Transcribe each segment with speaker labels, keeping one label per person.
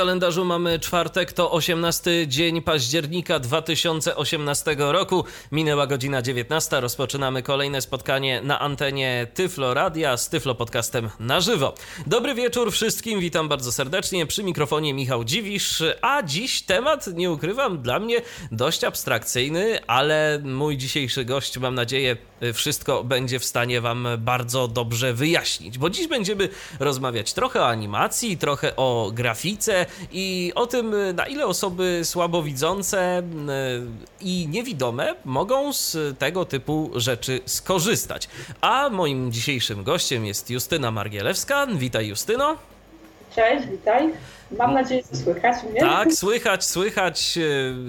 Speaker 1: Kalendarzu mamy czwartek, to 18 dzień października 2018 roku. Minęła godzina 19. Rozpoczynamy kolejne spotkanie na antenie Tyflo Radia z Tyflo Podcastem na żywo. Dobry wieczór wszystkim, witam bardzo serdecznie. Przy mikrofonie Michał Dziwisz, a dziś temat, nie ukrywam, dla mnie dość abstrakcyjny, ale mój dzisiejszy gość, mam nadzieję, wszystko będzie w stanie Wam bardzo dobrze wyjaśnić, bo dziś będziemy rozmawiać trochę o animacji, trochę o grafice i o tym, na ile osoby słabowidzące y, i niewidome mogą z tego typu rzeczy skorzystać. A moim dzisiejszym gościem jest Justyna Margielewska. Witaj, Justyno.
Speaker 2: Cześć, witaj. Mam nadzieję, że słychać mnie.
Speaker 1: Tak, słychać, słychać,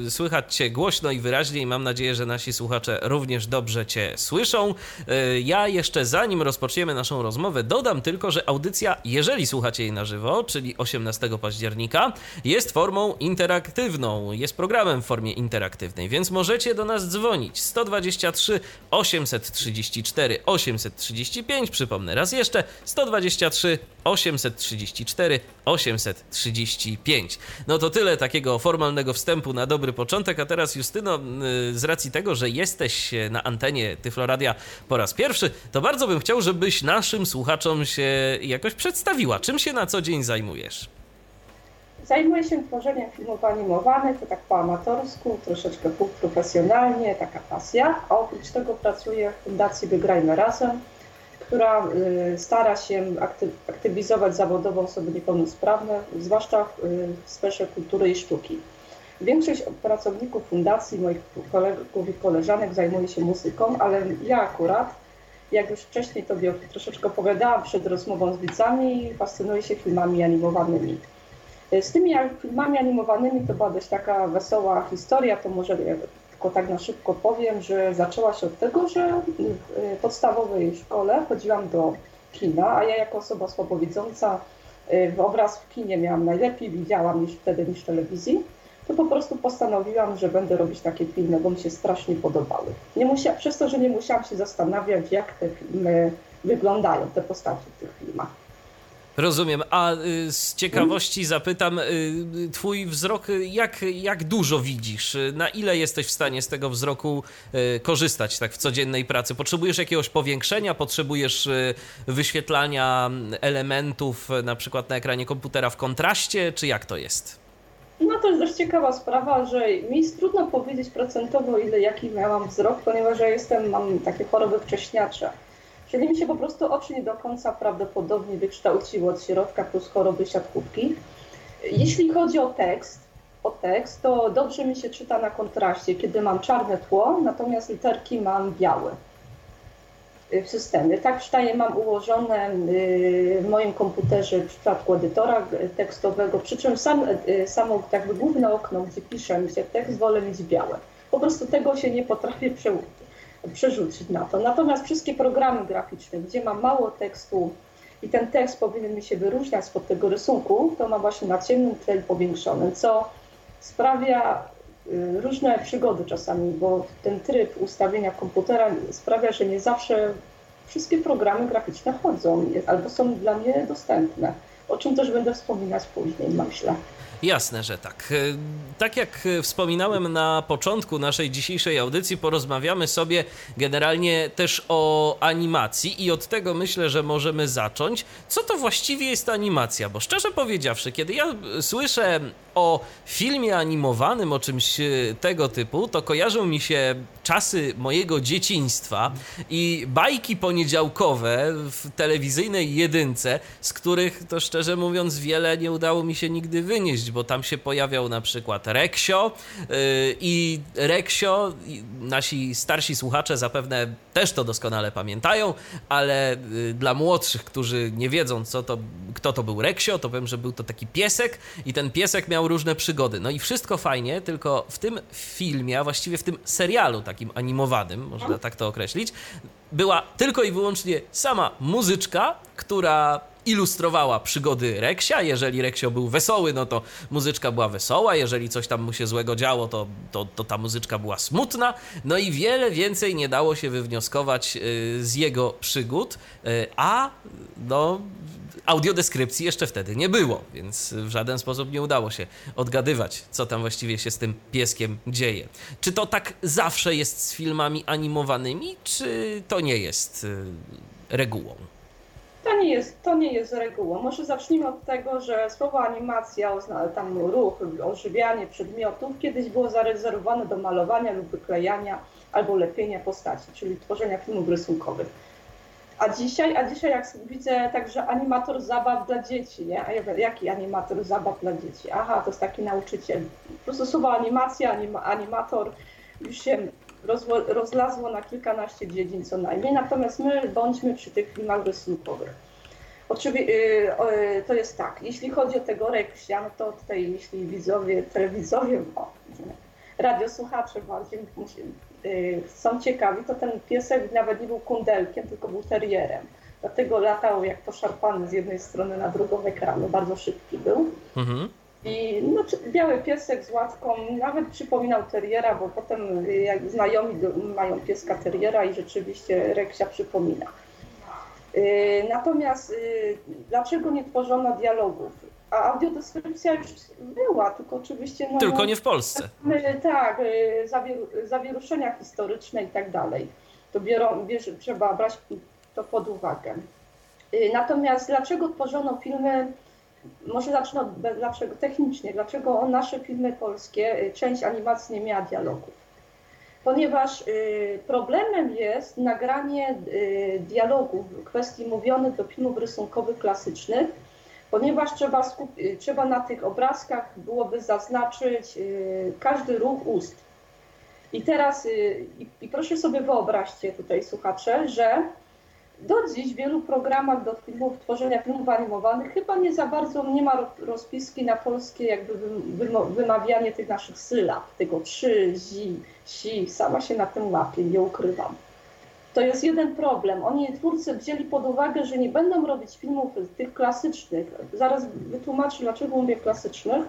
Speaker 1: e, słychać Cię głośno i wyraźnie i mam nadzieję, że nasi słuchacze również dobrze Cię słyszą. E, ja jeszcze zanim rozpoczniemy naszą rozmowę, dodam tylko, że audycja, jeżeli słuchacie jej na żywo, czyli 18 października, jest formą interaktywną, jest programem w formie interaktywnej, więc możecie do nas dzwonić 123 834 835, przypomnę raz jeszcze, 123 834 835. No to tyle takiego formalnego wstępu na dobry początek, a teraz Justyno, y, z racji tego, że jesteś na antenie Tyfloradia po raz pierwszy, to bardzo bym chciał, żebyś naszym słuchaczom się jakoś przedstawiła. Czym się na co dzień zajmujesz?
Speaker 2: Zajmuję się tworzeniem filmów animowanych, to tak po amatorsku, troszeczkę profesjonalnie, taka pasja. A oprócz tego pracuję w Fundacji Wygrajmy Razem, która y, stara się aktywizować zawodowo osoby niepełnosprawne, zwłaszcza w sferze kultury i sztuki. Większość pracowników fundacji, moich kolegów i koleżanek zajmuje się muzyką, ale ja akurat, jak już wcześniej Tobie troszeczkę opowiadałam przed rozmową z widzami, fascynuję się filmami animowanymi. Z tymi filmami animowanymi to była dość taka wesoła historia, to może tylko tak na szybko powiem, że zaczęła się od tego, że w podstawowej szkole chodziłam do kina, a ja jako osoba słabowidząca y, w obraz w kinie miałam najlepiej, widziałam niż wtedy niż telewizji, to po prostu postanowiłam, że będę robić takie filmy, bo mi się strasznie podobały. Nie musia, przez to, że nie musiałam się zastanawiać, jak te filmy wyglądają, te postacie w tych filmach.
Speaker 1: Rozumiem. A y, z ciekawości zapytam, y, twój wzrok, jak, jak dużo widzisz? Na ile jesteś w stanie z tego wzroku y, korzystać tak w codziennej pracy? Potrzebujesz jakiegoś powiększenia? Potrzebujesz wyświetlania elementów na przykład na ekranie komputera w kontraście, czy jak to jest?
Speaker 2: No to jest dość ciekawa sprawa, że mi jest trudno powiedzieć procentowo, ile jaki miałam wzrok, ponieważ ja jestem, mam takie choroby wcześniacze. Czyli mi się po prostu oczy nie do końca prawdopodobnie wykształciły od środka plus choroby siatkówki. Jeśli chodzi o tekst, o tekst, to dobrze mi się czyta na kontraście, kiedy mam czarne tło, natomiast literki mam białe w systemie. Tak czytanie mam ułożone y, w moim komputerze w przypadku edytora tekstowego, przy czym sam, y, samo jakby główne okno, gdzie pisze mi się tekst, wolę mieć białe. Po prostu tego się nie potrafię przełożyć przerzucić na to. Natomiast wszystkie programy graficzne, gdzie mam mało tekstu i ten tekst powinien mi się wyróżniać spod tego rysunku, to ma właśnie na ciemnym tle powiększonym, co sprawia y, różne przygody czasami, bo ten tryb ustawienia komputera sprawia, że nie zawsze wszystkie programy graficzne chodzą albo są dla mnie dostępne, o czym też będę wspominać później, myślę.
Speaker 1: Jasne, że tak. E, tak jak wspominałem na początku naszej dzisiejszej audycji, porozmawiamy sobie generalnie też o animacji i od tego myślę, że możemy zacząć. Co to właściwie jest animacja? Bo szczerze powiedziawszy, kiedy ja słyszę o filmie animowanym, o czymś e, tego typu, to kojarzą mi się czasy mojego dzieciństwa i bajki poniedziałkowe w telewizyjnej jedynce, z których to szczerze mówiąc wiele nie udało mi się nigdy wynieść, bo tam się pojawiał na przykład Reksio yy, i Reksio, nasi starsi słuchacze zapewne też to doskonale pamiętają, ale yy, dla młodszych, którzy nie wiedzą co to, kto to był Reksio, to powiem, że był to taki piesek i ten piesek miał różne przygody. No i wszystko fajnie, tylko w tym filmie, a właściwie w tym serialu takim animowanym, można tak to określić, była tylko i wyłącznie sama muzyczka, która ilustrowała przygody Reksia. Jeżeli Reksio był wesoły, no to muzyczka była wesoła. Jeżeli coś tam mu się złego działo, to, to, to ta muzyczka była smutna. No i wiele więcej nie dało się wywnioskować y, z jego przygód. Y, a no, audiodeskrypcji jeszcze wtedy nie było, więc w żaden sposób nie udało się odgadywać, co tam właściwie się z tym pieskiem dzieje. Czy to tak zawsze jest z filmami animowanymi, czy to nie jest y, regułą?
Speaker 2: To nie, jest, to nie jest regułą. Może zacznijmy od tego, że słowo animacja, tam ruch, ożywianie przedmiotów kiedyś było zarezerwowane do malowania lub wyklejania albo lepienia postaci, czyli tworzenia filmów rysunkowych. A dzisiaj, a dzisiaj jak widzę także animator zabaw dla dzieci, nie? A ja, jaki animator zabaw dla dzieci? Aha, to jest taki nauczyciel. Po prostu słowo animacja, anima, animator już się rozlazło na kilkanaście dziedzin co najmniej, natomiast my bądźmy przy tych filmach rysunkowych. Oczywiście yy, to jest tak, jeśli chodzi o tego Reksia, no to tutaj jeśli widzowie, telewizowie, o, radiosłuchacze bardziej Y, są ciekawi, to ten piesek nawet nie był kundelkiem, tylko był terrierem. Dlatego latał jak poszarpany z jednej strony na drugą ekranu, bardzo szybki był. Mhm. I no, biały piesek z łatką nawet przypominał terriera, bo potem y, jak znajomi mają pieska terriera i rzeczywiście Reksia przypomina. Y, natomiast dlaczego nie tworzono dialogów? A audiodeskrypcja już była, tylko oczywiście...
Speaker 1: No, tylko nie w Polsce.
Speaker 2: Tak, y, zawier zawieruszenia historyczne i tak dalej. To biorą, wiesz, trzeba brać to pod uwagę. Y, natomiast dlaczego tworzono filmy, może zacznę od dlaczego, technicznie, dlaczego nasze filmy polskie, y, część animacji nie miała dialogów? Ponieważ problemem jest nagranie dialogów, kwestii mówionych do filmów rysunkowych klasycznych, ponieważ trzeba, trzeba na tych obrazkach byłoby zaznaczyć y, każdy ruch ust. I teraz, y, i proszę sobie wyobraźcie tutaj słuchacze, że do dziś w wielu programach do filmów, tworzenia filmów animowanych chyba nie za bardzo nie ma rozpiski na polskie jakby wymawianie tych naszych sylab, tego trzy, zi, si, sama się na tym łapię, nie ukrywam. To jest jeden problem. Oni, twórcy, wzięli pod uwagę, że nie będą robić filmów tych klasycznych. Zaraz wytłumaczę, dlaczego mówię klasycznych,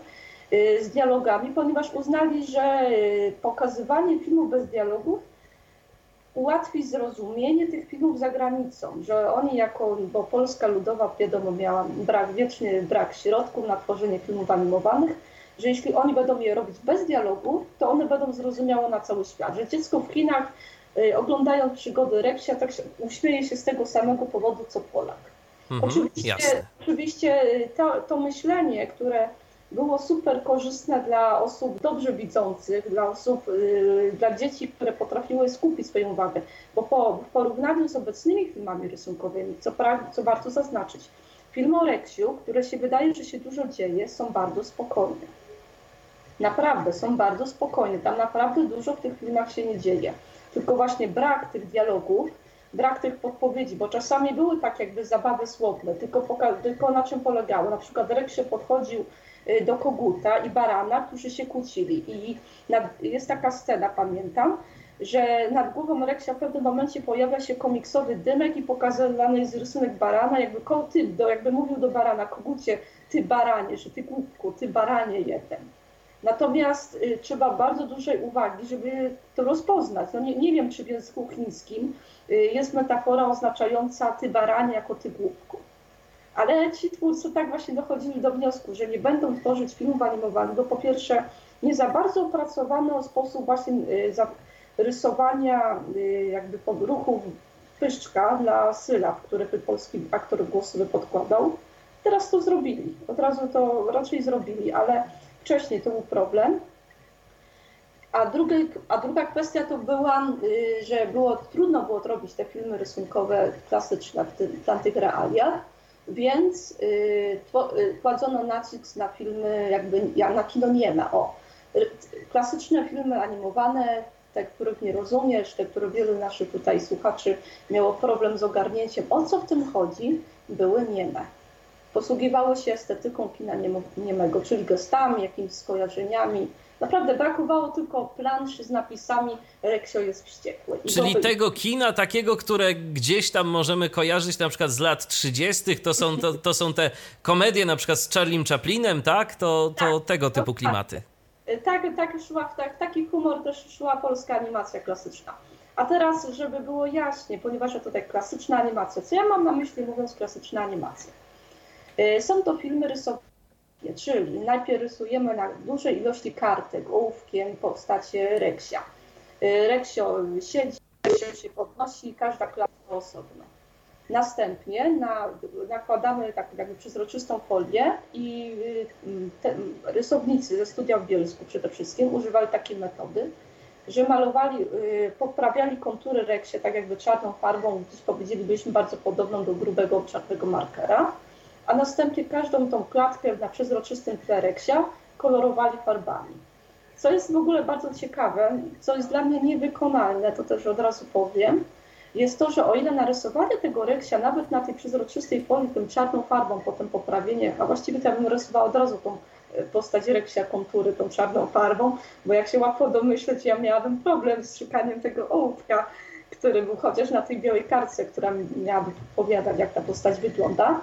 Speaker 2: y, z dialogami, ponieważ uznali, że y, pokazywanie filmów bez dialogów ułatwi zrozumienie tych filmów za granicą, że oni jako, bo Polska Ludowa wiadomo miała brak, wieczny brak środków na tworzenie filmów animowanych, że jeśli oni będą je robić bez dialogu, to one będą zrozumiałe na cały świat, że dziecko w Chinach Y, oglądając przygody Reksia, tak się, uśmieje się z tego samego powodu, co Polak. Mhm, oczywiście oczywiście y, to, to myślenie, które było super korzystne dla osób dobrze widzących, dla osób, yy, dla dzieci, które potrafiły skupić swoją uwagę, bo po, w porównaniu z obecnymi filmami rysunkowymi, co, pra, co warto zaznaczyć, filmy o Reksiu, które się wydaje, że się dużo dzieje, są bardzo spokojne. Naprawdę, są bardzo spokojne. Tam naprawdę dużo w tych filmach się nie dzieje tylko właśnie brak tych dialogów, brak tych podpowiedzi, bo czasami były tak jakby zabawy słowne, tylko, tylko na czym polegało. Na przykład się podchodził y, do koguta i barana, którzy się kłócili i nad, jest taka scena, pamiętam, że nad głową Reksia w pewnym momencie pojawia się komiksowy dymek i pokazywany jest rysunek barana, jakby ty, do, jakby mówił do barana, kogucie, ty baranie, że ty głupku, ty baranie jeden. Natomiast y, trzeba bardzo dużej uwagi, żeby to rozpoznać. No nie, nie wiem, czy w języku chińskim y, jest metafora oznaczająca ty baranie jako ty głupku. Ale ci twórcy tak właśnie dochodzili do wniosku, że nie będą tworzyć filmów animowanych, bo po pierwsze nie za bardzo opracowano sposób właśnie y, rysowania jakby ruchów pyszczka dla sylab, które by polski aktor głosowy podkładał. Teraz to zrobili, od razu to raczej zrobili, ale wcześniej to był problem. A, a druga kwestia to była, y, że było, trudno było robić te filmy rysunkowe klasyczne w tamtych realiach, więc y, y, kładzono nacisk na filmy, jakby na kino nieme. O, klasyczne filmy animowane, te, których nie rozumiesz, te, które wielu naszych tutaj słuchaczy miało problem z ogarnięciem, o co w tym chodzi, były nieme posługiwały się estetyką kina niemego, czyli gestami, jakimiś skojarzeniami, Naprawdę brakowało tylko planszy z napisami Reksio jest wściekły.
Speaker 1: I Czyli tego kina takiego, które gdzieś tam możemy kojarzyć na przykład z lat 30., to są, to, to są te komedie na przykład z Charlie Chaplinem, tak? To, to tak, tego typu klimaty.
Speaker 2: Tak, tak, szła, tak, taki humor też szła polska animacja klasyczna. A teraz, żeby było jaśnie, ponieważ to tutaj klasyczna animacja, co ja mam na myśli mówiąc klasyczna animacja? Y, są to filmy rysowane czyli najpierw rysujemy na dużej ilości kartek ołówkiem postacie Reksia. Y, Reksio siedzi, Reksio się podnosi, każda klatka osobno. Następnie na, nakładamy tak jakby przezroczystą folię i y, te, rysownicy ze studia w Bielsku przede wszystkim używali takiej metody, że malowali, y, poprawiali kontury Reksie tak jakby czarną farbą, gdzieś powiedzielibyśmy bardzo podobną do grubego czarnego markera a następnie każdą tą klatkę na przezroczystym tle kolorowali farbami. Co jest w ogóle bardzo ciekawe, co jest dla mnie niewykonalne, to też od razu powiem, jest to, że o ile narysowanie tego reksia nawet na tej przezroczystej folii tym czarną farbą, potem poprawienie, a właściwie to ja bym rysowała od razu tą e, postać reksia kontury tą czarną farbą, bo jak się łatwo domyśleć, ja miałabym problem z szukaniem tego ołówka, który był chociaż na tej białej kartce, która miałaby powiadać, jak ta postać wygląda.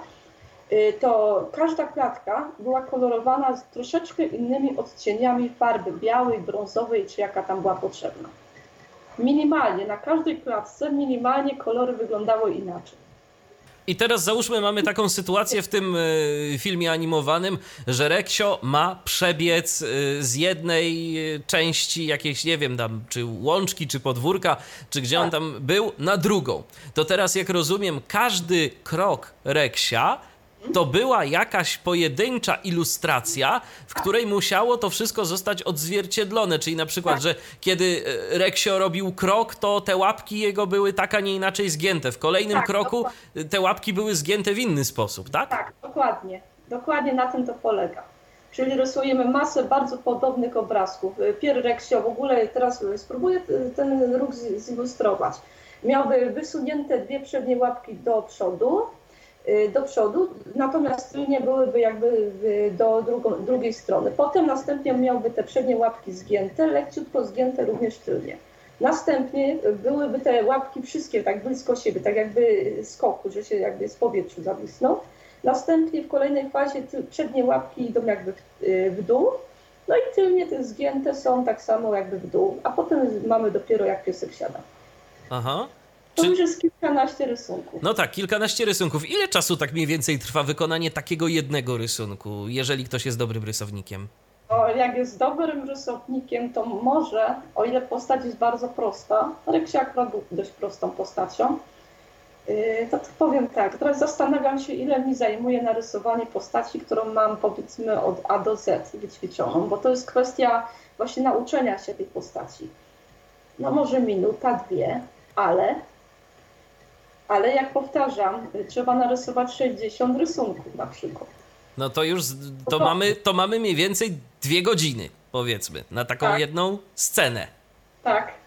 Speaker 2: Y, to każda klatka była kolorowana z troszeczkę innymi odcieniami farby białej, brązowej, czy jaka tam była potrzebna. Minimalnie, na każdej klatce minimalnie kolory wyglądały inaczej.
Speaker 1: I teraz załóżmy, mamy taką sytuację w tym y, filmie animowanym, że Reksio ma przebiec y, z jednej części jakiejś, nie wiem, tam, czy łączki, czy podwórka, czy gdzie tak. on tam był, na drugą. To teraz, jak rozumiem, każdy krok Reksia to była jakaś pojedyncza ilustracja, w której musiało to wszystko zostać odzwierciedlone. Czyli na przykład, tak. że kiedy e, Reksio robił krok, to te łapki jego były tak, a nie inaczej zgięte. W kolejnym tak, kroku dokładnie. te łapki były zgięte w inny sposób, tak?
Speaker 2: Tak, dokładnie. Dokładnie na tym to polega. Czyli rysujemy masę bardzo podobnych obrazków. E, Pier Reksio w ogóle, teraz spróbuję ten ruch zilustrować. Miałby wysunięte dwie przednie łapki do przodu, do przodu, natomiast tylnie byłyby jakby do drugą, drugiej strony. Potem następnie miałby te przednie łapki zgięte, leciutko zgięte również tylnie. Następnie byłyby te łapki wszystkie tak blisko siebie, tak jakby skoku, że się jakby z powietrzu zawisnął. Następnie w kolejnej fazie przednie łapki idą jakby w, y, w dół, no i tylnie te zgięte są tak samo jakby w dół, a potem mamy dopiero jak piesek siada.
Speaker 1: Aha.
Speaker 2: To Czy... już jest kilkanaście rysunków.
Speaker 1: No tak, kilkanaście rysunków. Ile czasu tak mniej więcej trwa wykonanie takiego jednego rysunku, jeżeli ktoś jest dobrym rysownikiem?
Speaker 2: O, jak jest dobrym rysownikiem, to może, o ile postać jest bardzo prosta, Reksia akurat był dość prostą postacią, yy, to, to powiem tak, teraz zastanawiam się, ile mi zajmuje narysowanie postaci, którą mam powiedzmy od A do Z wyćwiczoną, bo to jest kwestia właśnie nauczenia się tej postaci. No może minuta, dwie, ale ale jak powtarzam, trzeba narysować 60 rysunków na przykład.
Speaker 1: No to już to mamy, to mamy mniej więcej dwie godziny, powiedzmy, na taką tak. jedną scenę.
Speaker 2: Tak.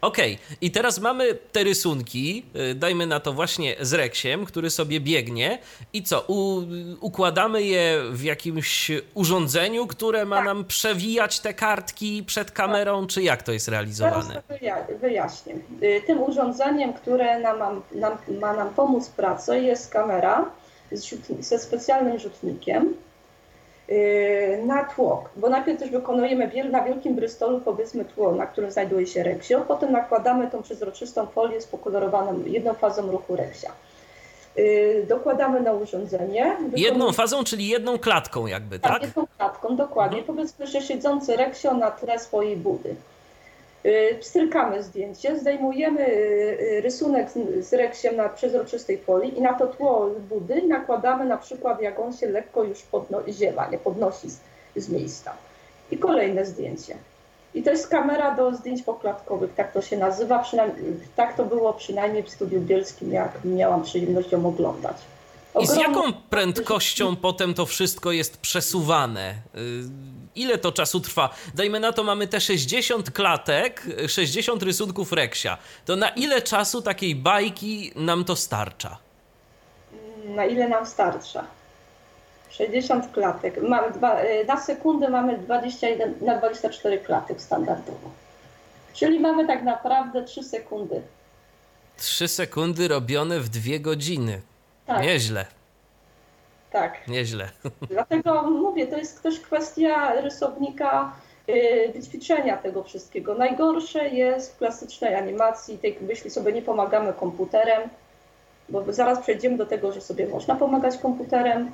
Speaker 1: Okej, okay. i teraz mamy te rysunki, y, dajmy na to właśnie z Reksiem, który sobie biegnie i co, u, układamy je w jakimś urządzeniu, które ma tak. nam przewijać te kartki przed kamerą, czy jak to jest realizowane?
Speaker 2: Teraz wyjaśnię. Y, tym urządzeniem, które nam, nam, ma nam pomóc w pracy jest kamera ze specjalnym rzutnikiem, na tło, bo najpierw też wykonujemy na wielkim brystolu powiedzmy tło, na którym znajduje się reksio, potem nakładamy tą przezroczystą folię z pokolorowaną jedną fazą ruchu reksia. Y, dokładamy na urządzenie.
Speaker 1: Jedną fazą, czyli jedną klatką jakby, tak?
Speaker 2: Tak, jedną klatką, dokładnie. Mhm. Powiedzmy, że siedzący reksio na tle swojej budy. Y, pstrykamy zdjęcie, zdejmujemy y, rysunek z reksiem na przezroczystej folii i na to tło budy nakładamy na przykład jak on się lekko już podno- ziewa, nie podnosi z, z miejsca. I kolejne zdjęcie. I to jest kamera do zdjęć poklatkowych, tak to się nazywa. Tak to było przynajmniej w studiu bielskim, jak miałam przyjemność ją oglądać.
Speaker 1: I z jaką prędkością potem to wszystko jest przesuwane? Y, ile to czasu trwa? Dajmy na to, mamy te 60 klatek, 60 rysunków Reksia. To na ile czasu takiej bajki nam to starcza?
Speaker 2: Na ile nam starcza? 60 klatek. Mamy dwa, y, na sekundę mamy 21 na 24 klatek standardowo. Czyli mamy tak naprawdę 3 sekundy.
Speaker 1: 3 sekundy robione w dwie godziny.
Speaker 2: Tak,
Speaker 1: Nieźle,
Speaker 2: tak.
Speaker 1: nieźle.
Speaker 2: Dlatego mówię, to jest też kwestia rysownika, y, wyćwiczenia tego wszystkiego. Najgorsze jest w klasycznej animacji, tej, jeśli sobie nie pomagamy komputerem, bo zaraz przejdziemy do tego, że sobie można pomagać komputerem,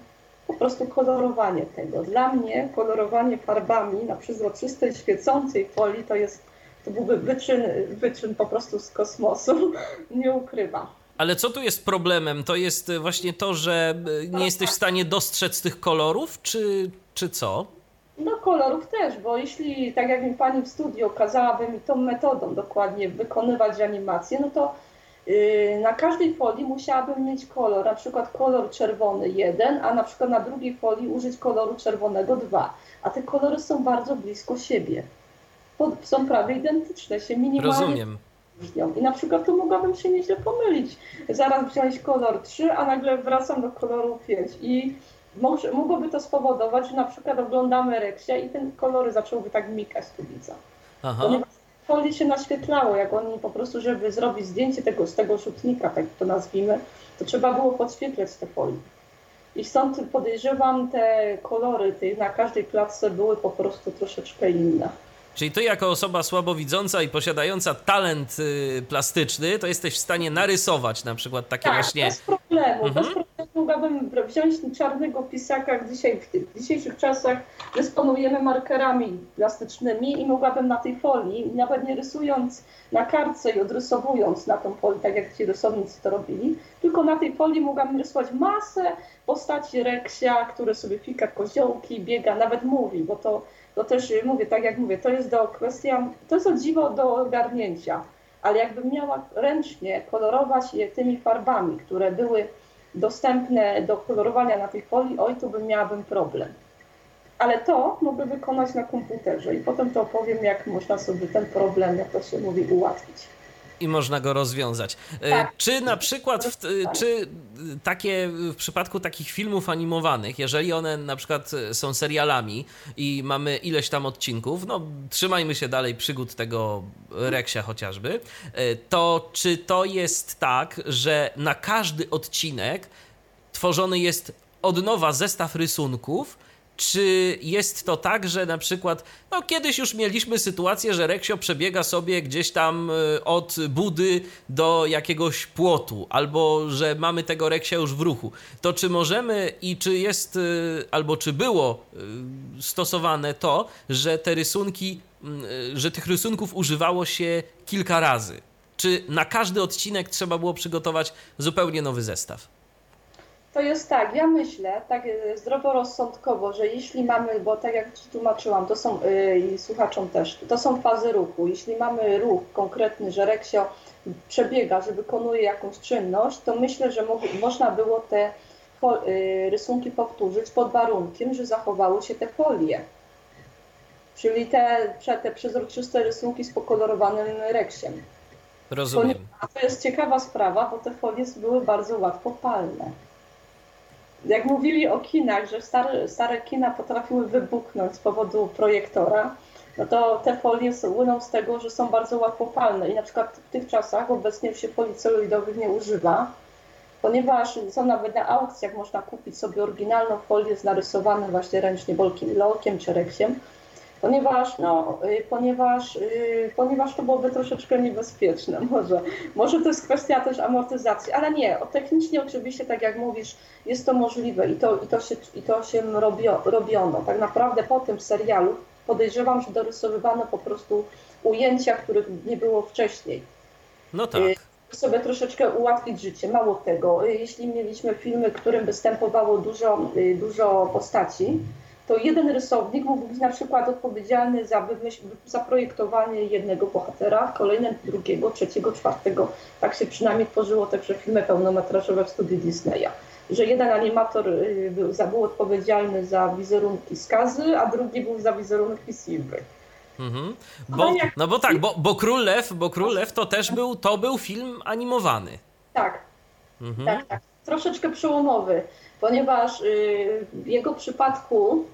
Speaker 2: po prostu kolorowanie tego. Dla mnie kolorowanie farbami na przezroczystej, świecącej folii to jest, to byłby wyczyn, wyczyn po prostu z kosmosu, nie ukrywam.
Speaker 1: Ale co tu jest problemem? To jest y, właśnie to, że y, nie jesteś w stanie dostrzec tych kolorów, czy, czy co?
Speaker 2: No kolorów też, bo jeśli, tak jak mi pani w studiu kazałaby mi tą metodą dokładnie wykonywać animację, no to yy, na każdej folii musiałabym mieć kolor, na przykład kolor czerwony jeden, a na przykład na drugiej folii użyć koloru czerwonego dwa. A te kolory są bardzo blisko siebie. Po- Są prawie identyczne, się minimalnie
Speaker 1: Rozumiem.
Speaker 2: Różnią. I na przykład tu mogłabym się nieźle pomylić. Zaraz wziąć kolor 3, a nagle wracam do koloru 5. I może, mogłoby to spowodować, że na przykład oglądamy Reksia i ten kolory zacząłby tak mikać tu widza.
Speaker 1: Aha.
Speaker 2: Ponieważ folie się naświetlało, jak oni po prostu, żeby zrobić zdjęcie tego, z tego rzutnika, tak to nazwijmy, to trzeba było podświetlać te folie. I stąd podejrzewam, te kolory tej, na każdej klatce były po prostu troszeczkę inne.
Speaker 1: Czyli ty jako osoba słabowidząca i posiadająca talent y, plastyczny, to jesteś w stanie narysować na przykład takie
Speaker 2: Tak,
Speaker 1: właśnie...
Speaker 2: bez problemu.
Speaker 1: Mhm.
Speaker 2: Bez problemu mogłabym wziąć czarnego pisaka, dzisiaj, w tych dzisiejszych czasach dysponujemy markerami plastycznymi i mogłabym na tej folii, nawet nie rysując na kartce i odrysowując na tą folię, tak jak ci rysownicy to robili, tylko na tej folii mogłabym rysować masę postaci Reksia, który sobie fika koziołki, biega, nawet mówi, bo to, to też mówię, tak jak mówię, to jest do kwestia, to jest o dziwo do ogarnięcia ale jakbym miała ręcznie kolorować je tymi farbami, które były dostępne do kolorowania na tej folii, oj, tu bym miałabym problem. Ale to mogę wykonać na komputerze i potem to opowiem, jak można sobie ten problem, jak to się mówi, ułatwić.
Speaker 1: I można go rozwiązać. E,
Speaker 2: Tak.
Speaker 1: Czy na przykład, w, e, czy takie w przypadku takich filmów animowanych, jeżeli one na przykład są serialami i mamy ileś tam odcinków, no trzymajmy się dalej przygód tego Reksia chociażby, e, to czy to jest tak, że na każdy odcinek tworzony jest od nowa zestaw rysunków, czy jest to tak, że na przykład, no kiedyś już mieliśmy sytuację, że Reksio przebiega sobie gdzieś tam y, od budy do jakiegoś płotu, albo że mamy tego Reksia już w ruchu. To czy możemy i czy jest, y, albo czy było y, stosowane to, że te rysunki, y, że tych rysunków używało się kilka razy? Czy na każdy odcinek trzeba było przygotować zupełnie nowy zestaw?
Speaker 2: To jest tak, ja myślę, tak e, zdroworozsądkowo, że jeśli mamy, bo tak jak Ci tłumaczyłam, to są yy, i słuchaczom też, to są fazy ruchu. Jeśli mamy ruch konkretny, że Reksio przebiega, że wykonuje jakąś czynność, to myślę, że mo można było te yy, rysunki powtórzyć pod warunkiem, że zachowały się te folie. Czyli te, te przezroczyste rysunki z pokolorowanym reksiem.
Speaker 1: Rozumiem.
Speaker 2: A to jest ciekawa sprawa, bo te folie były bardzo łatwo palne. Jak mówili o kinach, że stare, stare kina potrafiły wybuchnąć z powodu projektora, no to te folie słyną z tego, że są bardzo łatwo palne. I na przykład w tych czasach obecnie już się folii celuloidowych nie używa, ponieważ są nawet na aukcjach, można kupić sobie oryginalną folię z narysowanym właśnie ręcznie bolkiem, lolkiem czy reksiem, ponieważ, no, y, ponieważ, y, ponieważ to byłoby troszeczkę niebezpieczne może. Może to jest kwestia też amortyzacji, ale nie, technicznie oczywiście, tak jak mówisz, jest to możliwe i to, i to, się, i to się robio, robiono. Tak naprawdę po tym serialu podejrzewam, że dorysowywano po prostu ujęcia, których nie było wcześniej
Speaker 1: No tak.
Speaker 2: sobie troszeczkę ułatwić życie. Mało tego, y, jeśli mieliśmy filmy, w którym występowało dużo, y, dużo postaci, to jeden rysownik mógł być na przykład odpowiedzialny za wymyśl, zaprojektowanie jednego bohatera, kolejny drugiego, trzeciego, czwartego. Tak się przynajmniej tworzyło także filmy pełnometrażowe w studiu Disneya. Że jeden animator był, za, był odpowiedzialny za wizerunki skazy, a drugi był za wizerunki Silver.
Speaker 1: Mhm. Bo, no bo tak, bo, bo Król Lew, bo Król Lew to też był, to był film animowany.
Speaker 2: Tak,
Speaker 1: Mhm.
Speaker 2: Tak, tak. Troszeczkę przełomowy. Ponieważ w jego przypadku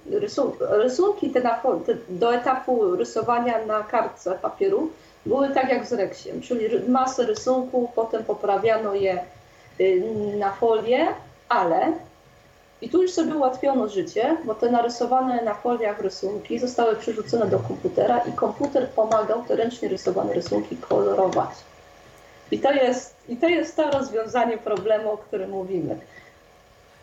Speaker 2: rysunki te, na, te do etapu rysowania na kartce papieru były tak jak z reksiem, czyli masę rysunków, potem poprawiano je na folię, ale i tu już sobie ułatwiono życie, bo te narysowane na foliach rysunki zostały przerzucone do komputera i komputer pomagał te ręcznie rysowane rysunki kolorować. I to jest, i to, jest to rozwiązanie problemu, o którym mówimy.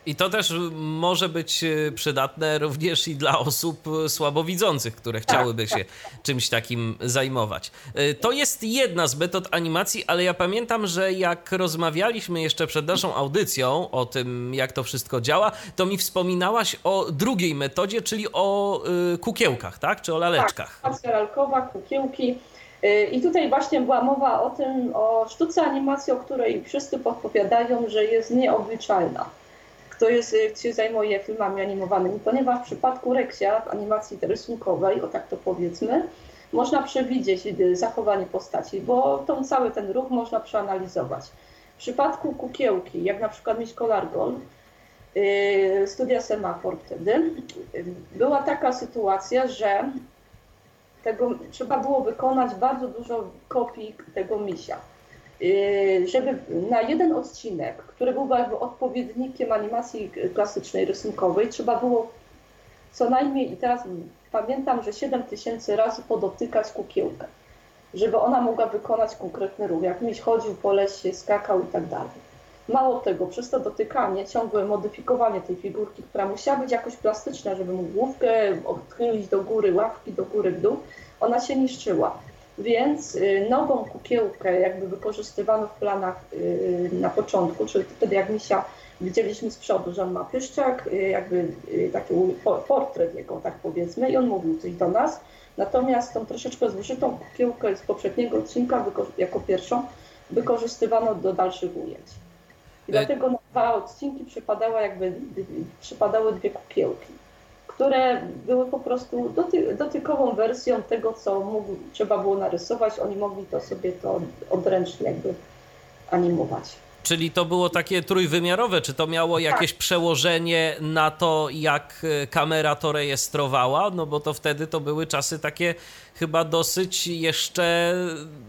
Speaker 1: I to też może być e, przydatne również i dla osób słabowidzących, które tak, chciałyby się tak. czymś takim zajmować. E, to jest jedna z metod animacji, ale ja pamiętam, że jak rozmawialiśmy jeszcze przed naszą audycją o tym, jak to wszystko działa, to mi wspominałaś o drugiej metodzie, czyli o e, kukiełkach, tak? Czy o laleczkach?
Speaker 2: Tak, lalkowa, kukiełki. I tutaj właśnie była mowa o tym, o sztuce animacji, o której wszyscy podpowiadają, że jest nieobliczalna kto, jest, kto się zajmuje filmami animowanymi, ponieważ w przypadku Reksia, w animacji rysunkowej, o tak to powiedzmy, można przewidzieć zachowanie postaci, bo tą, cały ten ruch można przeanalizować. W przypadku kukiełki, jak na przykład Miś Kolargol, yy, studia Semafor wtedy, była taka sytuacja, że tego, trzeba było wykonać bardzo dużo kopii tego misia. Y, żeby na jeden odcinek, który był jakby odpowiednikiem animacji klasycznej, rysunkowej, trzeba było co najmniej, i teraz pamiętam, że 7 tysięcy razy podotykać kukiełkę, żeby ona mogła wykonać konkretny ruch, jak miś chodził po lesie, skakał i tak dalej. Mało tego, przez to dotykanie, ciągłe modyfikowanie tej figurki, która musiała być jakoś plastyczna, żeby mu główkę odchylić do góry, łapki do góry, w dół, ona się niszczyła. Więc y, nową kukiełkę jakby wykorzystywano w planach y, na początku, czyli wtedy jak misia widzieliśmy z przodu, że on ma pyszczak, y, jakby taki portret jego, tak powiedzmy, i on mówił coś do nas. Natomiast tą troszeczkę zużytą kukiełkę z poprzedniego odcinka jako pierwszą wykorzystywano do dalszych ujęć. I dlatego na dwa odcinki przypadały jakby przypadały dwie kukiełki które były po prostu doty dotykową wersją tego, co mógł, trzeba było narysować. Oni mogli to sobie to odręcznie jakby animować.
Speaker 1: Czyli to było takie trójwymiarowe? Czy to miało tak. jakieś tak. przełożenie na to, jak e, kamera to rejestrowała? No bo to wtedy to były czasy takie chyba dosyć jeszcze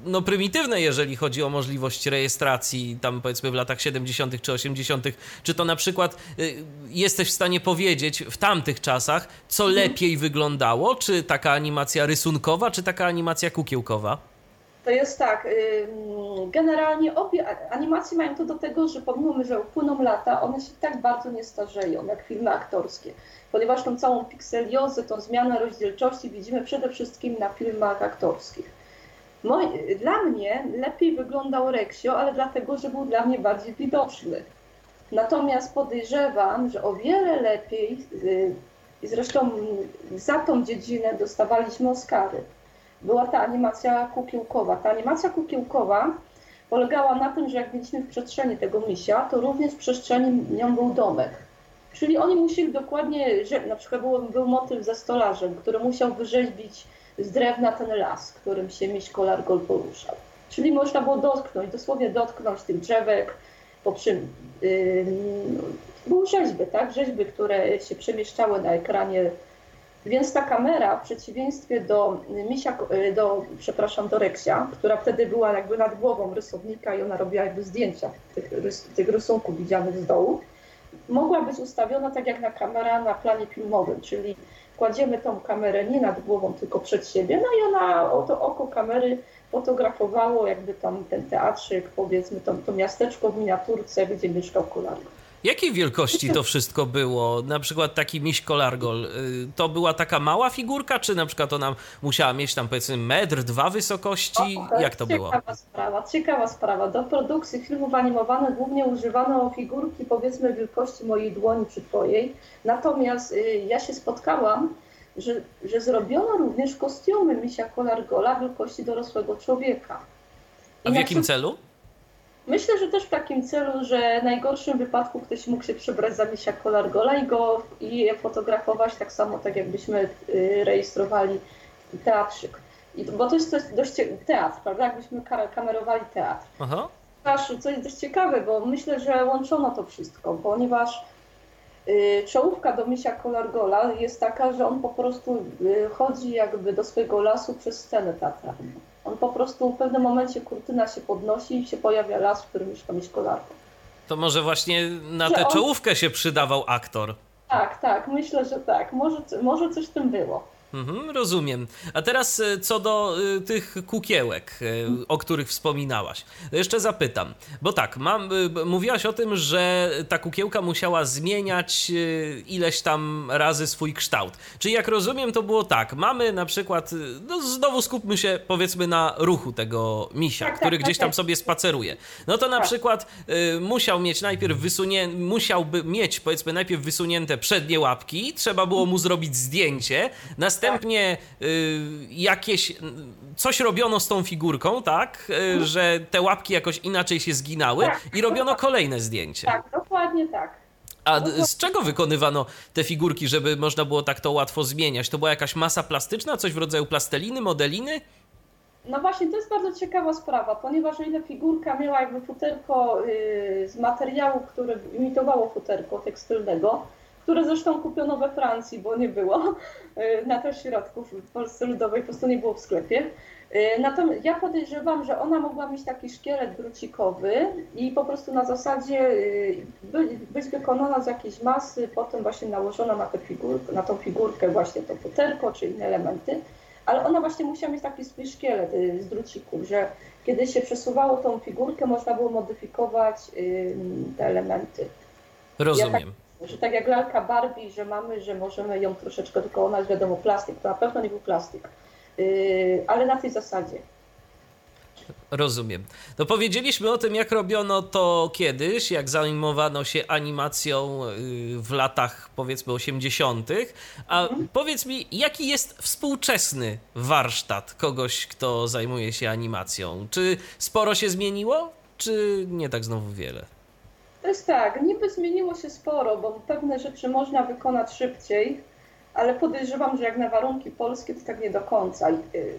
Speaker 1: no, prymitywne, jeżeli chodzi o możliwość rejestracji, tam powiedzmy w latach 70. czy 80. Czy to na przykład y, jesteś w stanie powiedzieć w tamtych czasach, co mhm. lepiej wyglądało? Czy taka animacja rysunkowa, czy taka animacja kukiełkowa?
Speaker 2: To jest tak, generalnie obie animacje mają to do tego, że pomimo, że upłyną lata, one się tak bardzo nie starzeją jak filmy aktorskie, ponieważ tą całą pikseliozę, tą zmianę rozdzielczości widzimy przede wszystkim na filmach aktorskich. Dla mnie lepiej wyglądał Reksio, ale dlatego, że był dla mnie bardziej widoczny. Natomiast podejrzewam, że o wiele lepiej, y, zresztą za tą dziedzinę dostawaliśmy Oscary była ta animacja kukiełkowa. Ta animacja kukiełkowa polegała na tym, że jak mieliśmy w przestrzeni tego misia, to również w przestrzeni nią był domek. Czyli oni musieli dokładnie, że na przykład był, był motyw ze stolarzem, który musiał wyrzeźbić z drewna ten las, którym się miś kolargol poruszał. Czyli można było dotknąć, dosłownie dotknąć tych drzewek, po czym yy, były rzeźby, tak? Rzeźby, które się przemieszczały na ekranie więc ta kamera w przeciwieństwie do misia, do, przepraszam, do Reksia, która wtedy była jakby nad głową rysownika i ona robiła jakby zdjęcia tych, tych rysunków widzianych z dołu, mogła być ustawiona tak jak na kamera na planie filmowym, czyli kładziemy tą kamerę nie nad głową, tylko przed siebie, no i ona, to oko kamery fotografowało jakby tam ten teatrzyk, powiedzmy to, to miasteczko w miniaturce, gdzie mieszkał Kolarko.
Speaker 1: Jakiej wielkości to wszystko było? Na przykład taki miś kolargol, y, to była taka mała figurka, czy na przykład ona musiała mieć tam powiedzmy metr, dwa wysokości?
Speaker 2: O,
Speaker 1: Jak to
Speaker 2: ciekawa
Speaker 1: było?
Speaker 2: Ciekawa sprawa, ciekawa sprawa. Do produkcji filmów animowanych głównie używano figurki powiedzmy wielkości mojej dłoni czy twojej. Natomiast y, ja się spotkałam, że, że zrobiono również kostiumy misia kolargola wielkości dorosłego człowieka.
Speaker 1: I A w jakim celu?
Speaker 2: Myślę, że też w takim celu, że w najgorszym wypadku ktoś mógł się przebrać za misia kolargola i go i je fotografować tak samo, tak jakbyśmy y, rejestrowali teatrzyk. I, bo to jest, to jest dość teatr, prawda? Jakbyśmy kamerowali teatr. Aha. Co jest dość ciekawe, bo myślę, że łączono to wszystko, ponieważ Y, czołówka do misia Kolargola jest taka, że on po prostu y, chodzi jakby do swojego lasu przez scenę teatralną. On po prostu w pewnym momencie kurtyna się podnosi i się pojawia las, w którym mieszka miś Kolargo.
Speaker 1: To może właśnie na tę on... czołówkę się przydawał aktor.
Speaker 2: Tak, tak, myślę, że tak. Może, może coś w tym było.
Speaker 1: Mhm, rozumiem. A teraz e, co do y, tych kukiełek, y, o których wspominałaś. Jeszcze zapytam, bo tak, mam, y, mówiłaś o tym, że ta kukiełka musiała zmieniać ileś tam razy swój kształt. Czyli jak rozumiem, to było tak, mamy na przykład, no znowu skupmy się powiedzmy na ruchu tego misia, tak, który tak, gdzieś tak, tam tak. sobie spaceruje. No to na tak. przykład musiał mieć najpierw wysunięte, musiałby mieć powiedzmy najpierw wysunięte przednie łapki, trzeba było mu zrobić zdjęcie, następnie następnie y, jakieś coś robiono z tą figurką, tak, y, że te łapki jakoś inaczej się zginały tak. i robiono kolejne zdjęcie.
Speaker 2: Tak, dokładnie tak.
Speaker 1: A z czego wykonywano te figurki, żeby można było tak to łatwo zmieniać? To była jakaś masa plastyczna, coś w rodzaju plasteliny, modeliny?
Speaker 2: No właśnie, to jest bardzo ciekawa sprawa, ponieważ o ile figurka miała jakby futerko y, z materiału, które imitowało futerko tekstylnego, które zresztą kupiono we Francji, bo nie było e, na to środków w Polsce Ludowej, po prostu nie było w sklepie. E, natomiast ja podejrzewam, że ona mogła mieć taki szkielet drucikowy i po prostu na zasadzie e, być wykonana z jakiejś masy, potem właśnie nałożona na, tę figurkę, na tą figurkę właśnie to futerko czy inne elementy, ale ona właśnie musiała mieć taki swój szkielet z drucików, że kiedy się przesuwało tą figurkę, można było modyfikować te elementy.
Speaker 1: Rozumiem. Tak
Speaker 2: że tak jak lalka Barbie, że mamy, że możemy ją troszeczkę, tylko ona jest wiadomo plastik, to na pewno nie był plastik, yy, ale na tej zasadzie.
Speaker 1: Rozumiem. No powiedzieliśmy o tym, jak robiono to kiedyś, jak zajmowano się animacją yy, w latach powiedzmy 80., a mhm. powiedz mi, jaki jest współczesny warsztat kogoś, kto zajmuje się animacją? Czy sporo się zmieniło, czy nie tak znowu wiele?
Speaker 2: To jest tak, niby zmieniło się sporo, bo pewne rzeczy można wykonać szybciej, ale podejrzewam, że jak na warunki polskie, to tak nie do końca. Y,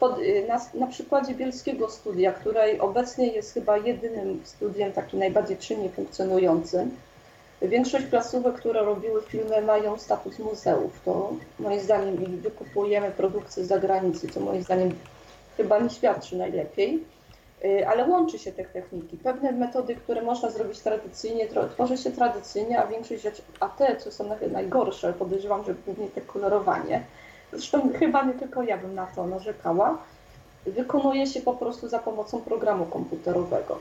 Speaker 2: pod, y, na, na przykładzie Bielskiego Studia, której obecnie jest chyba jedynym studiem takim najbardziej czynnie funkcjonującym, większość placówek, które robiły filmy, mają status muzeów. To moim zdaniem wykupujemy produkcje z zagranicy, co moim zdaniem chyba nie świadczy najlepiej. Y, ale łączy się te techniki. Pewne metody, które można zrobić tradycyjnie, tworzy się tradycyjnie, a większość rzeczy, a te, co są najgorsze, podejrzewam, że głównie te kolorowanie, zresztą chyba nie tylko ja bym na to narzekała, wykonuje się po prostu za pomocą programu komputerowego.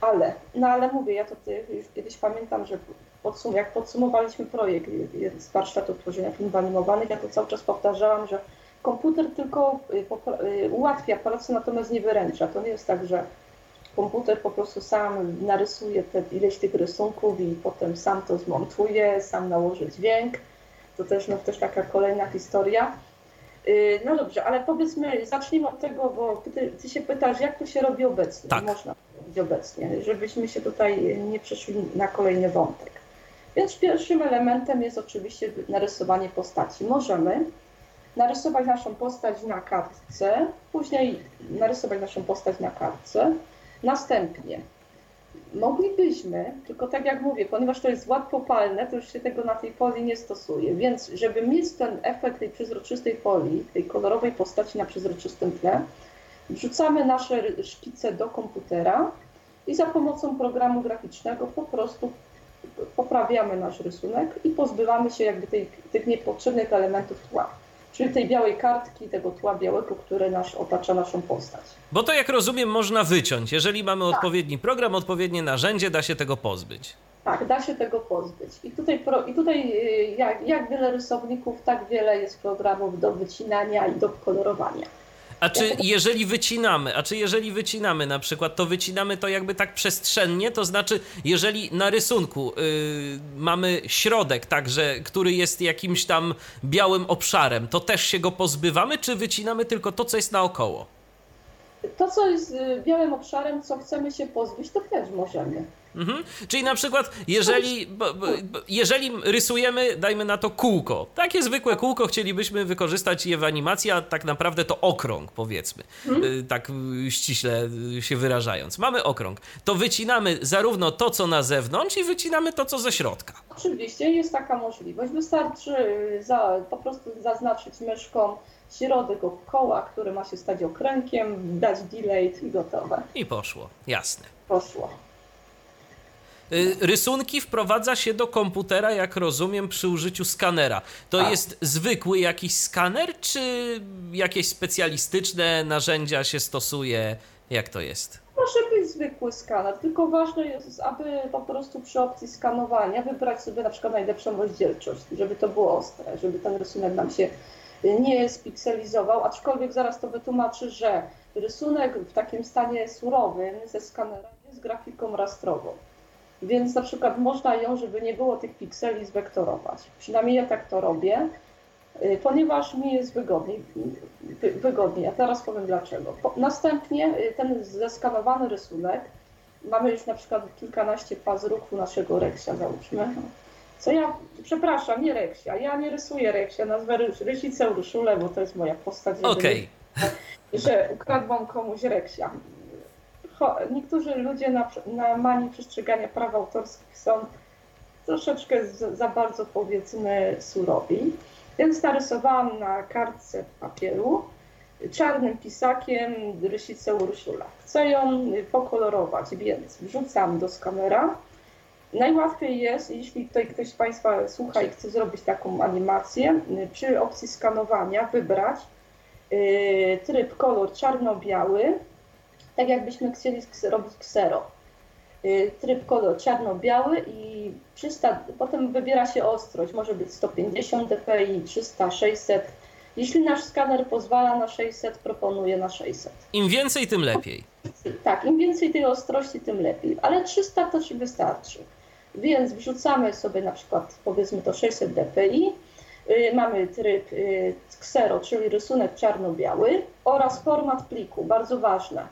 Speaker 2: Ale, no ale mówię, ja to już kiedyś pamiętam, że podsum jak podsumowaliśmy projekt z warsztatu tworzenia filmów animowanych, ja to cały czas powtarzałam, że Komputer tylko y, y, ułatwia pracę, natomiast nie wyręcza. To nie jest tak, że komputer po prostu sam narysuje te, ileś tych rysunków i potem sam to zmontuje, sam nałoży dźwięk. To też, no, też taka kolejna historia. Y, no dobrze, ale powiedzmy, zacznijmy od tego, bo ty, ty się pytasz, jak to się robi obecnie.
Speaker 1: Tak.
Speaker 2: Można robić obecnie, żebyśmy się tutaj nie przeszli na kolejny wątek. Więc pierwszym elementem jest oczywiście narysowanie postaci. Możemy narysować naszą postać na kartce, później narysować naszą postać na kartce, następnie moglibyśmy, tylko tak jak mówię, ponieważ to jest łatwopalne, to już się tego na tej folii nie stosuje, więc żeby mieć ten efekt tej przezroczystej folii, tej kolorowej postaci na przezroczystym tle, wrzucamy nasze szkice do komputera i za pomocą programu graficznego po prostu poprawiamy nasz rysunek i pozbywamy się jakby tej, tych niepotrzebnych elementów tła czyli tej białej kartki, tego tła białego, które nasz, otacza naszą postać.
Speaker 1: Bo to jak rozumiem można wyciąć. Jeżeli mamy tak. odpowiedni program, odpowiednie narzędzie, da się tego pozbyć.
Speaker 2: Tak, da się tego pozbyć. I tutaj, i tutaj y, jak, jak wiele rysowników, tak wiele jest programów do wycinania i do kolorowania.
Speaker 1: A czy jeżeli wycinamy, a czy jeżeli wycinamy na przykład, to wycinamy to jakby tak przestrzennie, to znaczy jeżeli na rysunku yy, mamy środek także, który jest jakimś tam białym obszarem, to też się go pozbywamy, czy wycinamy tylko to, co jest naokoło?
Speaker 2: To, co jest y, białym obszarem, co chcemy się pozbyć, to też możemy.
Speaker 1: Mhm. Czyli na przykład, jeżeli, bo, bo, jeżeli rysujemy, dajmy na to kółko, takie zwykłe kółko chcielibyśmy wykorzystać je w animacji, a tak naprawdę to okrąg, powiedzmy, mhm. tak ściśle się wyrażając. Mamy okrąg, to wycinamy zarówno to, co na zewnątrz i wycinamy to, co ze środka.
Speaker 2: Oczywiście jest taka możliwość. Wystarczy za, po prostu zaznaczyć myszką środek koła, który ma się stać okręgiem, dać delay i gotowe.
Speaker 1: I poszło, jasne.
Speaker 2: Poszło.
Speaker 1: Y, rysunki wprowadza się do komputera, jak rozumiem, przy użyciu skanera. To tak. jest zwykły jakiś skaner, czy jakieś specjalistyczne narzędzia się stosuje? Jak to jest?
Speaker 2: Może być zwykły skaner, tylko ważne jest, aby po prostu przy opcji skanowania wybrać sobie na przykład najlepszą rozdzielczość, żeby to było ostre, żeby ten rysunek nam się nie spikselizował, aczkolwiek zaraz to wytłumaczy, że rysunek w takim stanie surowym ze skanera jest grafiką rastrową. Więc na przykład można ją, żeby nie było tych pikseli, zwektorować. Przynajmniej ja tak to robię, y, ponieważ mi jest wygodniej. wygodniej. A teraz powiem dlaczego. Następnie y, ten zeskanowany rysunek, mamy już na przykład kilkanaście faz ruchu naszego reksia, załóżmy. Co ja, przepraszam, nie reksia, ja nie rysuję reksia, nazwę rysicę Urszulę, bo to jest moja postać.
Speaker 1: Okej. Okay.
Speaker 2: Że ukradłam komuś reksia niektórzy ludzie na, na manii przestrzegania praw autorskich są troszeczkę z, za bardzo powiedzmy surowi. Więc narysowałam na kartce papieru czarnym pisakiem rysicę Urszula. Chcę ją pokolorować, więc wrzucam do skanera. Najłatwiej jest, jeśli tutaj ktoś z Państwa słucha i chce zrobić taką animację, przy opcji skanowania wybrać y, tryb kolor czarno-biały, tak jakbyśmy chcieli robić ksero. Y, tryb kolor czarno-biały i 300, potem wybiera się ostrość, może być 150 dpi, 300, 600. Jeśli nasz skaner pozwala na 600, proponuję na 600.
Speaker 1: Im więcej, tym lepiej.
Speaker 2: Tak, im więcej tej ostrości, tym lepiej, ale 300 to ci wystarczy. Więc wrzucamy sobie na przykład, powiedzmy to 600 dpi, y, mamy tryb y, ksero, czyli rysunek czarno-biały oraz format pliku, bardzo ważne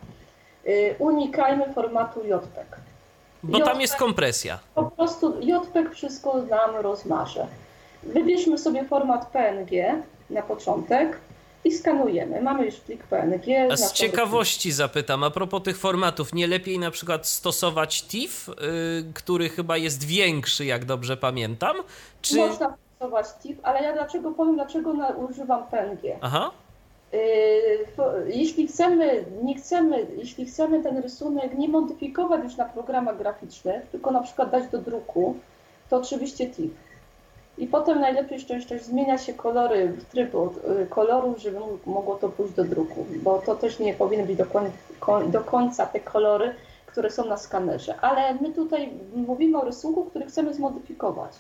Speaker 2: unikajmy formatu JPEG.
Speaker 1: Bo JPEG, tam jest kompresja.
Speaker 2: Po prostu JPEG wszystko nam rozmaże. Wybierzmy sobie format PNG na początek i skanujemy. Mamy już plik PNG.
Speaker 1: A z ciekawości zapytam, a propos tych formatów, nie lepiej na przykład stosować TIFF, yy, który chyba jest większy, jak dobrze pamiętam?
Speaker 2: Czy... Można stosować TIFF, ale ja dlaczego powiem, dlaczego używam PNG.
Speaker 1: Aha.
Speaker 2: Yy, jeśli chcemy, nie chcemy, jeśli chcemy ten rysunek nie modyfikować już na programach graficznych, tylko na przykład dać do druku, to oczywiście TIP. I potem najlepiej jeszcze zmienia się kolory, tryb y, kolorów, żeby mogło to pójść do druku, bo to też nie powinny być do, koń, do końca te kolory, które są na skanerze. Ale my tutaj mówimy o rysunku, który chcemy zmodyfikować.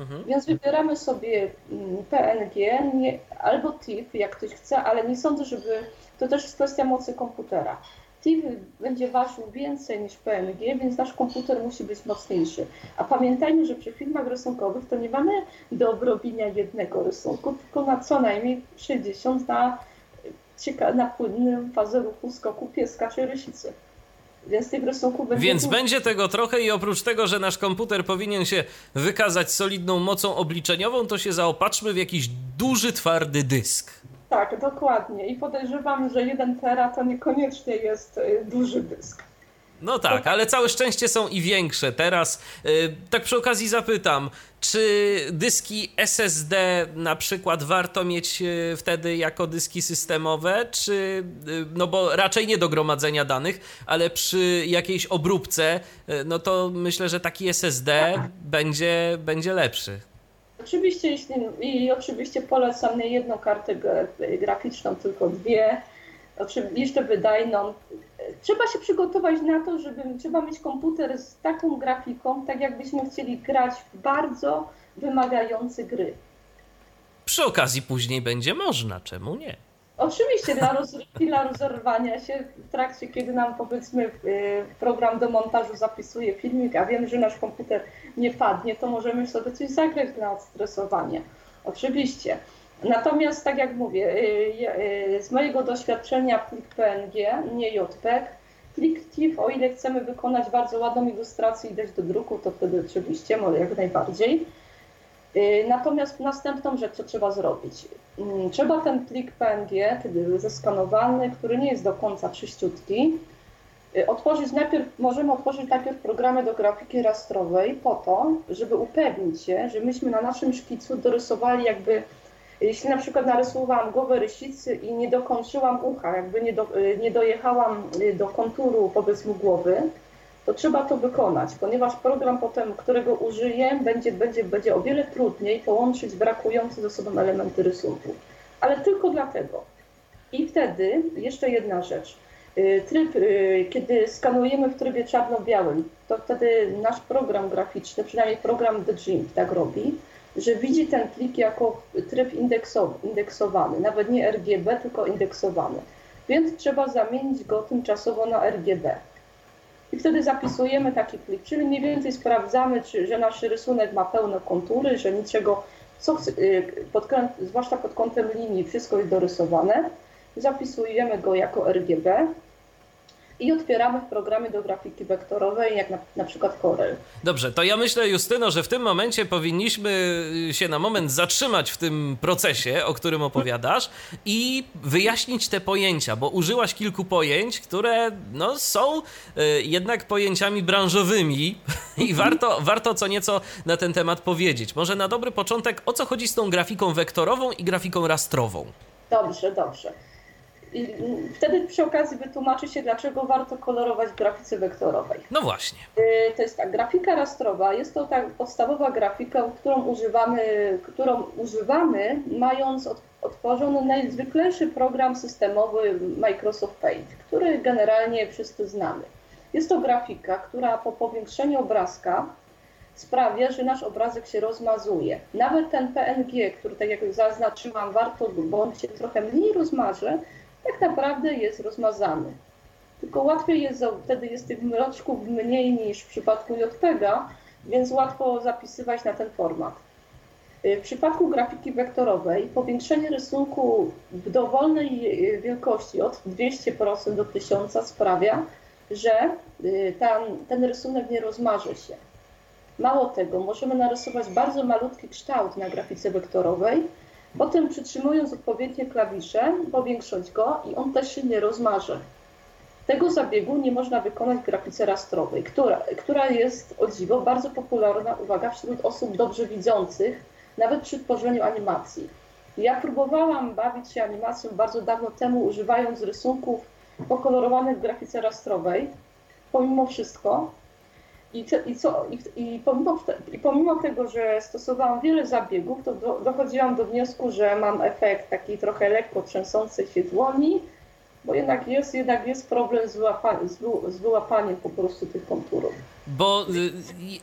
Speaker 2: Mhm. Więc wybieramy sobie mm, PNG nie, albo TIFF, jak ktoś chce, ale nie sądzę, żeby. To też jest kwestia mocy komputera. TIFF będzie ważył więcej niż PNG, więc nasz komputer musi być mocniejszy. A pamiętajmy, że przy filmach rysunkowych to nie mamy do obrobienia jednego rysunku, tylko na co najmniej 60 na, na płynnym fazę ruchu skoku pieska czy rysicy. Więc tych rysunków będzie.
Speaker 1: Więc będzie tego trochę i oprócz tego, że nasz komputer powinien się wykazać solidną mocą obliczeniową, to się zaopatrzmy w jakiś duży, twardy dysk.
Speaker 2: Tak, dokładnie. I podejrzewam, że 1 tera to niekoniecznie jest y, duży dysk.
Speaker 1: No tak, ale całe szczęście są i większe. Teraz y, tak przy okazji zapytam, czy dyski SSD na przykład warto mieć y, wtedy jako dyski systemowe, czy y, no bo raczej nie do gromadzenia danych, ale przy jakiejś obróbce, no to myślę, że taki SSD będzie, będzie lepszy.
Speaker 2: Oczywiście, jeśli, i oczywiście polecam nie jedną kartę graficzną, tylko dwie jeszcze wydajną. Trzeba się przygotować na to, żeby trzeba mieć komputer z taką grafiką, tak jakbyśmy chcieli grać w bardzo wymagające gry.
Speaker 1: Przy okazji później będzie można, czemu nie?
Speaker 2: Oczywiście dla, rozrywki, dla rozerwania się w trakcie, kiedy nam powiedzmy y, program do montażu zapisuje filmik, a wiemy, że nasz komputer nie padnie, to możemy sobie coś zagrać dla odstresowania. Oczywiście. Natomiast, tak jak mówię, y, y, z mojego doświadczenia plik PNG, nie JPEG, plik TIFF, o ile chcemy wykonać bardzo ładną ilustrację i dać do druku, to wtedy oczywiście, może jak najbardziej. Y, natomiast następną rzecz, co trzeba zrobić? Mm, trzeba ten plik PNG, kiedy zeskanowany, który nie jest do końca czyściutki, y, otworzyć najpierw, możemy otworzyć najpierw programy do grafiki rastrowej po to, żeby upewnić się, że myśmy na naszym szkicu dorysowali jakby, jeśli na przykład narysowałam głowę rysicy i nie dokończyłam ucha, jakby nie, do, y, nie dojechałam do konturu powiedzmy głowy, to trzeba to wykonać, ponieważ program potem, którego użyję, będzie, będzie, będzie o wiele trudniej połączyć brakujące ze sobą elementy rysunku. Ale tylko dlatego. I wtedy jeszcze jedna rzecz. Y, tryb, y, kiedy skanujemy w trybie czarno-białym, to wtedy nasz program graficzny, przynajmniej program The GIMP tak robi, że widzi ten plik jako tryb indeksowany, nawet nie RGB, tylko indeksowany. Więc trzeba zamienić go tymczasowo na RGB i wtedy zapisujemy taki plik, czyli mniej więcej sprawdzamy, czy, że nasz rysunek ma pełne kontury, że niczego, co, y, pod, zwłaszcza pod kątem linii, wszystko jest dorysowane. Zapisujemy go jako RGB i otwieramy w programie do grafiki wektorowej, jak na, na przykład Corel.
Speaker 1: Dobrze, to ja myślę, Justyno, że w tym momencie powinniśmy się na moment zatrzymać w tym procesie, o którym opowiadasz i wyjaśnić te pojęcia, bo użyłaś kilku pojęć, które no, są y, jednak pojęciami branżowymi i warto, warto co nieco na ten temat powiedzieć. Może na dobry początek, o co chodzi z tą grafiką wektorową i grafiką rastrową?
Speaker 2: Dobrze, dobrze. I wtedy przy okazji wytłumaczy się, dlaczego warto kolorować w grafice wektorowej.
Speaker 1: No właśnie.
Speaker 2: Y, to jest tak, grafika rastrowa jest to tak podstawowa grafika, którą używamy, którą używamy mając otworzony najzwyklejszy program systemowy Microsoft Paint, który generalnie wszyscy znamy. Jest to grafika, która po powiększeniu obrazka sprawia, że nasz obrazek się rozmazuje. Nawet ten PNG, który tak jak zaznaczyłam, warto, bo on się trochę mniej rozmaże, tak naprawdę jest rozmazany. Tylko łatwiej jest, wtedy jest tych mroczków mniej niż w przypadku JPEGa, więc łatwo zapisywać na ten format. Y, w przypadku grafiki wektorowej powiększenie rysunku w dowolnej y, wielkości od 200% do 1000 sprawia, że y, ten, ten rysunek nie rozmarzy się. Mało tego, możemy narysować bardzo malutki kształt na grafice wektorowej, Potem przytrzymując odpowiednie klawisze, powiększyć go i on też się nie rozmarze. Tego zabiegu nie można wykonać w grafice rastrowej, która, która jest o dziwo bardzo popularna, uwaga, wśród osób dobrze widzących, nawet przy tworzeniu animacji. Ja próbowałam bawić się animacją bardzo dawno temu, używając rysunków pokolorowanych w grafice rastrowej. Pomimo wszystko i, i, co, i, i, pomimo, I pomimo tego, że stosowałam wiele zabiegów, to do, dochodziłam do wniosku, że mam efekt taki trochę lekko trzęsącej się dłoni, bo jednak jest, jednak jest problem z, wyłapaniem, z wyłapaniem po prostu tych konturów.
Speaker 1: Bo y,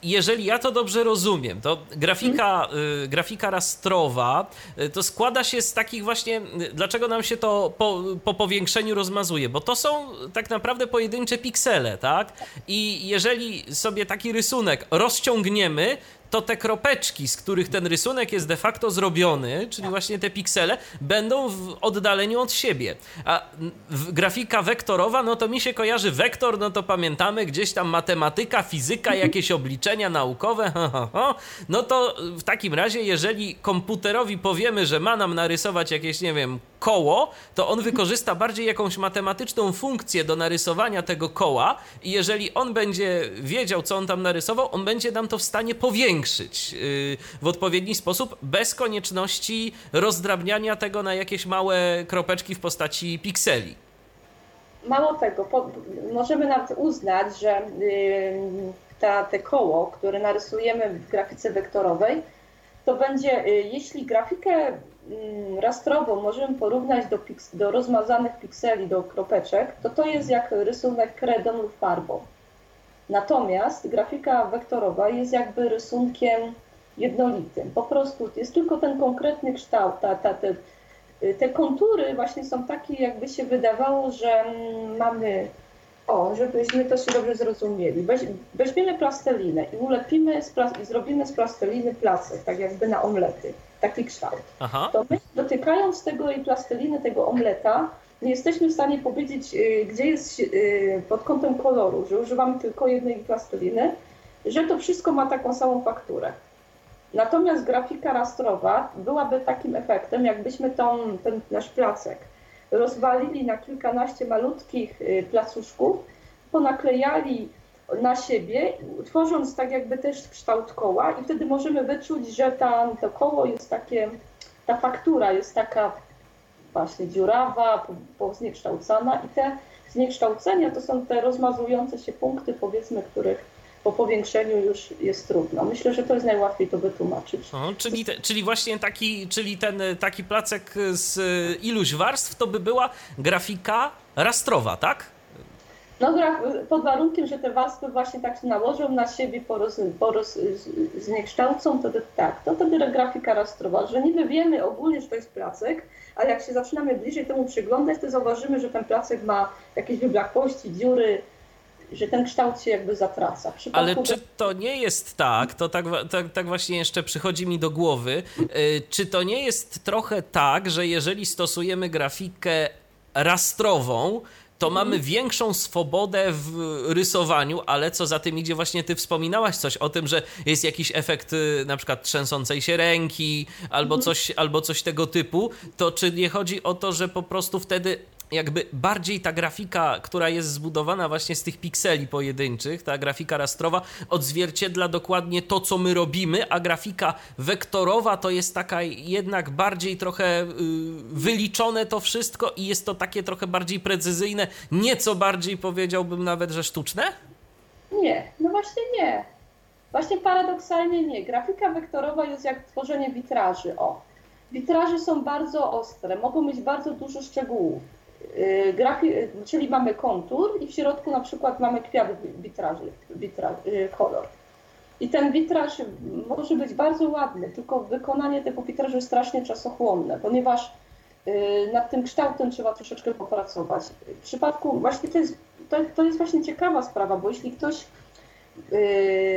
Speaker 1: jeżeli ja to dobrze rozumiem, to grafika, y, grafika rastrowa y, to składa się z takich właśnie, dlaczego nam się to po, po powiększeniu rozmazuje? Bo to są tak naprawdę pojedyncze piksele, tak? I jeżeli sobie taki rysunek rozciągniemy, to te kropeczki, z których ten rysunek jest de facto zrobiony, czyli właśnie te piksele, będą w oddaleniu od siebie. A grafika wektorowa, no to mi się kojarzy wektor, no to pamiętamy gdzieś tam matematyka, fizyka, jakieś obliczenia naukowe, no to w takim razie, jeżeli komputerowi powiemy, że ma nam narysować jakieś, nie wiem, koło, to on wykorzysta bardziej jakąś matematyczną funkcję do narysowania tego koła i jeżeli on będzie wiedział, co on tam narysował, on będzie nam to w stanie powiększyć yy, w odpowiedni sposób, bez konieczności rozdrabniania tego na jakieś małe kropeczki w postaci pikseli.
Speaker 2: Mało tego, po, możemy nawet uznać, że yy, ta, te koło, które narysujemy w grafice wektorowej, to będzie, yy, jeśli grafikę Mm, rastrową możemy porównać do, do rozmazanych pikseli, do kropeczek, to to jest jak rysunek kredą lub farbą. Natomiast grafika wektorowa jest jakby rysunkiem jednolitym. Po prostu jest tylko ten konkretny kształt, ta, ta, te, te kontury właśnie są takie, jakby się wydawało, że mm, mamy, o, żebyśmy to się dobrze zrozumieli. Weź, weźmiemy plastelinę i ulepimy z, i zrobimy z plasteliny placek, tak jakby na omlety taki kształt. Aha. To my dotykając tego i plasteliny, tego omleta, nie jesteśmy w stanie powiedzieć, y, gdzie jest y, pod kątem koloru, że używamy tylko jednej plasteliny, że to wszystko ma taką samą fakturę. Natomiast grafika rastrowa byłaby takim efektem, jakbyśmy tą, ten nasz placek rozwalili na kilkanaście malutkich y, placuszków, ponaklejali na siebie, tworząc tak jakby też kształt koła i wtedy możemy wyczuć, że ta, to koło jest takie, ta faktura jest taka właśnie dziurawa, zniekształcana i te zniekształcenia to są te rozmazujące się punkty, powiedzmy, których po powiększeniu już jest trudno. Myślę, że to jest najłatwiej to wytłumaczyć.
Speaker 1: O, czyli, te, czyli właśnie taki, czyli ten taki placek z iluś warstw to by była grafika rastrowa, tak?
Speaker 2: No pod warunkiem, że te warstwy właśnie tak się nałożą na siebie, poroz, poroz, zniekształcą, to, to tak, to wtedy grafika rastrowa, że niby wiemy ogólnie, że to jest placek, ale jak się zaczynamy bliżej temu przyglądać, to zauważymy, że ten placek ma jakieś wyblakłości, dziury, że ten kształt się jakby zatraca.
Speaker 1: Ale czy to nie jest tak, to tak, tak, tak właśnie jeszcze przychodzi mi do głowy, yy, czy to nie jest trochę tak, że jeżeli stosujemy grafikę rastrową, to mamy mhm. większą swobodę w rysowaniu, ale co za tym idzie, właśnie ty wspominałaś coś o tym, że jest jakiś efekt y, na przykład trzęsącej się ręki albo mhm. coś, albo coś tego typu, to czy nie chodzi o to, że po prostu wtedy jakby bardziej ta grafika, która jest zbudowana właśnie z tych pikseli pojedynczych, ta grafika rastrowa odzwierciedla dokładnie to, co my robimy, a grafika wektorowa to jest taka jednak bardziej trochę y, wyliczone to wszystko i jest to takie trochę bardziej precyzyjne, nieco bardziej powiedziałbym nawet, że sztuczne?
Speaker 2: Nie, no właśnie nie. Właśnie paradoksalnie nie. Grafika wektorowa jest jak tworzenie witraży. O, witraże są bardzo ostre, mogą mieć bardzo dużo szczegółów grafi, czyli mamy kontur i w środku na przykład mamy kwiat witraży, witra, y, kolor. I ten witraż może być bardzo ładny, tylko wykonanie tego witrażu jest strasznie czasochłonne, ponieważ y, nad tym kształtem trzeba troszeczkę popracować. W przypadku, właśnie to jest, to, to jest właśnie ciekawa sprawa, bo jeśli ktoś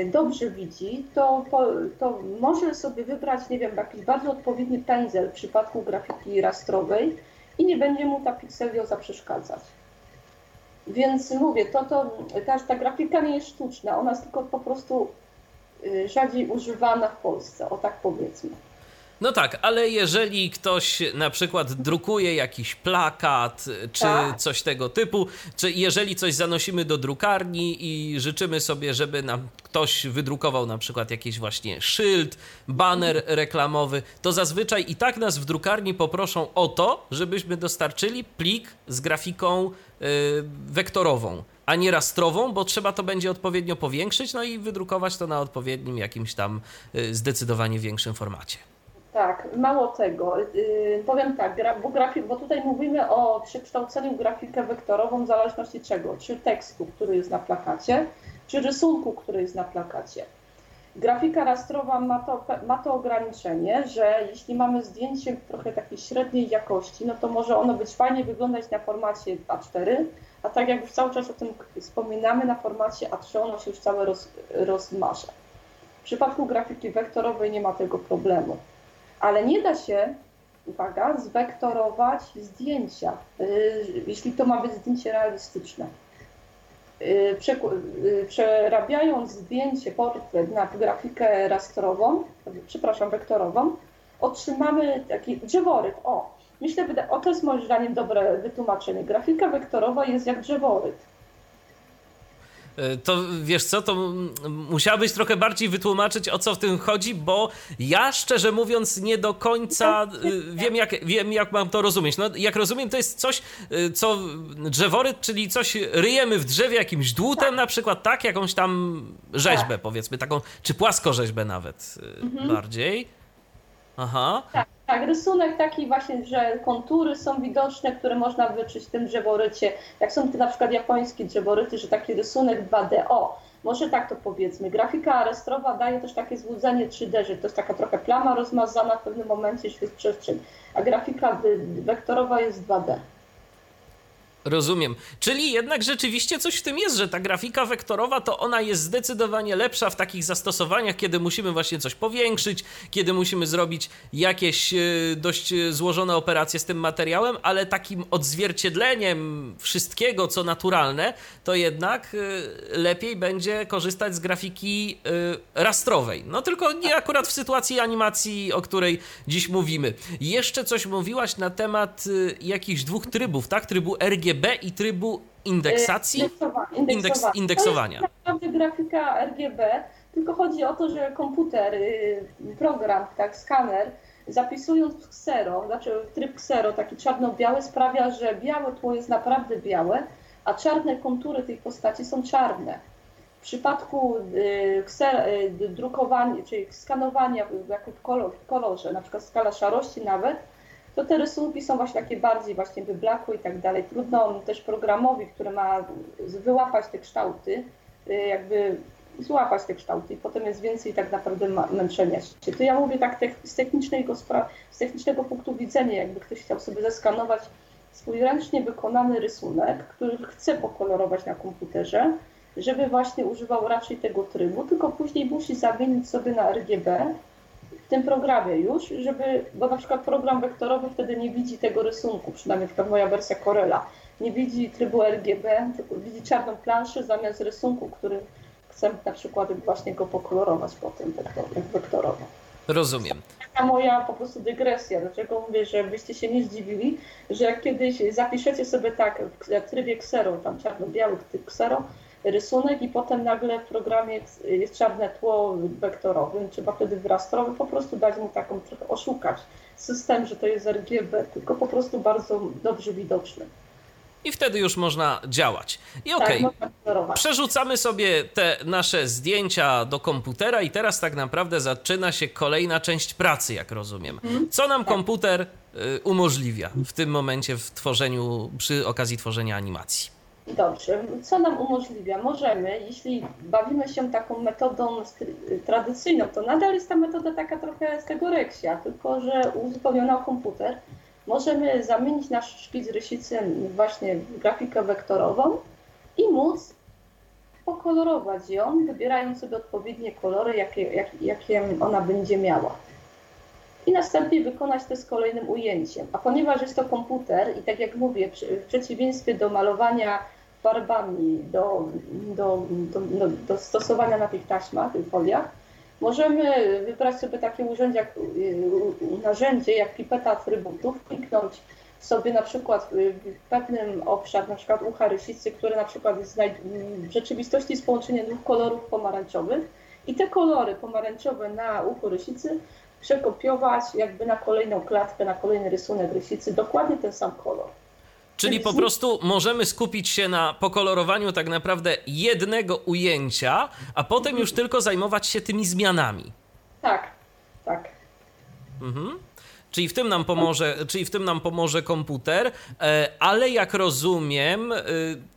Speaker 2: dobrze widzi, to, to może sobie wybrać, nie wiem, jakiś bardzo odpowiedni pędzel w przypadku grafiki rastrowej, i nie będzie mu ta pikselioza przeszkadzać. Więc mówię, to, to, ta, ta grafika nie jest sztuczna, ona jest tylko po prostu y, rzadziej używana w Polsce, o tak powiedzmy.
Speaker 1: No tak, ale jeżeli ktoś na przykład drukuje jakiś plakat czy tak. coś tego typu, czy jeżeli coś zanosimy do drukarni i życzymy sobie, żeby nam ktoś wydrukował na przykład jakiś właśnie szyld, baner reklamowy, to zazwyczaj i tak nas w drukarni poproszą o to, żebyśmy dostarczyli plik z grafiką yy, wektorową a nie rastrową, bo trzeba to będzie odpowiednio powiększyć, no i wydrukować to na odpowiednim jakimś tam y, zdecydowanie większym formacie.
Speaker 2: Tak, mało tego. Yy, powiem tak, bo, grafik, bo tutaj mówimy o przekształceniu grafikę wektorową w zależności czego? Czy tekstu, który jest na plakacie, czy rysunku, który jest na plakacie. Grafika rastrowa ma to, ma to ograniczenie, że jeśli mamy zdjęcie trochę takiej średniej jakości, no to może ono być fajnie wyglądać na formacie A4, a tak jak już cały czas o tym wspominamy, na formacie A3 ono się już całe roz, rozmaże. W przypadku grafiki wektorowej nie ma tego problemu ale nie da się, uwaga, zwektorować zdjęcia, y, jeśli to ma być zdjęcie realistyczne. Y, y, przerabiając zdjęcie, portret na grafikę rastrową, przepraszam, wektorową, otrzymamy taki drzeworyt. O, myślę, że to jest moim zdaniem dobre wytłumaczenie. Grafika wektorowa jest jak drzeworyt.
Speaker 1: E, to wiesz co, to musiałabyś trochę bardziej wytłumaczyć o co w tym chodzi, bo ja szczerze mówiąc nie do końca e, wiem jak, wiem jak mam to rozumieć. No, jak rozumiem to jest coś, e, co drzeworyt, czyli coś ryjemy w drzewie jakimś dłutem tak. na przykład, tak? Jakąś tam rzeźbę tak. powiedzmy, taką, czy płaskorzeźbę nawet mhm. bardziej.
Speaker 2: Aha. Tak. Tak, rysunek taki właśnie, że kontury są widoczne, które można wyczuć w tym drzeworycie. Jak są te na przykład japońskie drzeworyty, że taki rysunek 2D. O, może tak to powiedzmy. Grafika restrowa daje też takie złudzenie 3D, że to jest taka trochę plama rozmazana w pewnym momencie, jest przestrzeń. A grafika wektorowa jest 2D.
Speaker 1: Rozumiem. Czyli jednak rzeczywiście coś w tym jest, że ta grafika wektorowa to ona jest zdecydowanie lepsza w takich zastosowaniach, kiedy musimy właśnie coś powiększyć, kiedy musimy zrobić jakieś e, dość złożone operacje z tym materiałem, ale takim odzwierciedleniem wszystkiego, co naturalne, to jednak e, lepiej będzie korzystać z grafiki rastrowej. No tylko nie akurat w sytuacji animacji, o której dziś mówimy. Jeszcze coś mówiłaś na temat jakichś dwóch trybów, tak? Trybu RG RGB i trybu indeksacji?
Speaker 2: Indeksowa indeksowania.
Speaker 1: Indeks, indeksowania.
Speaker 2: To jest naprawdę grafika RGB, tylko chodzi o to, że komputer, y, program, tak, skaner, zapisując ksero, znaczy tryb ksero, taki czarno-biały, sprawia, że białe tło jest naprawdę białe, a czarne kontury tej postaci są czarne. W przypadku y, kser, y, drukowania, czyli skanowania w kolorze, na przykład skala szarości nawet, to te rysunki są właśnie takie bardziej właśnie wyblakłe i tak dalej. Trudno też programowi, który ma wyłapać te kształty, y, jakby złapać te kształty i potem jest więcej tak naprawdę męczenia się. To ja mówię tak z technicznego, z technicznego punktu widzenia, jakby ktoś chciał sobie zeskanować swój ręcznie wykonany rysunek, który chce pokolorować na komputerze, żeby właśnie używał raczej tego trybu, tylko później musi zamienić sobie na RGB tym programie już, żeby, bo na przykład program wektorowy wtedy nie widzi tego rysunku, przynajmniej na moja wersja Corella, nie widzi trybu RGB, tylko widzi czarną planszę zamiast rysunku, który chcę na przykład właśnie go pokolorować potem wektorowo.
Speaker 1: Rozumiem.
Speaker 2: Taka moja po prostu dygresja. Dlaczego mówię, że byście się nie zdziwili, że jak kiedyś zapiszecie sobie tak w trybie Xero, tam czarno-biały Xero, rysunek i potem nagle w programie jest czarne tło wektorowe, trzeba wtedy w rastrowy po prostu dać mu taką trochę oszukać system, że to jest RGB, tylko po prostu bardzo dobrze widoczny.
Speaker 1: I wtedy już można działać. I okej, okay, przerzucamy sobie te nasze zdjęcia do komputera i teraz tak naprawdę zaczyna się kolejna część pracy, jak rozumiem. Mhm. Co nam tak. komputer y, umożliwia w tym momencie w tworzeniu, przy okazji tworzenia animacji?
Speaker 2: Dobrze. Co nam umożliwia? Możemy, jeśli bawimy się taką metodą tradycyjną, to nadal jest ta metoda taka trochę z tego reksia, tylko że uzupełniona o komputer. Możemy zamienić nasz szkic rysicy właśnie w grafikę wektorową i móc pokolorować ją, wybierając sobie odpowiednie kolory, jakie, jak, jakie ona będzie miała. I następnie wykonać to z kolejnym ujęciem. A ponieważ jest to komputer i tak jak mówię, w przeciwieństwie do malowania farbami do, do, do, do, do stosowania na tych taśmach, tych foliach, możemy wybrać sobie takie urzędzie, narzędzie jak pipeta atrybutów, kliknąć sobie na przykład w pewnym obszar, na przykład ucha rysicy, które na przykład jest w rzeczywistości jest połączenie dwóch kolorów pomarańczowych. I te kolory pomarańczowe na uchu rysicy przekopiować jakby na kolejną klatkę, na kolejny rysunek rysicy, dokładnie ten sam kolor.
Speaker 1: Czyli po prostu możemy skupić się na pokolorowaniu tak naprawdę jednego ujęcia, a potem już tylko zajmować się tymi zmianami.
Speaker 2: Tak, tak.
Speaker 1: Mhm. Czyli w tym nam pomoże, czyli w tym nam pomoże komputer, e, ale jak rozumiem, e,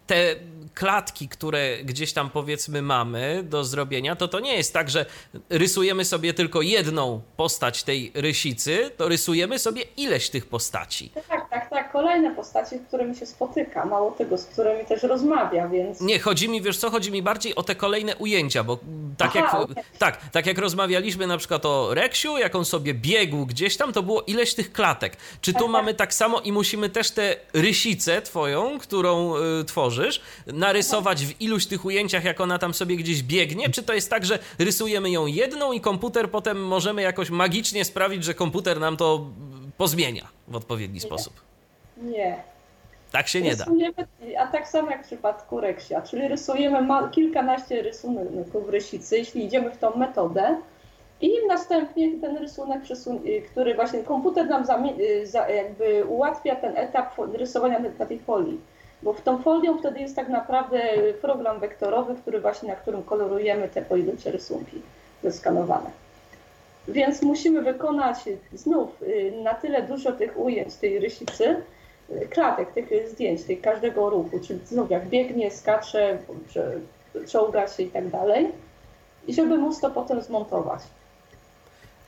Speaker 1: te klatki, które gdzieś tam powiedzmy mamy do zrobienia, to to nie jest tak, że rysujemy sobie tylko jedną postać tej rysicy, to rysujemy sobie ileś tych postaci.
Speaker 2: Tak, tak, tak. Kolejne postaci, z którymi się spotyka, mało tego, z którymi też rozmawia, więc...
Speaker 1: Nie, chodzi mi, wiesz co, chodzi mi bardziej o te kolejne ujęcia, bo tak, Aha, jak, okay. tak, tak jak rozmawialiśmy na przykład o Reksiu, jak on sobie biegł gdzieś tam, to było ileś tych klatek. Czy tu tak, mamy tak. tak samo i musimy też tę rysicę twoją, którą y, tworzysz, narysować w iluś tych ujęciach, jak ona tam sobie gdzieś biegnie? Czy to jest tak, że rysujemy ją jedną i komputer potem możemy jakoś magicznie sprawić, że komputer nam to pozmienia w odpowiedni
Speaker 2: nie.
Speaker 1: sposób?
Speaker 2: Nie.
Speaker 1: Tak się nie da.
Speaker 2: A tak samo jak w przypadku reksia, czyli rysujemy kilkanaście rysunków rysicy, jeśli idziemy w tą metodę, i następnie ten rysunek, który właśnie komputer nam jakby ułatwia ten etap rysowania na tej folii bo w tą folią wtedy jest tak naprawdę program wektorowy, który właśnie, na którym kolorujemy te pojedyncze rysunki zeskanowane. Więc musimy wykonać znów y, na tyle dużo tych ujęć tej rysicy, y, klatek, tych zdjęć, tej każdego ruchu, czyli znów jak biegnie, skacze, czołga się i tak dalej, i żeby móc to potem zmontować.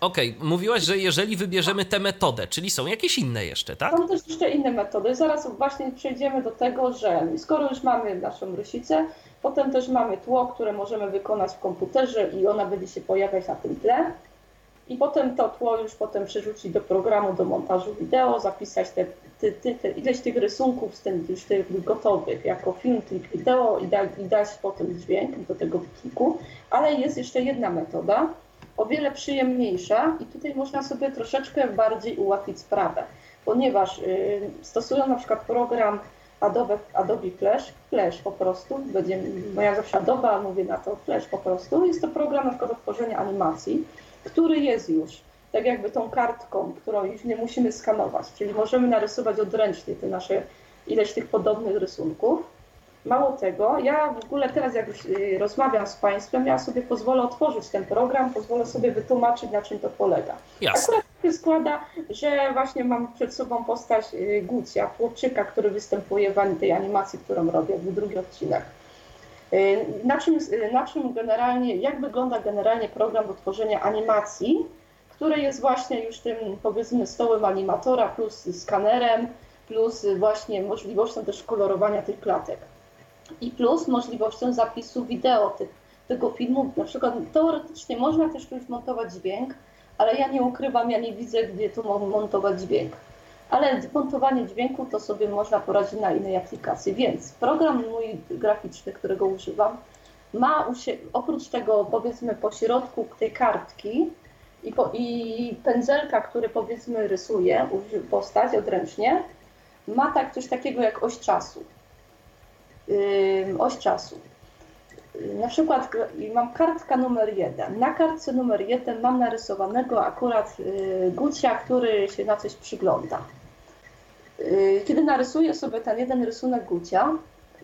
Speaker 1: Okej, mówiłaś, że jeżeli wybierzemy tę metodę, czyli są jakieś inne jeszcze, tak?
Speaker 2: Są też jeszcze inne metody. Zaraz właśnie przejdziemy do tego, że skoro już mamy naszą rysicę, potem też mamy tło, które możemy wykonać w komputerze i ona będzie się pojawiać na tym tle. I potem to tło już potem przerzucić do programu do montażu wideo, zapisać te, te ileś tych rysunków z tym, już tych gotowych jako film, klip wideo i, da, i dać potem dźwięk do tego pliku. Ale jest jeszcze jedna metoda, o wiele przyjemniejsza i tutaj można sobie troszeczkę bardziej ułatwić sprawę, ponieważ y, stosując na przykład program Adobe, Adobe Flash, Flash po prostu, będzie, bo ja zawsze Adobe, mówię na to Flash po prostu, jest to program na przykład do tworzenia animacji, który jest już tak jakby tą kartką, którą już nie musimy skanować, czyli możemy narysować odręcznie te nasze ileś tych podobnych rysunków Mało tego, ja w ogóle teraz jak już y, rozmawiam z Państwem, ja sobie pozwolę otworzyć ten program, pozwolę sobie wytłumaczyć, na czym to polega.
Speaker 1: Jasne.
Speaker 2: Akurat się składa, że właśnie mam przed sobą postać y, Gucia, chłopczyka, który występuje w tej animacji, którą robię, w drugi odcinek. Y, na czym, na czym generalnie, jak wygląda generalnie program do tworzenia animacji, który jest właśnie już tym powiedzmy stołem animatora plus skanerem, plus właśnie możliwością też kolorowania tych klatek i plus możliwością zapisu wideo tych, tego filmu. Na przykład teoretycznie można też tu już montować dźwięk, ale ja nie ukrywam, ja nie widzę, gdzie tu montować dźwięk. Ale montowanie dźwięku to sobie można poradzić na innej aplikacji. Więc program mój graficzny, którego używam, ma oprócz tego powiedzmy po środku tej kartki i, po, i pędzelka, który powiedzmy rysuje postać odręcznie, ma tak coś takiego jak oś czasu oś czasu. Na przykład mam kartka numer jeden. Na kartce numer jeden mam narysowanego akurat y, Gucia, który się na coś przygląda. Y, kiedy narysuję sobie ten jeden rysunek Gucia,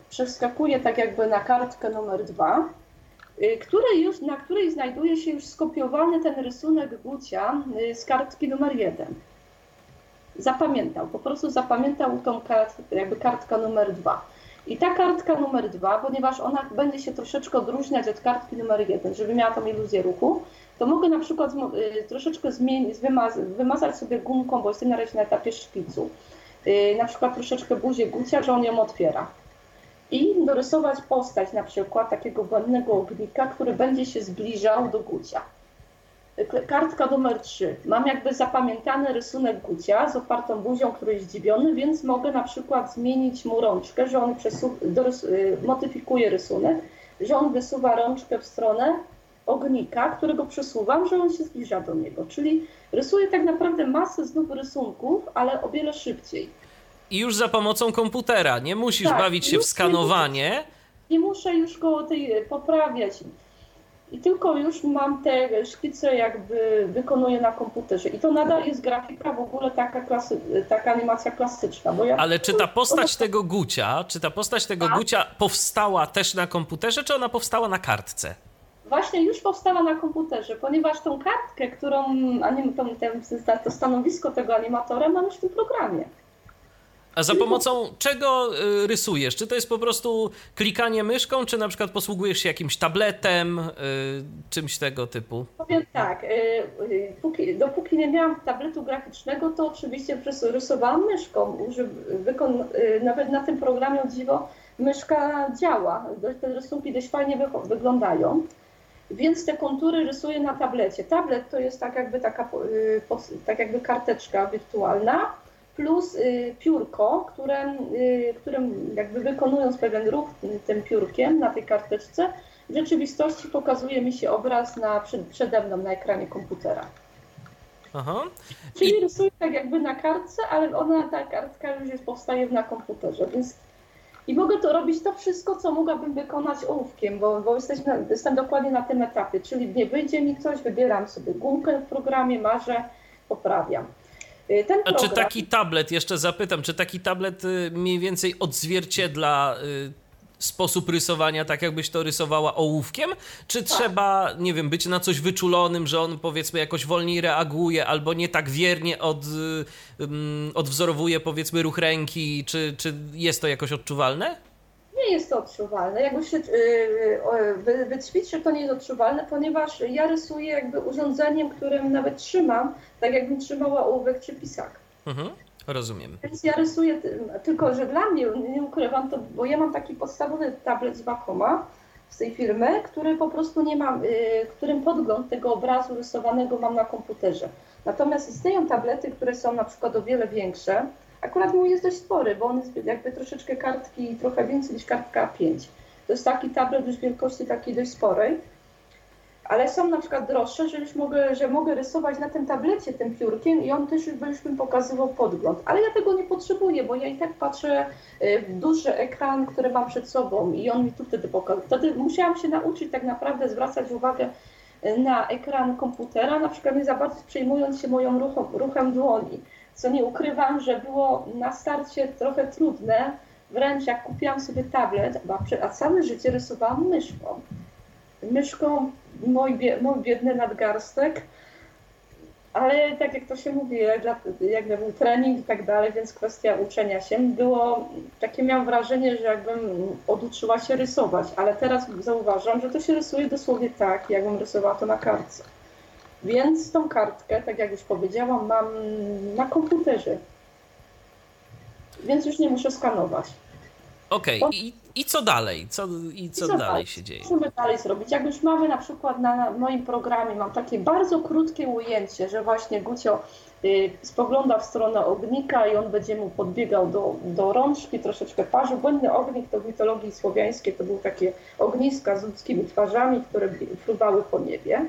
Speaker 2: przeskakuję tak jakby na kartkę numer dwa, y, której już, na której znajduje się już skopiowany ten rysunek Gucia z kartki numer jeden. Zapamiętał, po prostu zapamiętał tą kart, jakby kartka numer dwa. I ta kartka numer dwa, ponieważ ona będzie się troszeczkę odróżniać od kartki numer jeden, żeby miała tą iluzję ruchu, to mogę na przykład y, troszeczkę zmienić, wymazać sobie gumką, bo jestem na razie na etapie szpicu. Y, na przykład troszeczkę buzię Gucia, że on ją otwiera. I dorysować postać na przykład takiego błędnego ognika, który będzie się zbliżał do Gucia. Kartka numer 3. Mam jakby zapamiętany rysunek Gucia z opartą buzią, który jest zdziwiony, więc mogę na przykład zmienić mu rączkę, że on y, modyfikuje rysunek, że on wysuwa rączkę w stronę ognika, którego przesuwam, że on się zbliża do niego. Czyli rysuję tak naprawdę masę znów rysunków, ale o wiele szybciej.
Speaker 1: I już za pomocą komputera. Nie musisz tak, bawić się w skanowanie.
Speaker 2: Nie, muszę już go tej poprawiać i tylko już mam te szkice jakby wykonuję na komputerze. I to nadal jest grafika w ogóle taka, klasy, taka animacja klasyczna. Ja
Speaker 1: Ale czy ta postać tego Gucia, czy ta postać tego tak? Gucia powstała też na komputerze, czy ona powstała na kartce?
Speaker 2: Właśnie już powstała na komputerze, ponieważ tą kartkę, którą, anim, tą, to stanowisko tego animatora mam już w tym programie.
Speaker 1: A za pomocą czego y, rysujesz? Czy to jest po prostu klikanie myszką, czy na przykład posługujesz się jakimś tabletem, y, czymś tego typu?
Speaker 2: Powiem tak, y, póki, dopóki nie miałam tabletu graficznego, to oczywiście rysowałam myszką. Nawet na tym programie o dziwo myszka działa. Te rysunki dość fajnie wyglądają. Więc te kontury rysuję na tablecie. Tablet to jest tak jakby taka tak jakby karteczka wirtualna, plus y, piórko, które, y, którym jakby wykonując pewien ruch tym piórkiem na tej karteczce, w rzeczywistości pokazuje mi się obraz na, przed, przede mną na ekranie komputera. Aha. Czyli I... rysuję tak jakby na kartce, ale ona, ta kartka już jest, powstaje na komputerze, więc i mogę to robić to wszystko, co mogłabym wykonać ołówkiem, bo, bo jesteśmy, jestem dokładnie na tym etapie, czyli nie wyjdzie mi coś, wybieram sobie gumkę w programie, marzę, poprawiam.
Speaker 1: Y, ten program... A czy taki tablet, jeszcze zapytam, czy taki tablet y, mniej więcej odzwierciedla y, sposób rysowania, tak jakbyś to rysowała ołówkiem? Czy tak. trzeba, nie wiem, być na coś wyczulonym, że on powiedzmy jakoś wolniej reaguje albo nie tak wiernie od, um, odwzorowuje powiedzmy ruch ręki? Czy, czy jest to jakoś odczuwalne?
Speaker 2: Nie jest to odczuwalne. Jakby się yy, wyćwiczy, to nie jest odczuwalne, ponieważ ja rysuję jakby urządzeniem, którym nawet trzymam, tak jakbym trzymała ołówek czy pisak.
Speaker 1: Mhm. Rozumiem.
Speaker 2: Więc ja rysuję, tylko że dla mnie, nie ukrywam to, bo ja mam taki podstawowy tablet z Wacoma z tej firmy, który po prostu nie mam, yy, którym podgląd tego obrazu rysowanego mam na komputerze. Natomiast istnieją tablety, które są na przykład o wiele większe. Akurat mój jest dość spory, bo on jest jakby troszeczkę kartki, trochę więcej niż kartka A5. To jest taki tablet już wielkości takiej dość sporej ale są na przykład droższe, że już mogę, że mogę rysować na tym tablecie tym piórkiem i on też już, już bym pokazywał podgląd. Ale ja tego nie potrzebuję, bo ja i tak patrzę y, w duży ekran, który mam przed sobą i on mi tu wtedy pokazuje. Wtedy musiałam się nauczyć tak naprawdę zwracać uwagę y, na ekran komputera, na przykład nie za bardzo przejmując się moją ruchem, ruchem dłoni, co nie ukrywam, że było na starcie trochę trudne, wręcz jak kupiłam sobie tablet, a całe życie rysowałam myszką. Myszką mój, mój biedny nadgarstek. Ale tak jak to się mówi, jakby był trening i tak dalej, więc kwestia uczenia się. Było takie, miałam wrażenie, że jakbym oduczyła się rysować, ale teraz zauważam, że to się rysuje dosłownie tak, jakbym rysowała to na kartce. Więc tą kartkę, tak jak już powiedziałam, mam na komputerze. Więc już nie muszę skanować.
Speaker 1: Okej, okay. I, i co dalej? Co, I co, I co dalej się dzieje?
Speaker 2: Co my dalej zrobić? Jak już mamy na przykład na moim programie, mam takie bardzo krótkie ujęcie, że właśnie Gucio y, spogląda w stronę ognika i on będzie mu podbiegał do, do rączki, troszeczkę parzył. Błędny ognik to w mitologii słowiańskiej to były takie ogniska z ludzkimi twarzami, które fruwały po niebie.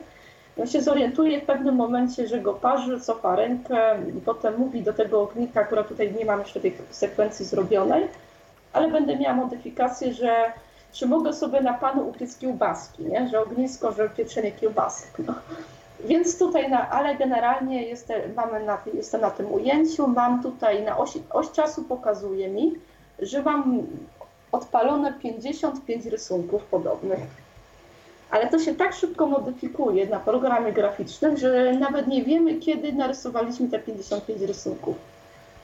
Speaker 2: On się zorientuje w pewnym momencie, że go parzy, cofa rękę i potem mówi do tego ognika, akurat tutaj nie mam jeszcze tej sekwencji zrobionej, ale będę miała modyfikację, że czy mogę sobie na panu upiec kiełbaski, nie? że ognisko, że pieczenie kiełbasek. No. Więc tutaj, na, ale generalnie jestem, mamy na, jestem na tym ujęciu, mam tutaj na osi, oś czasu pokazuje mi, że mam odpalone 55 rysunków podobnych. Ale to się tak szybko modyfikuje na programie graficznym, że nawet nie wiemy, kiedy narysowaliśmy te 55 rysunków.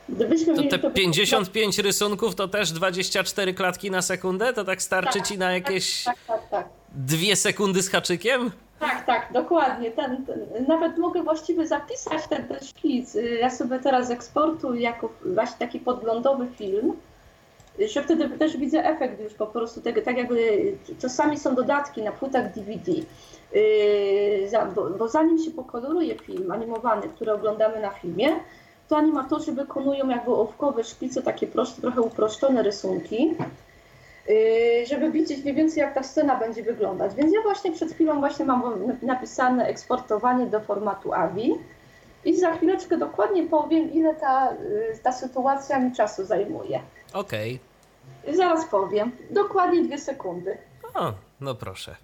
Speaker 1: Gdybyśmy to te 55 rysunków to też 24 klatki na sekundę? To tak starczy tak, ci na tak, jakieś tak, tak, tak, dwie sekundy z haczykiem?
Speaker 2: Tak, tak, dokładnie. Ten, ten, nawet mogę właściwie zapisać ten, ten szkic. Ja sobie teraz eksportuję jako właśnie taki podglądowy film, że wtedy też widzę efekt już po prostu tego, tak jakby czasami są dodatki na płytach DVD. Yy, bo, bo zanim się pokoloruje film animowany, który oglądamy na filmie, to animatorzy wykonują jakby ołówkowe szkice, takie proste, trochę uproszczone rysunki, yy, żeby widzieć mniej więcej jak ta scena będzie wyglądać. Więc ja właśnie przed chwilą właśnie mam napisane eksportowanie do formatu AVI i za chwileczkę dokładnie powiem, ile ta, yy, ta sytuacja mi czasu zajmuje.
Speaker 1: Okej.
Speaker 2: Okay. Zaraz powiem. Dokładnie dwie sekundy.
Speaker 1: O, no proszę.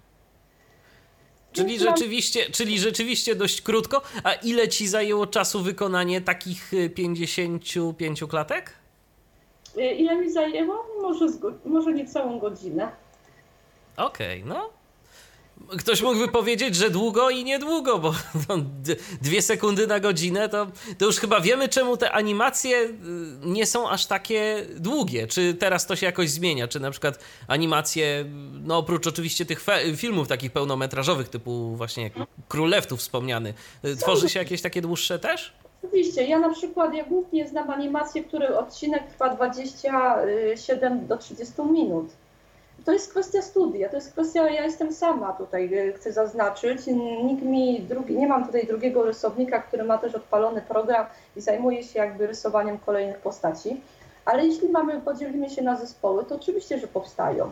Speaker 1: Czyli rzeczywiście, czyli rzeczywiście dość krótko. A ile ci zajęło czasu wykonanie takich 55 y, klatek?
Speaker 2: Y, ile mi zajęło? Może, może nie całą godzinę.
Speaker 1: Okej, okay, no Ktoś mógłby powiedzieć, że długo i niedługo, bo no, dwie sekundy na godzinę to, to już chyba wiemy, czemu te animacje y, nie są aż takie długie. Czy teraz to się jakoś zmienia? Czy na przykład animacje, no oprócz oczywiście tych filmów takich pełnometrażowych, typu właśnie Król Lew tu wspomniany, y, tworzy się jakieś takie dłuższe też?
Speaker 2: Oczywiście. Ja na przykład, ja głównie znam animacje, które odcinek trwa 27 do 30 minut to jest kwestia studia, to jest kwestia, ja jestem sama tutaj, e, chcę zaznaczyć. Nikt mi drugi, nie mam tutaj drugiego rysownika, który ma też odpalony program i zajmuje się jakby rysowaniem kolejnych postaci. Ale jeśli mamy, podzielimy się na zespoły, to oczywiście, że powstają.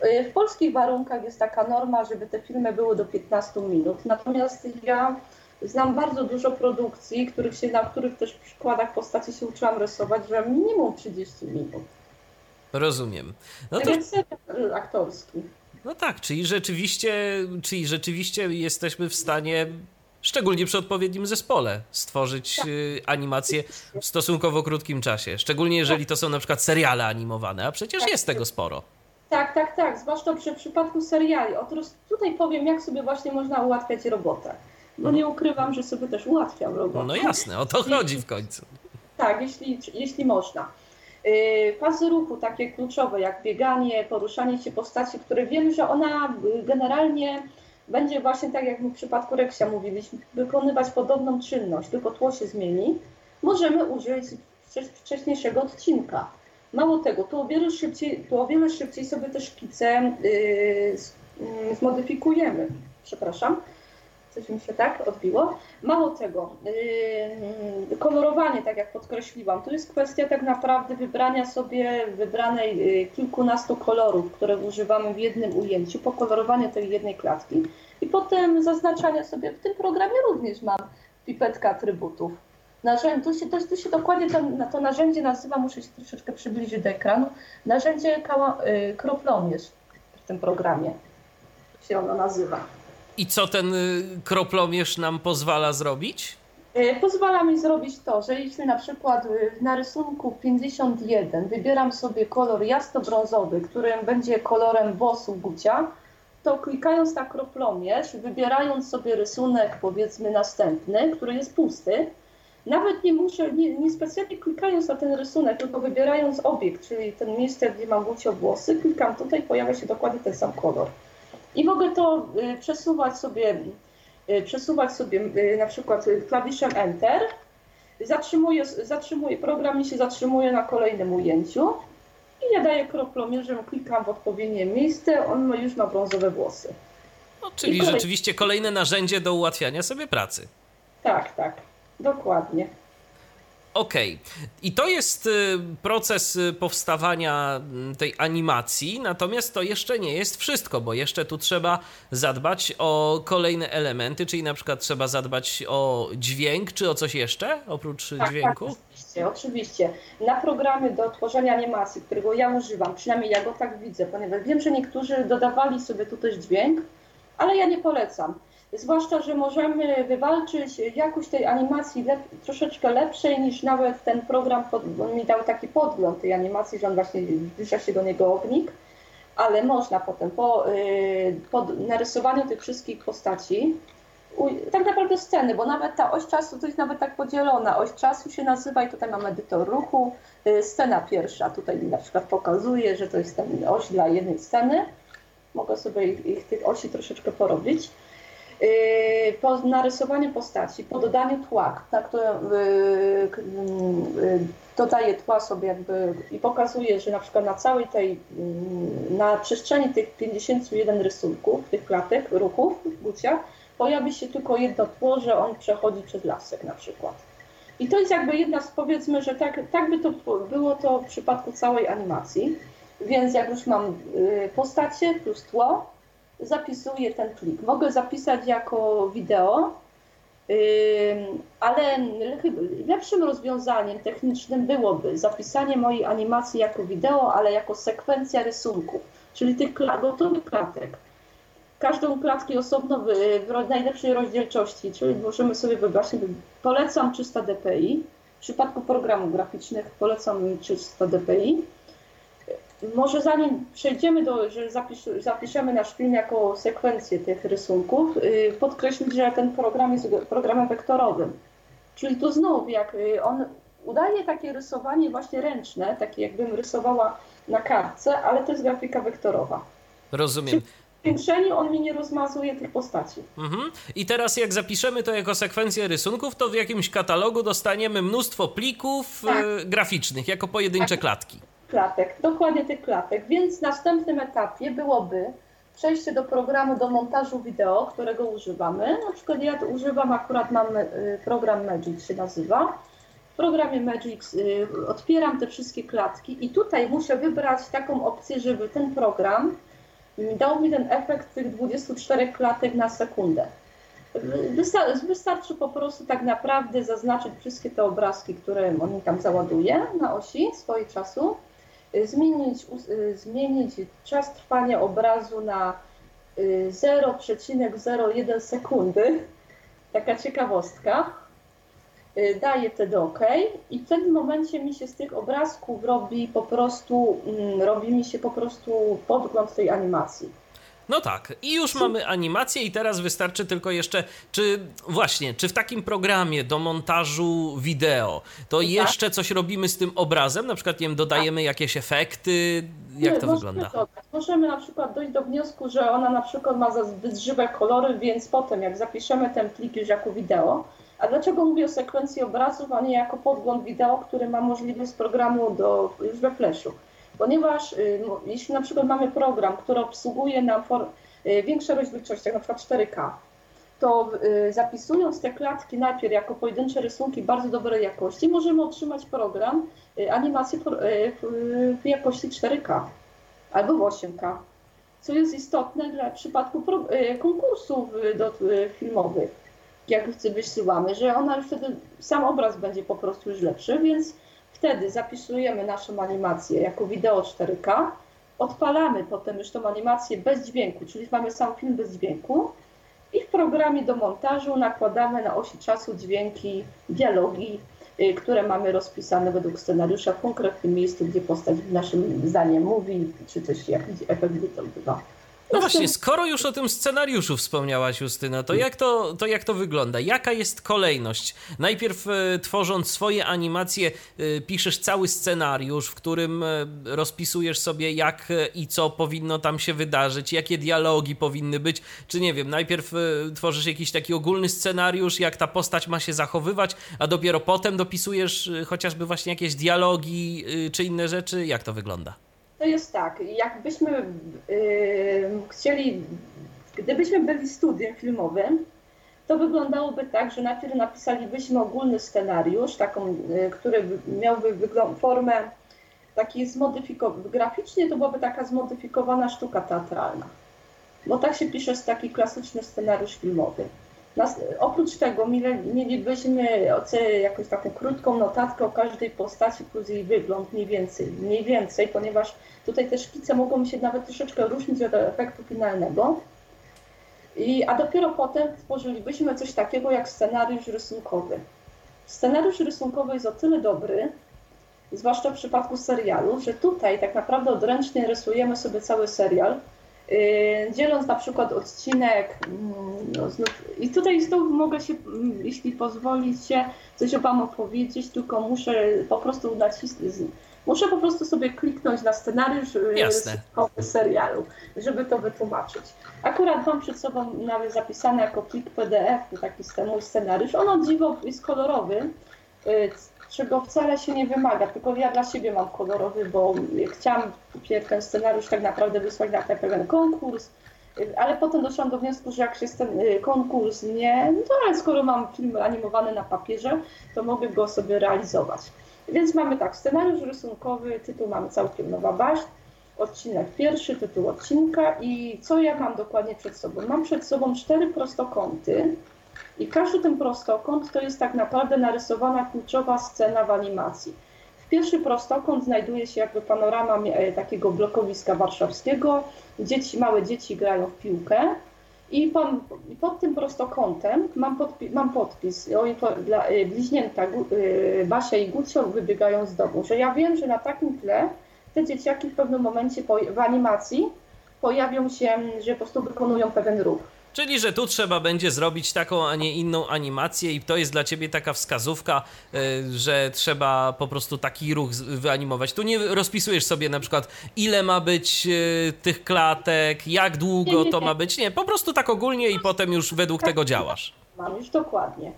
Speaker 2: E, w polskich warunkach jest taka norma, żeby te filmy były do 15 minut. Natomiast ja znam bardzo dużo produkcji, których się, na których też przykładach postaci się uczyłam rysować, że minimum 30 minut.
Speaker 1: Rozumiem.
Speaker 2: No to... aktorski.
Speaker 1: No tak, czyli rzeczywiście, czyli rzeczywiście jesteśmy w stanie szczególnie przy odpowiednim zespole, stworzyć tak. Y, animację w stosunkowo krótkim czasie. Szczególnie jeżeli to są na przykład seriale animowane, a przecież tak. jest tego sporo.
Speaker 2: Tak, tak, tak. Zwłaszcza przy przypadku seriali. Otóż tutaj powiem, jak sobie właśnie można ułatwiać robotę. Bo nie ukrywam, że sobie też ułatwiam robotę.
Speaker 1: No jasne, o to chodzi w końcu.
Speaker 2: Tak, jeśli, jeśli można. Fazy ruchu takie kluczowe jak bieganie, poruszanie się postaci, które wiemy, że ona generalnie będzie właśnie tak jak w przypadku Reksia mówiliśmy, wykonywać podobną czynność, tylko tło się zmieni, możemy użyć wcześniejszego odcinka. Mało tego, tu o wiele szybciej, tu o wiele szybciej sobie te szkice yy, zmodyfikujemy. Przepraszam, coś mi się tak odbiło. Mało tego, yy, kolorowanie, tak jak podkreśliłam, to jest kwestia tak naprawdę wybrania sobie wybranej yy, kilkunastu kolorów, które używamy w jednym ujęciu, pokolorowania tej jednej klatki i potem zaznaczania sobie, w tym programie również mam pipetkę atrybutów. Narzędzie, tu, się, to, tu się dokładnie to, to narzędzie nazywa, muszę się troszeczkę przybliżyć do ekranu, narzędzie kała, y, kroplomierz w tym programie się ono nazywa.
Speaker 1: I co ten y, kroplomierz nam pozwala zrobić?
Speaker 2: Y, pozwala mi zrobić to, że jeśli na przykład na rysunku 51 wybieram sobie kolor jasno-brązowy, którym będzie kolorem włosów Gucia, to klikając na kroplomierz, wybierając sobie rysunek powiedzmy następny, który jest pusty, nawet nie muszę, nie, nie specjalnie klikając na ten rysunek, tylko wybierając obiekt, czyli ten miejsce, gdzie mam gucio włosy, klikam tutaj, pojawia się dokładnie ten sam kolor. I mogę to y, przesuwać sobie, y, przesuwać sobie y, na przykład klawiszem Enter. Zatrzymuję, zatrzymuję, program mi się zatrzymuje na kolejnym ujęciu i ja daję kroplomierzem, klikam w odpowiednie miejsce, on ma już ma brązowe włosy.
Speaker 1: No, czyli kolej... rzeczywiście kolejne narzędzie do ułatwiania sobie pracy.
Speaker 2: Tak, tak, dokładnie.
Speaker 1: Okej. Okay. I to jest y, proces y, powstawania mm, tej animacji, natomiast to jeszcze nie jest wszystko, bo jeszcze tu trzeba zadbać o kolejne elementy, czyli na przykład trzeba zadbać o dźwięk, czy o coś jeszcze oprócz
Speaker 2: tak,
Speaker 1: dźwięku?
Speaker 2: Tak, oczywiście, oczywiście. Na programy do tworzenia animacji, którego ja używam, przynajmniej ja go tak widzę, ponieważ wiem, że niektórzy dodawali sobie tu też dźwięk, ale ja nie polecam. Zwłaszcza, że możemy wywalczyć jakość tej animacji lep troszeczkę lepszej niż nawet ten program, on mi dał taki podgląd tej animacji, że on właśnie zbliża się do niego ognik, ale można potem po, yy, po narysowaniu tych wszystkich postaci, tak naprawdę sceny, bo nawet ta oś czasu to jest nawet tak podzielona. Oś czasu się nazywa i tutaj mamy edytor ruchu. Yy, scena pierwsza tutaj na przykład pokazuje, że to jest ten oś dla jednej sceny. Mogę sobie ich, ich tych osi troszeczkę porobić. Yy, po narysowaniu postaci, po dodaniu tła, na które dodaje tła sobie jakby i pokazuje, że na przykład na całej tej, na przestrzeni tych 51 rysunków, tych klatek, ruchów w buciach, pojawi się tylko jedno tło, że on przechodzi przez lasek na przykład. I to jest jakby jedna z, powiedzmy, że tak, tak by to było to w przypadku całej animacji. Więc jak już mam postacie plus tło, zapisuję ten plik. Mogę zapisać jako wideo, ale lepszym rozwiązaniem technicznym byłoby zapisanie mojej animacji jako wideo, ale jako sekwencja rysunków, czyli tych gotowych klatek. Każdą klatkę osobno w, najlepszej rozdzielczości, czyli możemy sobie wybrać, polecam 300 dpi, w przypadku programów graficznych polecam 300 dpi, może zanim przejdziemy do, że zapisz, zapiszemy nasz film jako sekwencję tych rysunków, y, podkreślić, że ten program jest programem wektorowym. Czyli tu znowu, jak y, on udaje takie rysowanie właśnie ręczne, takie jakbym rysowała na kartce, ale to jest grafika wektorowa.
Speaker 1: Rozumiem.
Speaker 2: W zwiększeniu on mi nie rozmazuje tych postaci.
Speaker 1: Mhm. I teraz jak zapiszemy to jako sekwencję rysunków, to w jakimś katalogu dostaniemy mnóstwo plików tak. y, graficznych, jako pojedyncze tak. klatki
Speaker 2: klatek, dokładnie tych klatek, więc w następnym etapie byłoby przejście do programu do montażu wideo, którego używamy. Na przykład ja używam, akurat mam y, program Magic się nazywa. W programie Magic y, otwieram te wszystkie klatki i tutaj muszę wybrać taką opcję, żeby ten program dał mi ten efekt tych 24 klatek na sekundę. Wystarczy po prostu tak naprawdę zaznaczyć wszystkie te obrazki, które on tam załaduje na osi swojego czasu zmienić, y, zmienić czas trwania obrazu na 0,01 y, sekundy. Taka ciekawostka. Y, daję wtedy OK i w tym momencie mi się z tych obrazków robi po prostu, mm, robi mi się po prostu podgląd tej animacji.
Speaker 1: No tak, i już mamy animację i teraz wystarczy tylko jeszcze, czy właśnie, czy w takim programie do montażu wideo, to tak. jeszcze coś robimy z tym obrazem? Na przykład, nie wiem, dodajemy tak. jakieś efekty? Jak nie, to wygląda?
Speaker 2: Dodać. Możemy na przykład dojść do wniosku, że ona na przykład ma zbyt żywe kolory, więc potem jak zapiszemy ten plik już jako wideo, a dlaczego mówię o sekwencji obrazów, a nie jako podgląd wideo, który ma możliwość z programu do, już we Flashu? Ponieważ y, jeśli na przykład mamy program, który obsługuje nam y, większe rozdzielczości, jak na przykład 4K, to y, zapisując te klatki najpierw jako pojedyncze rysunki bardzo dobrej jakości, możemy otrzymać program, animację w jakości 4K albo w 8K, co jest istotne dla przypadku konkursów filmowych, jak wysyłamy, że ona już wtedy, sam obraz będzie po prostu już lepszy, więc Wtedy zapisujemy naszą animację jako wideo 4K, odpalamy potem już tą animację bez dźwięku, czyli mamy sam film bez dźwięku i w programie do montażu nakładamy na osi czasu dźwięki, dialogi, y, które mamy rozpisane według scenariusza w konkretnym miejscu, gdzie postać naszym zdaniem mówi, czy też jakiś efekt bywa.
Speaker 1: No właśnie, skoro już o tym scenariuszu wspomniałaś, Justyna, to jak to, to jak to wygląda? Jaka jest kolejność? Najpierw e, tworząc swoje animacje, e, piszesz cały scenariusz, w którym e, rozpisujesz sobie, jak i co powinno tam się wydarzyć, jakie dialogi powinny być, czy nie wiem, najpierw tworzysz jakiś taki ogólny scenariusz, jak ta postać ma się zachowywać, a dopiero potem dopisujesz chociażby właśnie jakieś dialogi czy inne rzeczy. Jak to wygląda?
Speaker 2: To jest tak, jakbyśmy yy, chcieli, gdybyśmy byli studiem filmowym, to wyglądałoby tak, że najpierw napisalibyśmy ogólny scenariusz, taką, yy, który miałby formę takiej zmodyfikowanej, graficznie to byłaby taka zmodyfikowana sztuka teatralna. Bo tak się pisze taki klasyczny scenariusz filmowy. Nas, oprócz tego mielibyśmy jakąś taką krótką notatkę o każdej postaci plus jej wygląd mniej więcej, mniej więcej, ponieważ tutaj te szkice mogą się nawet troszeczkę różnić od efektu finalnego. I, a dopiero potem stworzylibyśmy coś takiego jak scenariusz rysunkowy. Scenariusz rysunkowy jest o tyle dobry, zwłaszcza w przypadku serialu, że tutaj tak naprawdę odręcznie rysujemy sobie cały serial, dzieląc na przykład odcinek, mm, no znów, i tutaj znów mogę się, mm, jeśli pozwolicie, coś o Wam opowiedzieć, tylko muszę po prostu nacisnąć, muszę po prostu sobie kliknąć na scenariusz
Speaker 1: y,
Speaker 2: serialu, żeby to wytłumaczyć. Akurat mam przed sobą nawet zapisane jako plik PDF, taki mój scenariusz. On dziwo jest kolorowy, y, czego wcale się nie wymaga, tylko ja dla siebie mam kolorowy, bo chciałam ten scenariusz tak naprawdę wysłać na pewien konkurs, ale potem doszłam do wniosku, że jak się ten konkurs nie, no ale skoro mam film animowany na papierze, to mogę go sobie realizować. Więc mamy tak, scenariusz rysunkowy, tytuł mamy całkiem nowa baść, odcinek pierwszy, tytuł odcinka i co ja mam dokładnie przed sobą? Mam przed sobą cztery prostokąty, i każdy ten prostokąt to jest tak naprawdę narysowana kluczowa scena w animacji. W pierwszy prostokąt znajduje się jakby panorama e, takiego blokowiska warszawskiego. Dzieci, małe dzieci grają w piłkę. I, pan, pod tym prostokątem mam, podpi, mam podpis, to, dla, e, bliźnięta e, Basia i Gucio wybiegają z domu, że ja wiem, że na takim tle te dzieciaki w pewnym momencie po, w animacji pojawią się, że po prostu wykonują pewien ruch.
Speaker 1: Czyli, że tu trzeba będzie zrobić taką, a nie inną animację i to jest dla ciebie taka wskazówka, e, że trzeba po prostu taki ruch wyanimować. Tu nie rozpisujesz sobie na przykład, ile ma być e, tych klatek, jak długo to ma być. Nie, po prostu tak ogólnie i potem już według tego działasz.
Speaker 2: Mam już dokładnie.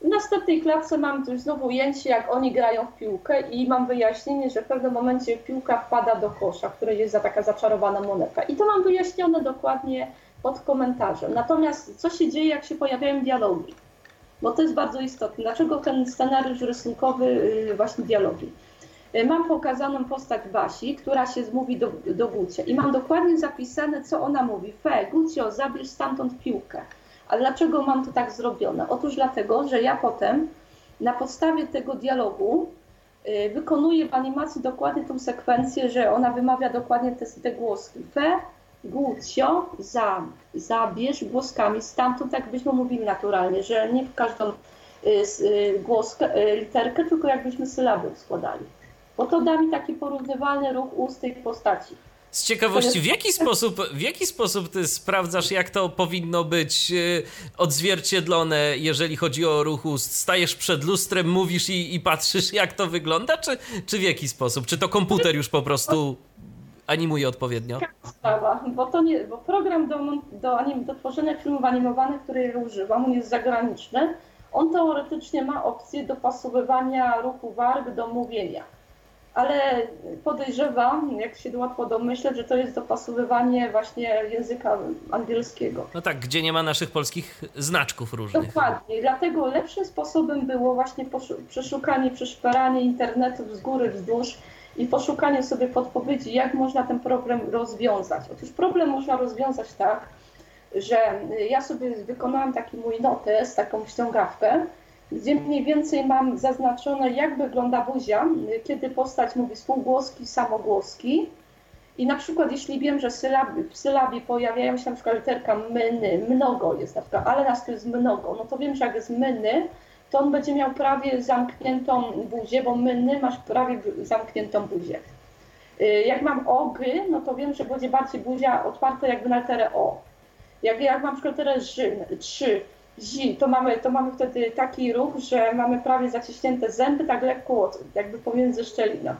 Speaker 2: W następnej klatce mam już znowu ujęcie, jak oni grają w piłkę i mam wyjaśnienie, że w pewnym momencie piłka wpada do kosza, który jest za taka zaczarowana moneta. I to mam wyjaśnione dokładnie pod komentarzem. Natomiast co się dzieje, jak się pojawiają dialogi? Bo to jest bardzo istotne. Dlaczego ten scenariusz rysunkowy, y, właśnie dialogi? Y, mam pokazaną postać Basi, która się zmówi do, do Gucia i mam dokładnie zapisane, co ona mówi. Fe, Gucio, zabierz stamtąd piłkę. A dlaczego mam to tak zrobione? Otóż dlatego, że ja potem na podstawie tego dialogu y, wykonuję w animacji dokładnie tą sekwencję, że ona wymawia dokładnie te, te głoski. Fe, Gucio, za, zabierz głoskami stamtąd, tak byśmy mówili naturalnie, że nie w każdą y, y, głoskę, y, literkę, tylko jakbyśmy sylaby składali. Bo to da mi taki porównywalny ruch ust tej postaci.
Speaker 1: Z ciekawości, w jaki, sposób, w jaki sposób ty sprawdzasz, jak to powinno być odzwierciedlone, jeżeli chodzi o ruch ust? Stajesz przed lustrem, mówisz i, i patrzysz, jak to wygląda, czy, czy w jaki sposób? Czy to komputer już po prostu animuje odpowiednio?
Speaker 2: Sprawa, bo to nie, bo program do, do, anim, do tworzenia filmów animowanych, który używam, on jest zagraniczny, on teoretycznie ma opcję dopasowywania ruchu warg do mówienia ale podejrzewam, jak się łatwo domyśleć, że to jest dopasowywanie właśnie języka angielskiego.
Speaker 1: No tak, gdzie nie ma naszych polskich znaczków różnych.
Speaker 2: Dokładnie, dlatego lepszym sposobem było właśnie przeszukanie, przeszperanie internetu z góry wzdłuż i poszukanie sobie podpowiedzi, jak można ten problem rozwiązać. Otóż problem można rozwiązać tak, że ja sobie wykonałam taki mój notes, taką ściągawkę, gdzie mniej więcej mam zaznaczone, jak wygląda buzia, kiedy postać mówi spółgłoski, samogłoski. I na przykład, jeśli wiem, że w sylabie pojawiają się na przykład literka myny, mnogo jest na przykład, ale nas to jest mnogo, no to wiem, że jak jest myny, to on będzie miał prawie zamkniętą buzię, bo myny masz prawie zamkniętą buzię. Y, jak mam ogy, no to wiem, że będzie bardziej buzia otwarta jakby na literę o. Jak, jak mam przykład literę trzy, zi, to mamy, to mamy wtedy taki ruch, że mamy prawie zaciśnięte zęby, tak lekko jakby pomiędzy szczeliną.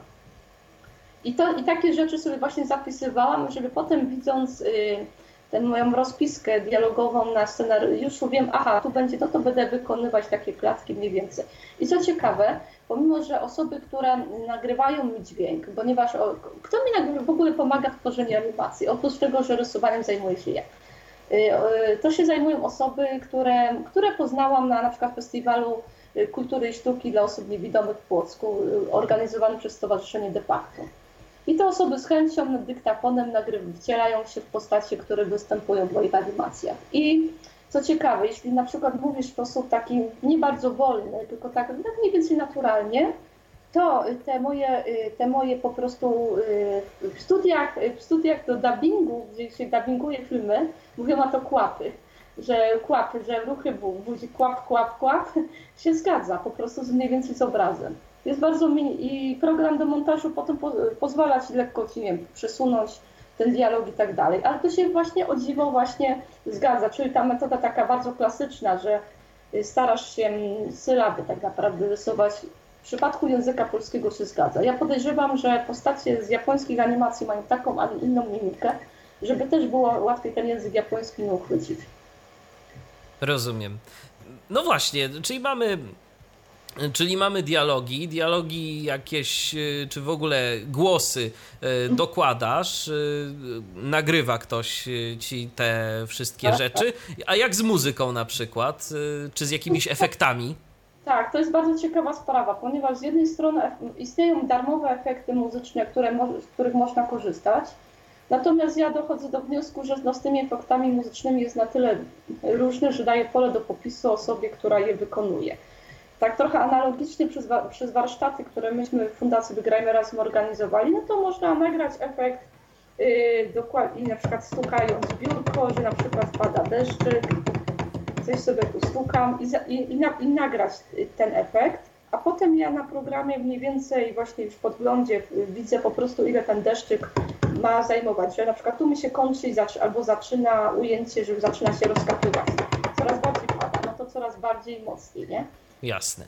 Speaker 2: I, to, I takie rzeczy sobie właśnie zapisywałam, żeby potem widząc y, tę moją rozpiskę dialogową na scenariuszu wiem, aha, tu będzie to, to będę wykonywać takie klatki mniej więcej. I co ciekawe, pomimo, że osoby, które nagrywają mi dźwięk, ponieważ o, kto mi w ogóle pomaga w tworzeniu animacji, oprócz tego, że rysowaniem zajmuję się ja. Y, y, to się zajmują osoby, które, które poznałam na na przykład festiwalu y, kultury i sztuki dla osób niewidomych w Płocku, organizowany przez Stowarzyszenie De facto. I te osoby z chęcią dyktafonem wcielają się w postacie, które występują w moich animacjach. I co ciekawe, jeśli na przykład mówisz w sposób taki nie bardzo wolny, tylko tak, tak mniej więcej naturalnie, to te moje, te moje po prostu w studiach, w studiach do dubbingu, gdzie się dubbinguje filmy, mówią na to kłapy, że kłapy, że ruchy budzi kłap, kłap, kłap się zgadza po prostu z mniej więcej z obrazem. Jest bardzo i program do montażu potem po, pozwala ci lekko nie wiem, przesunąć ten dialog i tak dalej, ale to się właśnie o dziwo właśnie zgadza, czyli ta metoda taka bardzo klasyczna, że starasz się sylaby tak naprawdę rysować w przypadku języka polskiego się zgadza. Ja podejrzewam, że postacie z japońskich animacji mają taką, a inną mimikę, żeby też było łatwiej ten język japoński nie uchwycić.
Speaker 1: Rozumiem. No właśnie, czyli mamy Czyli mamy dialogi, dialogi jakieś, y, czy w ogóle głosy y, dokładasz, y, nagrywa ktoś ci te wszystkie tak, rzeczy. A jak z muzyką na przykład, czy z jakimiś efektami?
Speaker 2: Tak, to jest bardzo ciekawa sprawa, ponieważ z jednej strony istnieją darmowe efekty muzyczne, które, z których można korzystać, Natomiast ja dochodzę do wniosku, że no, z tymi efektami muzycznymi jest na tyle różny, że daje pole do popisu osobie, która je wykonuje. Tak trochę analogicznie przez, przez warsztaty, które myśmy w Fundacji Wygrajmy Razem organizowali, no to można nagrać efekt yy, dokładnie, na przykład stukając biurko, że na przykład pada deszczyk, coś sobie tu stukam i, i, i, na, i nagrać ten efekt a potem ja na programie mniej więcej właśnie już w podglądzie widzę po prostu ile ten deszczyk ma zajmować, że na przykład tu mi się kończy albo zaczyna ujęcie, że zaczyna się rozkapywać. Coraz bardziej pada, no to coraz bardziej mocniej, nie?
Speaker 1: Jasne.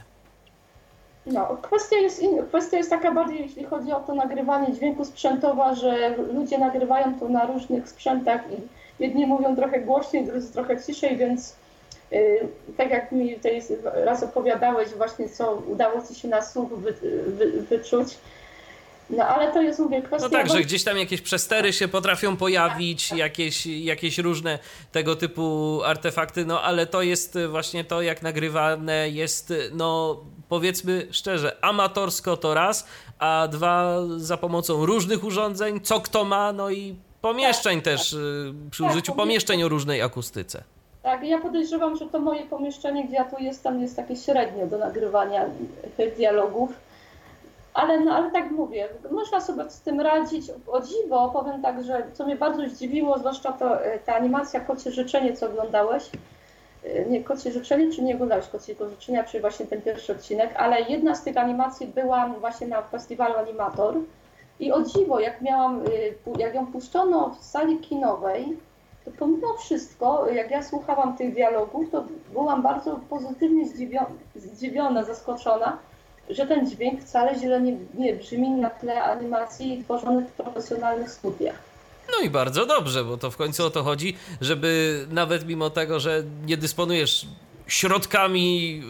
Speaker 2: No, kwestia jest, in, kwestia jest taka bardziej, jeśli chodzi o to nagrywanie dźwięku sprzętowa, że ludzie nagrywają to na różnych sprzętach i jedni mówią trochę głośniej, drudzy trochę ciszej, więc Y, tak jak mi tutaj raz opowiadałeś właśnie, co udało Ci się na słuch wy, wy, wyczuć, no ale to jest, mówię, kwestia...
Speaker 1: No tak, że gdzieś tam jakieś przestery się potrafią pojawić, jakieś, jakieś różne tego typu artefakty, no ale to jest właśnie to, jak nagrywane jest, no powiedzmy szczerze, amatorsko to raz, a dwa za pomocą różnych urządzeń, co kto ma, no i pomieszczeń tak, też, tak. Y, przy użyciu tak, pomieszczeń o różnej akustyce.
Speaker 2: Tak, ja podejrzewam, że to moje pomieszczenie, gdzie ja tu jestem, jest takie średnie do nagrywania tych dialogów. Ale, no, ale tak mówię, można sobie z tym radzić. O dziwo, powiem tak, że co mnie bardzo zdziwiło, zwłaszcza to, e, ta animacja Kocie Życzenie, co oglądałeś. E, nie, Kocie Życzenie, czy nie oglądałeś Kociego Życzenia, czy właśnie ten pierwszy odcinek, ale jedna z tych animacji była właśnie na festiwalu Animator I o dziwo, jak miałam, y, jak ją puszczono w sali kinowej, to pomimo wszystko, jak ja słuchałam tych dialogów, to byłam bardzo pozytywnie zdziwiona, zdziwiona zaskoczona, że ten dźwięk wcale źle nie, nie brzmi na tle animacji tworzonych w profesjonalnych studiach.
Speaker 1: No i bardzo dobrze, bo to w końcu o to chodzi, żeby nawet mimo tego, że nie dysponujesz środkami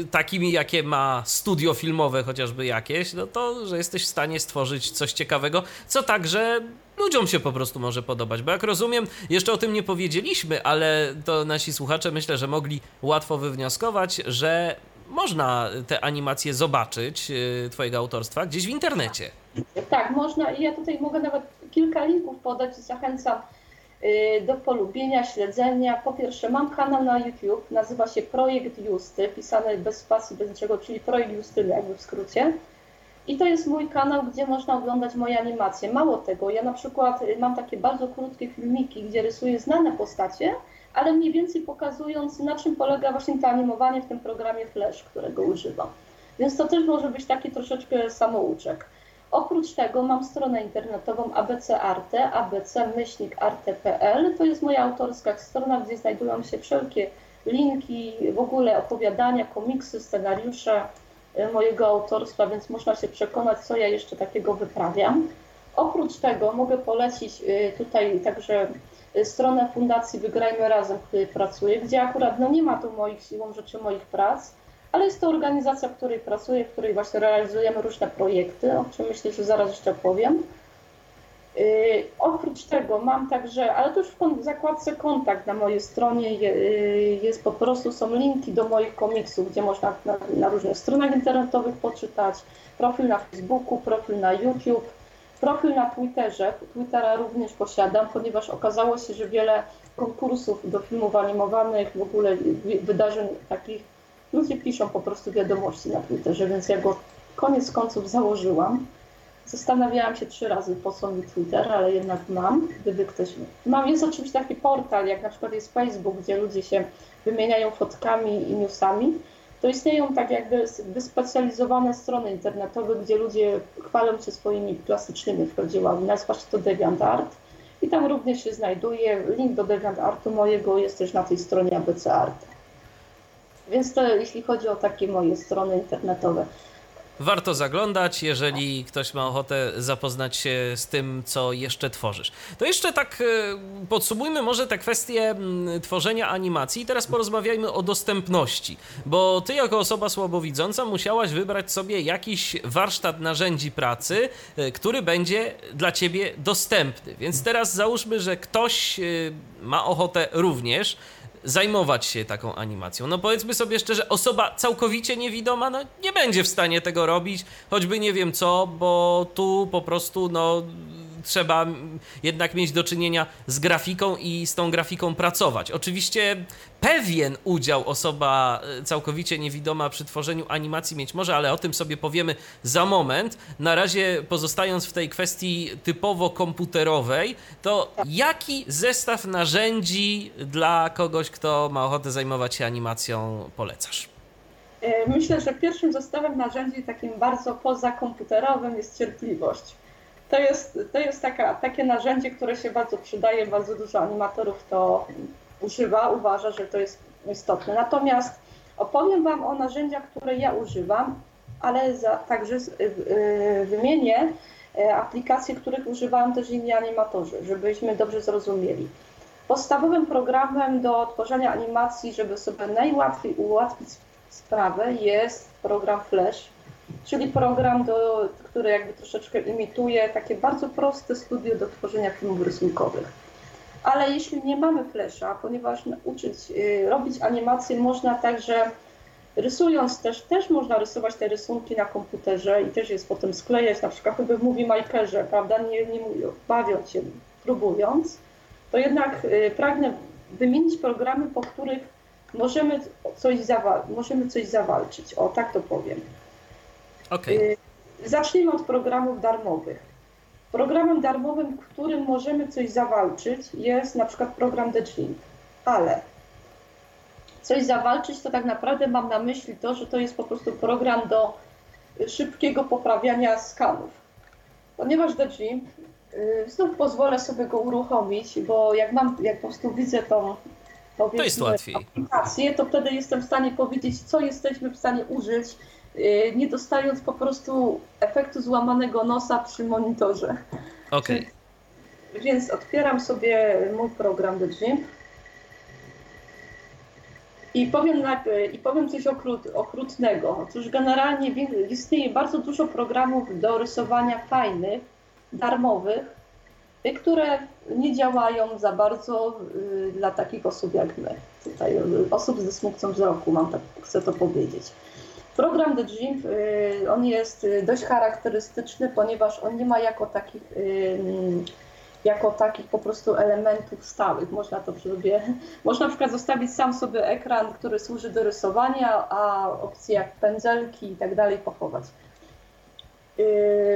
Speaker 1: y, takimi, jakie ma studio filmowe, chociażby jakieś, no to, że jesteś w stanie stworzyć coś ciekawego, co także ludziom się po prostu może podobać. Bo jak rozumiem, jeszcze o tym nie powiedzieliśmy, ale to nasi słuchacze myślę, że mogli łatwo wywnioskować, że można te animacje zobaczyć y, Twojego autorstwa gdzieś w internecie.
Speaker 2: Tak, można i ja tutaj mogę nawet kilka linków podać zachęcam y, do polubienia, śledzenia. Po pierwsze, mam kanał na YouTube, nazywa się Projekt Justy, pisany bez spacji, bez niczego, czyli Projekt Justy jakby w skrócie. I to jest mój kanał, gdzie można oglądać moje animacje. Mało tego, ja na przykład y, mam takie bardzo krótkie filmiki, gdzie rysuję znane postacie, ale mniej więcej pokazując, na czym polega właśnie to animowanie w tym programie Flash, którego używam. Więc to też może być taki troszeczkę samouczek. Oprócz tego mam stronę internetową ABC Arte, abc-arte.pl. To jest moja autorska strona, gdzie znajdują się wszelkie linki, w ogóle opowiadania, komiksy, scenariusze e, mojego autorstwa, więc można się przekonać, co ja jeszcze takiego wyprawiam. Oprócz tego mogę polecić e, tutaj także stronę Fundacji Wygrajmy Razem, w której pracuję, gdzie akurat no nie ma tu moich siłą rzeczy moich prac, ale jest to organizacja, w której pracuję, w której właśnie realizujemy różne projekty, o czym myślę, że zaraz jeszcze powiem. Yy, oprócz tego mam także, ale to już w zakładce kontakt na mojej stronie je, yy, jest po prostu, są linki do moich komiksów, gdzie można na, na różnych stronach internetowych poczytać, profil na Facebooku, profil na YouTube, Profil na Twitterze, Twittera również posiadam, ponieważ okazało się, że wiele konkursów do filmów animowanych, w ogóle wydarzeń takich, ludzie piszą po prostu wiadomości na Twitterze, więc ja go koniec końców założyłam. Zastanawiałam się trzy razy, po co mi Twitter, ale jednak mam, gdyby ktoś... Mam, jest oczywiście taki portal, jak na przykład jest Facebook, gdzie ludzie się wymieniają fotkami i newsami, to istnieją tak jakby wyspecjalizowane strony internetowe, gdzie ludzie chwalą się swoimi klasycznymi wchodziłami. Nazywa się to DeviantArt i tam również się znajduje. Link do DeviantArtu mojego jest też na tej stronie ABC Art. Więc to jeśli chodzi o takie moje strony internetowe
Speaker 1: warto zaglądać, jeżeli ktoś ma ochotę zapoznać się z tym, co jeszcze tworzysz. To jeszcze tak e, podsumujmy może te kwestie mm, tworzenia animacji i teraz porozmawiajmy o dostępności, bo ty jako osoba słabowidząca musiałaś wybrać sobie jakiś warsztat narzędzi pracy, e, który będzie dla ciebie dostępny. Więc teraz załóżmy, że ktoś e, ma ochotę również zajmować się taką animacją. No powiedzmy sobie szczerze, osoba całkowicie niewidoma no, nie będzie w stanie tego robić, choćby nie wiem co, bo tu po prostu no trzeba jednak mieć do czynienia z grafiką i z tą grafiką pracować. Oczywiście pewien udział osoba e, całkowicie niewidoma przy tworzeniu animacji mieć może, ale o tym sobie powiemy za moment. Na razie pozostając w tej kwestii typowo komputerowej, to jaki zestaw narzędzi dla kogoś, kto ma ochotę zajmować się animacją, polecasz?
Speaker 2: E, myślę, że pierwszym zestawem narzędzi takim bardzo pozakomputerowym jest cierpliwość. To jest, to jest taka, takie narzędzie, które się bardzo przydaje, bardzo dużo animatorów to używa, uważa, że to jest istotne. Natomiast opowiem Wam o narzędziach, które ja używam, ale za, także yy, wymienię yy, aplikacje, których używają też inni animatorzy, żebyśmy dobrze zrozumieli. Podstawowym programem do tworzenia animacji, żeby sobie najłatwiej ułatwić sprawę, jest program Flash czyli program, do, który jakby troszeczkę imituje takie bardzo proste studio do tworzenia filmów rysunkowych. Ale jeśli nie mamy Flasha, ponieważ uczyć, y, robić animacje można także rysując też, też można rysować te rysunki na komputerze i też jest potem sklejać, na przykład w Movie Makerze, prawda, nie, nie bawiąc się, próbując, to jednak y, pragnę wymienić programy, po których możemy coś, możemy coś zawalczyć, o tak to powiem.
Speaker 1: Okay.
Speaker 2: Zacznijmy od programów darmowych. Programem darmowym, którym możemy coś zawalczyć, jest na przykład program Deadlink, ale coś zawalczyć, to tak naprawdę mam na myśli to, że to jest po prostu program do szybkiego poprawiania skanów. ponieważ The Gym, yy, znów pozwolę sobie go uruchomić, bo jak mam, jak po prostu widzę tą
Speaker 1: to jest łatwiej.
Speaker 2: aplikację, to wtedy jestem w stanie powiedzieć, co jesteśmy w stanie użyć, nie dostając po prostu efektu złamanego nosa przy monitorze.
Speaker 1: Okej. Okay.
Speaker 2: Więc otwieram sobie mój program The Gym. I powiem, I powiem coś okrut, okrutnego. Otóż generalnie istnieje bardzo dużo programów do rysowania fajnych, darmowych, y, które nie działają za bardzo y, dla takich osób jak my. Tutaj y, osób z dysfunkcją wzroku, mam tak, chcę to powiedzieć. Program The Gym, on jest dość charakterystyczny, ponieważ on nie ma jako takich jako takich po prostu elementów stałych. Można to sobie, można na przykład zostawić sam sobie ekran, który służy do rysowania, a opcje jak pędzelki i tak dalej pochować.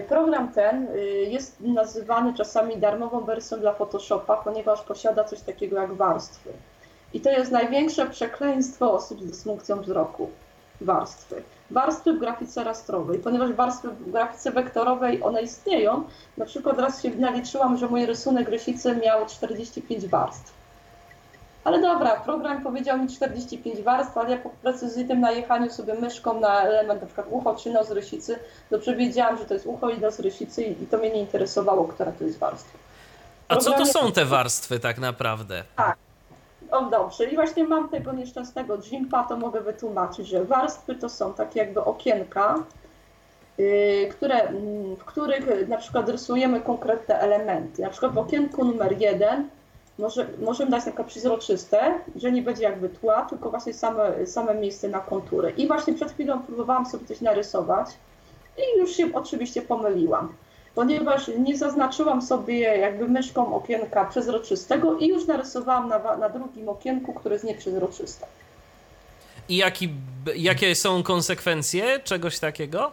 Speaker 2: Program ten jest nazywany czasami darmową wersją dla Photoshopa, ponieważ posiada coś takiego jak warstwy. I to jest największe przekleństwo osób z dysfunkcją wzroku. Warstwy warstwy w grafice rastrowej, ponieważ warstwy w grafice wektorowej one istnieją. Na przykład raz się naliczyłam, że mój rysunek rysicy miał 45 warstw. Ale dobra, program powiedział mi 45 warstw, ale ja po precyzyjnym najechaniu sobie myszką na element na przykład ucho czy nos rysicy, dobrze wiedziałam, że to jest ucho i nos rysicy i to mnie nie interesowało, która to jest warstwa.
Speaker 1: A co to są te warstwy tak naprawdę?
Speaker 2: Tak, o dobrze, i właśnie mam tego nieszczęsnego Jimpa, to mogę wytłumaczyć, że warstwy to są takie jakby okienka, yy, które, mm, w których na przykład rysujemy konkretne elementy. Na przykład w okienku numer jeden może, możemy dać takie przezroczyste, że nie będzie jakby tła, tylko właśnie same, same miejsce na kontury. I właśnie przed chwilą próbowałam sobie coś narysować i już się oczywiście pomyliłam ponieważ nie zaznaczyłam sobie jakby myszką okienka przezroczystego i już narysowałam na, na drugim okienku, które jest nieprzezroczyste.
Speaker 1: I jaki, jakie są konsekwencje czegoś takiego?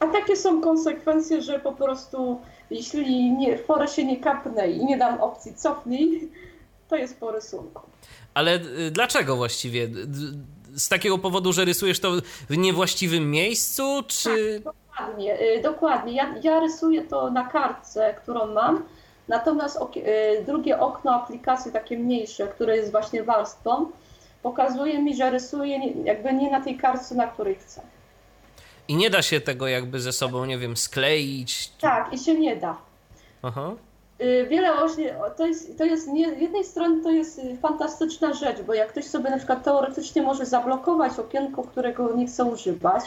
Speaker 2: A takie są konsekwencje, że po prostu jeśli nie, w porę się nie kapnę i nie dam opcji cofnij, to jest po rysunku.
Speaker 1: Ale y, dlaczego właściwie? Z takiego powodu, że rysujesz to w niewłaściwym miejscu, czy... Tak,
Speaker 2: Dokładnie, y, dokładnie. Ja, ja rysuję to na kartce, którą mam, natomiast ok, y, drugie okno aplikacji, takie mniejsze, które jest właśnie warstwą, pokazuje mi, że rysuję jakby nie na tej kartce, na której chcę.
Speaker 1: I nie da się tego jakby ze sobą, nie wiem, skleić?
Speaker 2: Tak, i się nie da. Aha. Y, wiele ośni, to jest, to jest nie, z jednej strony to jest fantastyczna rzecz, bo jak ktoś sobie na przykład teoretycznie może zablokować okienko, którego nie chce używać,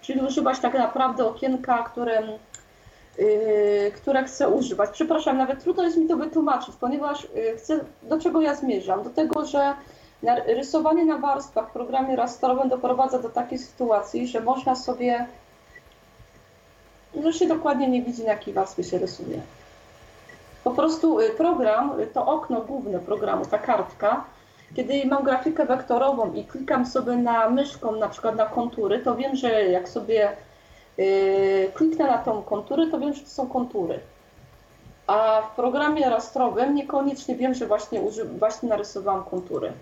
Speaker 2: czyli używać tak naprawdę okienka, które, yy, które chcę używać. Przepraszam, nawet trudno jest mi to wytłumaczyć, ponieważ yy, chcę, do czego ja zmierzam? Do tego, że rysowanie na warstwach w programie rastrowym doprowadza do takiej sytuacji, że można sobie, że się dokładnie nie widzi, na jakiej warstwie się rysuje. Po prostu y, program, to okno główne programu, ta kartka, kiedy mam grafikę wektorową i klikam sobie na myszką na przykład na kontury, to wiem, że jak sobie yy, kliknę na tą kontury, to wiem, że to są kontury. A w programie rastrowym niekoniecznie wiem, że właśnie, właśnie narysowałam kontury.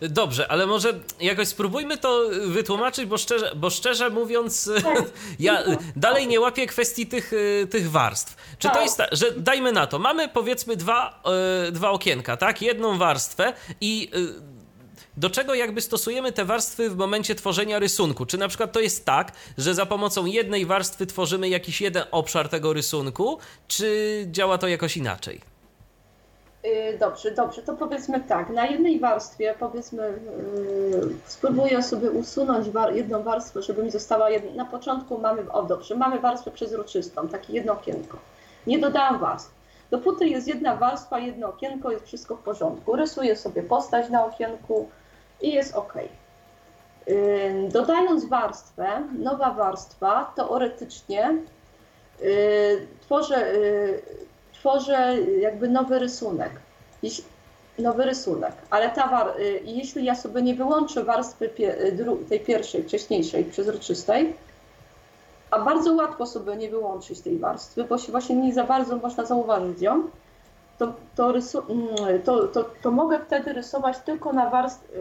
Speaker 1: Dobrze, ale może jakoś spróbujmy to wytłumaczyć, bo szczerze, bo szczerze mówiąc, tak. ja dalej nie łapię kwestii tych, y, tych warstw. Czy tak. to jest tak, że dajmy na to, mamy powiedzmy dwa, y, dwa okienka, tak? Jedną warstwę i y, do czego jakby stosujemy te warstwy w momencie tworzenia rysunku? Czy na przykład to jest tak, że za pomocą jednej warstwy tworzymy jakiś jeden obszar tego rysunku, czy działa to jakoś inaczej?
Speaker 2: Y, dobrze, dobrze, to powiedzmy tak, na jednej warstwie powiedzmy yy, spróbuję sobie usunąć war, jedną warstwę, żeby mi została jedna. Na początku mamy, o dobrze, mamy warstwę przezroczystą, takie jedno okienko. Nie dodałam warstw. Dopóty jest jedna warstwa, jedno okienko, jest wszystko w porządku. Rysuję sobie postać na okienku i jest ok. Yy, dodając warstwę, nowa warstwa, teoretycznie yy, tworzę y, tworzę jakby nowy rysunek. Nowy rysunek, ale ta war, y, jeśli ja sobie nie wyłączę warstwy y, tej pierwszej, wcześniejszej, przezroczystej, a bardzo łatwo sobie nie wyłączyć tej warstwy, bo się właśnie nie za bardzo można zauważyć ją, to, to, rysu, mm, to, to, to mogę wtedy rysować tylko na warstwie.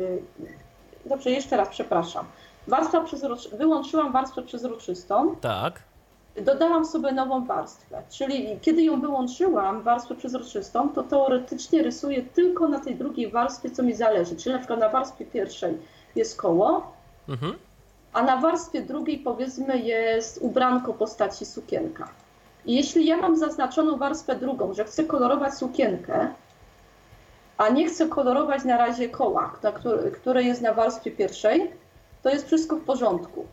Speaker 2: Dobrze, jeszcze raz, przepraszam. Warstwa przezroczy... Wyłączyłam warstwę przezroczystą.
Speaker 1: Tak
Speaker 2: dodałam sobie nową warstwę, czyli kiedy ją wyłączyłam, warstwę przezroczystą, to teoretycznie rysuję tylko na tej drugiej warstwie, co mi zależy. Czyli na przykład na warstwie pierwszej jest koło,
Speaker 1: Mhm.
Speaker 2: a na warstwie drugiej powiedzmy jest ubranko postaci sukienka. I jeśli ja mam zaznaczoną warstwę drugą, że chcę kolorować sukienkę, a nie chcę kolorować na razie koła, które jest na warstwie pierwszej, to jest wszystko w porządku.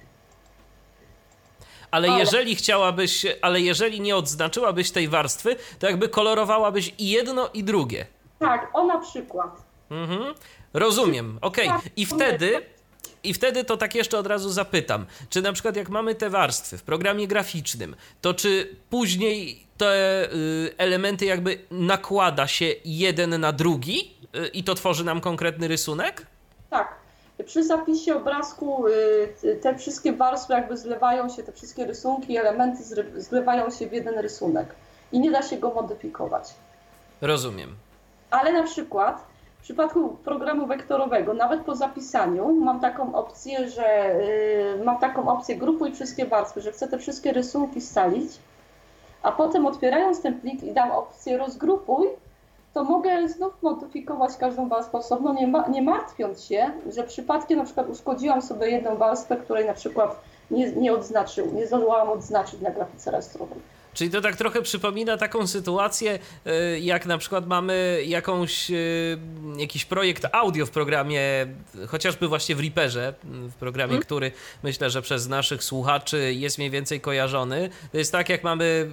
Speaker 1: Ale
Speaker 2: Ale-
Speaker 1: jeżeli chciałabyś, ale jeżeli nie odznaczyłabyś tej warstwy, to jakby kolorowałabyś i jedno, i drugie.
Speaker 2: Tak, o na przykład.
Speaker 1: Mhm. Rozumiem, okej.
Speaker 2: Tak,
Speaker 1: I wtedy, I wtedy to tak jeszcze od razu zapytam, czy na przykład jak mamy te warstwy w programie graficznym, to czy później te y, elementy jakby nakłada się jeden na drugi y, i to tworzy nam konkretny rysunek?
Speaker 2: Tak. Przy zapisie obrazku y, te wszystkie warstwy jakby zlewają się, te wszystkie rysunki, elementy zlewają się w jeden rysunek i nie da się go modyfikować.
Speaker 1: Rozumiem.
Speaker 2: Ale na przykład w przypadku programu wektorowego, nawet po zapisaniu, mam taką opcję, że y, mam taką opcję grupuj wszystkie warstwy, że chcę te wszystkie rysunki scalić, a potem otwierając ten plik i dam opcję rozgrupuj, to mogę znów modyfikować każdą warstwę osobno, nie, ma, nie martwiąc się, że przypadkiem na przykład uszkodziłam sobie jedną warstwę, której na przykład nie, nie odznaczył, nie zdołałam odznaczyć na grafice rastrowej.
Speaker 1: Czyli to tak trochę przypomina taką sytuację, y, jak na przykład mamy jakąś, y, jakiś projekt audio w programie, chociażby właśnie w Reaperze, w programie,
Speaker 2: Mhm.
Speaker 1: który myślę, że przez naszych słuchaczy jest mniej więcej kojarzony. To jest tak, jak mamy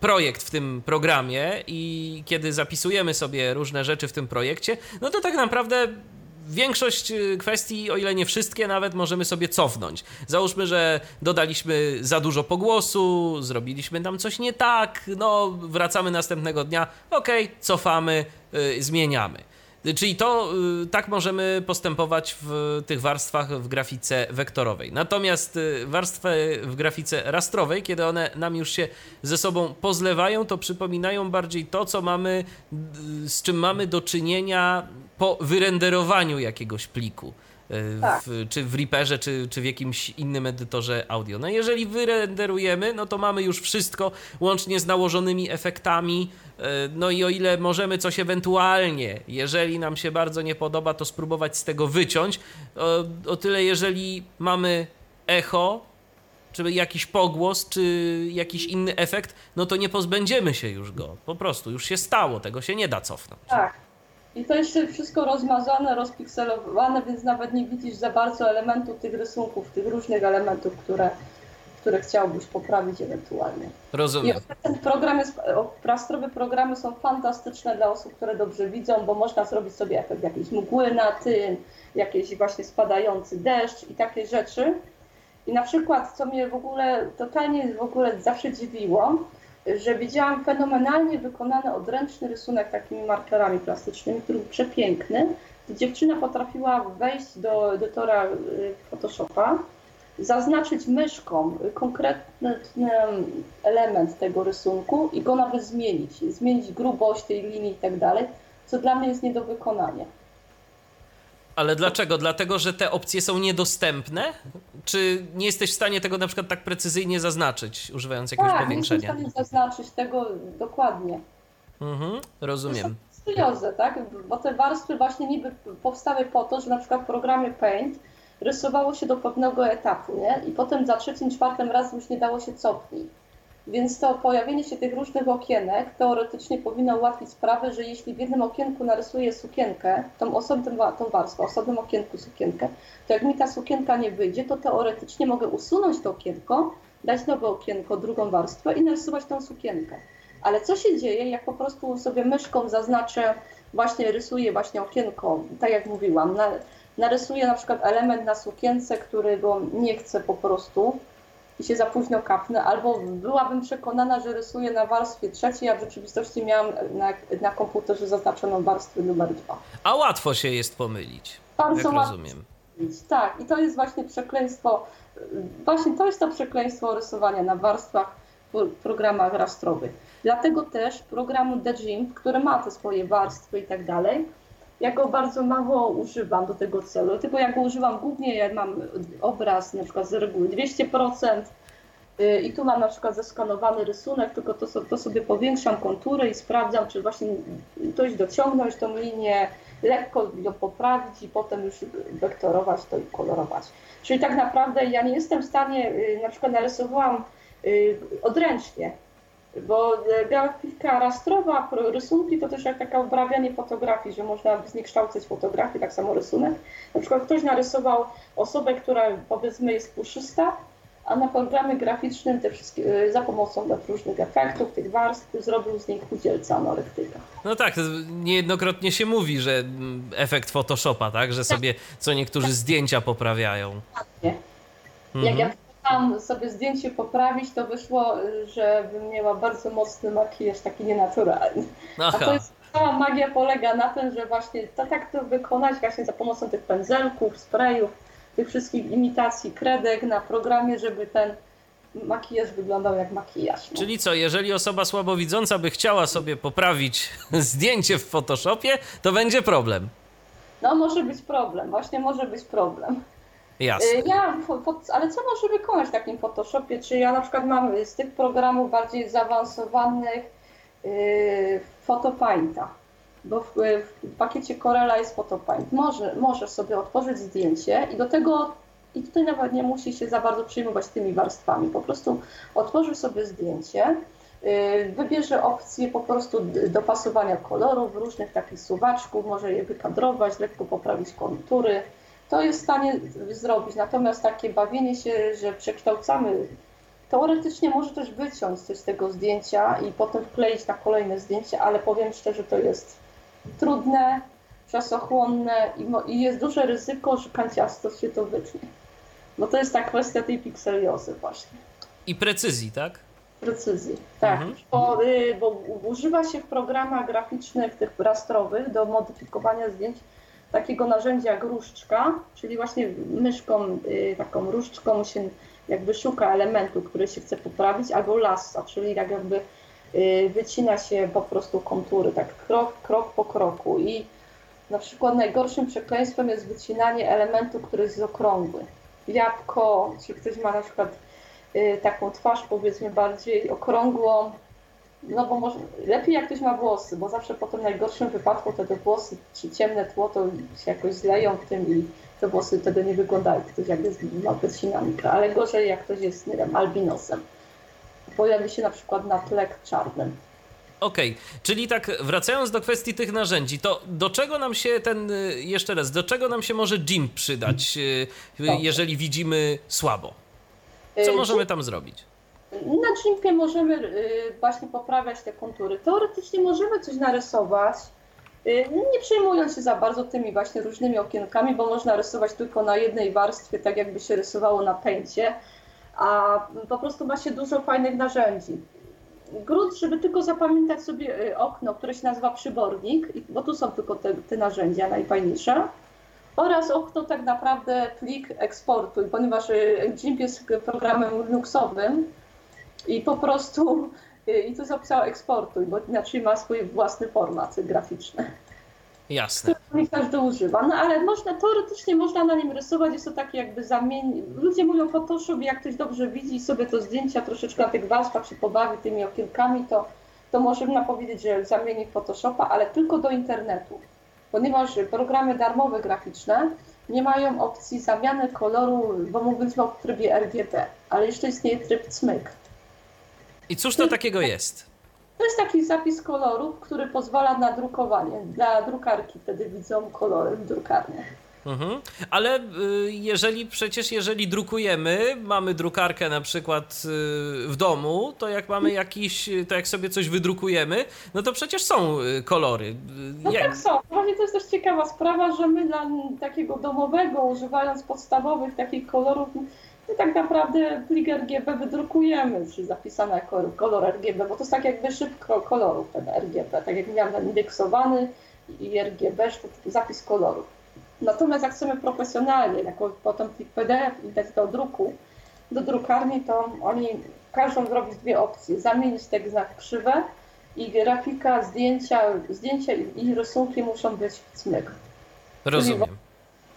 Speaker 1: projekt w tym programie i kiedy zapisujemy sobie różne rzeczy w tym projekcie, no to tak naprawdę większość y, kwestii, o ile nie wszystkie, nawet możemy sobie cofnąć. Załóżmy, że dodaliśmy za dużo pogłosu, zrobiliśmy tam coś nie tak, no wracamy następnego dnia, okej, cofamy, y, zmieniamy. Czyli to y, tak możemy postępować w tych warstwach w grafice wektorowej. Natomiast y, warstwy w grafice rastrowej, kiedy one nam już się ze sobą pozlewają, to przypominają bardziej to, co mamy, y, z czym mamy do czynienia po wyrenderowaniu jakiegoś pliku.
Speaker 2: Tak.
Speaker 1: W, czy w Reaperze, czy, czy w jakimś innym edytorze audio. No jeżeli wyrenderujemy, no to mamy już wszystko, łącznie z nałożonymi efektami. y, No i o ile możemy coś ewentualnie, jeżeli nam się bardzo nie podoba, to spróbować z tego wyciąć, o, o tyle jeżeli mamy echo, czy jakiś pogłos, czy jakiś inny efekt, no to nie pozbędziemy się już go. Po prostu już się stało, tego się nie da cofnąć.
Speaker 2: Tak. I to jeszcze wszystko rozmazane, rozpikselowane, więc nawet nie widzisz za bardzo elementów tych rysunków, tych różnych elementów, które, które chciałbyś poprawić ewentualnie. I
Speaker 1: Rozumiem.
Speaker 2: ten program jest, programy są fantastyczne dla osób, które dobrze widzą, bo można zrobić sobie efekt jakiejś mgły na tym, jakiś właśnie spadający deszcz i takie rzeczy. I na przykład, co mnie w ogóle totalnie w ogóle zawsze dziwiło, że widziałam fenomenalnie wykonany odręczny rysunek takimi markerami plastycznymi, który był przepiękny. Dziewczyna potrafiła wejść do edytora y, Photoshopa, zaznaczyć myszką konkretny element tego rysunku i go nawet zmienić, zmienić grubość tej linii i tak dalej, co dla mnie jest nie do wykonania.
Speaker 1: Ale dlaczego? Dlatego, że te opcje są niedostępne? Czy nie jesteś w stanie tego na przykład tak precyzyjnie zaznaczyć, używając jakiegoś
Speaker 2: tak, nie jestem w
Speaker 1: powiększenia?
Speaker 2: stanie zaznaczyć tego dokładnie.
Speaker 1: Mhm, rozumiem.
Speaker 2: Studiozę, tak? Bo te warstwy właśnie niby powstały po to, że na przykład w programie Paint rysowało się do pewnego etapu, nie? I potem za trzecim, czwartym razem już nie dało się cofnąć. Więc to pojawienie się tych różnych okienek teoretycznie powinno ułatwić sprawę, że jeśli w jednym okienku narysuję sukienkę, tą osobną tą warstwę, osobnym okienku sukienkę, to jak mi ta sukienka nie wyjdzie, to teoretycznie mogę usunąć to okienko, dać nowe okienko, drugą warstwę i narysować tą sukienkę. Ale co się dzieje, jak po prostu sobie myszką zaznaczę, właśnie rysuję właśnie okienko, tak jak mówiłam, na, narysuję na przykład element na sukience, którego nie chcę po prostu i się za późno kapnę, albo byłabym przekonana, że rysuję na warstwie trzeciej, a w rzeczywistości miałam na, na komputerze zaznaczoną warstwę numer dwa.
Speaker 1: A łatwo się jest pomylić,
Speaker 2: Bardzo
Speaker 1: jak rozumiem.
Speaker 2: Tak, i to jest właśnie przekleństwo, właśnie to jest to przekleństwo rysowania na warstwach w programach rastrowych. Dlatego też programu The Gym, który ma te swoje warstwy i tak dalej, ja go bardzo mało używam do tego celu, tylko ja go używam głównie, jak mam obraz na przykład z reguły 200%, Y, I tu mam na przykład zeskanowany rysunek, tylko to, to sobie powiększam kontury i sprawdzam, czy właśnie dość dociągnąć tą linię, lekko ją poprawić i potem już wektorować to i kolorować. Czyli tak naprawdę ja nie jestem w stanie, y, na przykład narysowałam y, odręcznie, bo y, grafika rastrowa, pro- rysunki to też jak taka uprawianie fotografii, że można zniekształcać fotografię, tak samo rysunek. Na przykład ktoś narysował osobę, która powiedzmy jest puszysta, a na programie graficznym te wszystkie, y, za pomocą tych różnych efektów, tych warstw zrobił z niej chudzielca anorektyka.
Speaker 1: No tak, niejednokrotnie się mówi, że mm, efekt Photoshopa, tak? Że sobie co niektórzy zdjęcia poprawiają.
Speaker 2: Nie. Jak
Speaker 1: Mhm.
Speaker 2: ja chciałam sobie zdjęcie poprawić, to wyszło, żebym miała bardzo mocny makijaż, taki nienaturalny. A to
Speaker 1: Aha,
Speaker 2: jest cała magia polega na tym, że właśnie to tak to wykonać właśnie za pomocą tych pędzelków, sprayów, tych wszystkich imitacji kredek na programie, żeby ten makijaż wyglądał jak makijaż. No.
Speaker 1: czyli co, jeżeli osoba słabowidząca by chciała sobie poprawić zdjęcie w Photoshopie, to będzie problem.
Speaker 2: No może być problem, właśnie może być problem.
Speaker 1: Jasne.
Speaker 2: Y, Ja, ale co może wykonać w takim Photoshopie? Czy ja na przykład mam z tych programów bardziej zaawansowanych yy, Photopainta, bo w, w pakiecie Corella jest Photopaint. Może, możesz sobie otworzyć zdjęcie i do tego, i tutaj nawet nie musi się za bardzo przejmować tymi warstwami, po prostu otworzy sobie zdjęcie, yy, wybierze opcję po prostu dopasowania kolorów, różnych takich suwaczków, może je wykadrować, lekko poprawić kontury, to jest w stanie zrobić. Natomiast takie bawienie się, że przekształcamy, teoretycznie może też wyciąć coś z tego zdjęcia i potem wkleić na kolejne zdjęcie, ale powiem szczerze, to jest trudne, czasochłonne i, i jest duże ryzyko, że kanciasto się to wytnie. Bo to jest ta kwestia tej pikseliozy właśnie
Speaker 1: I precyzji, tak?
Speaker 2: precyzji. Tak,
Speaker 1: Mhm.
Speaker 2: bo, y, bo używa się w programach graficznych, tych rastrowych, do modyfikowania zdjęć takiego narzędzia jak różdżka, czyli właśnie myszką, y, taką różdżką się jakby szuka elementu, który się chce poprawić, albo lassa, czyli tak jakby y, wycina się po prostu kontury, tak krok, krok po kroku i na przykład najgorszym przekleństwem jest wycinanie elementu, który jest okrągły. Jabłko, czy ktoś ma na przykład y, taką twarz powiedzmy bardziej okrągłą, no bo może, lepiej jak ktoś ma włosy, bo zawsze po tym najgorszym wypadku te, te włosy czy ciemne tło to się jakoś zleją w tym i te włosy wtedy nie wyglądają, ktoś jak jest ma wycinanka, ale gorzej jak ktoś jest, nie wiem, albinosem. Pojawi się na przykład na tle czarnym.
Speaker 1: Okej, czyli tak wracając do kwestii tych narzędzi, to do czego nam się ten, y, jeszcze raz, do czego nam się może GIMP przydać, y,
Speaker 2: Dobrze.
Speaker 1: jeżeli widzimy słabo? Co
Speaker 2: Y,
Speaker 1: możemy tam zrobić?
Speaker 2: Na Gimpie możemy y, właśnie poprawiać te kontury. Teoretycznie możemy coś narysować, y, nie przejmując się za bardzo tymi właśnie różnymi okienkami, bo można rysować tylko na jednej warstwie, tak jakby się rysowało na pęcie, a po prostu ma się dużo fajnych narzędzi. Grunt, żeby tylko zapamiętać sobie y, okno, które się nazywa przybornik, bo tu są tylko te, te narzędzia najfajniejsze. Oraz okno tak naprawdę plik eksportu, ponieważ GIMP jest programem Linuxowym i po prostu y, i tu jest opcja eksportu, bo inaczej ma swój własny format graficzny.
Speaker 1: Jasne.
Speaker 2: Nie każdy używa, no ale można, teoretycznie można na nim rysować, jest to takie jakby zamień. Ludzie mówią Photoshop, jak ktoś dobrze widzi sobie to zdjęcia, troszeczkę na tych warstwach się pobawi tymi okienkami, to, to można powiedzieć, że zamieni Photoshopa, ale tylko do internetu. Ponieważ programy darmowe graficzne nie mają opcji zamiany koloru, bo mówiliśmy o trybie RGB, ale jeszcze istnieje tryb CMYK.
Speaker 1: I cóż to takiego jest?
Speaker 2: To jest taki zapis kolorów, który pozwala na drukowanie. Dla drukarki wtedy widzą kolory w drukarniach.
Speaker 1: Mhm. Ale y, jeżeli przecież jeżeli drukujemy, mamy drukarkę na przykład y, w domu, to jak mamy jakiś, to jak sobie coś wydrukujemy, no to przecież są y, kolory.
Speaker 2: No
Speaker 1: jak-
Speaker 2: tak są. Właśnie to jest też ciekawa sprawa, że my dla takiego domowego, używając podstawowych takich kolorów, my tak naprawdę plik RGB wydrukujemy, czy zapisany jako kolor RGB, bo to jest tak jakby szyb ko- kolorów, ten RGB. Tak jak miałem indeksowany i RGB, zapis kolorów. Natomiast jak chcemy profesjonalnie, jako potem plik PDF i dać do druku, do drukarni, to oni każą zrobić dwie opcje. Zamienić tekst na krzywe i grafika, zdjęcia, zdjęcia i rysunki muszą być w cmyk.
Speaker 1: Rozumiem.
Speaker 2: W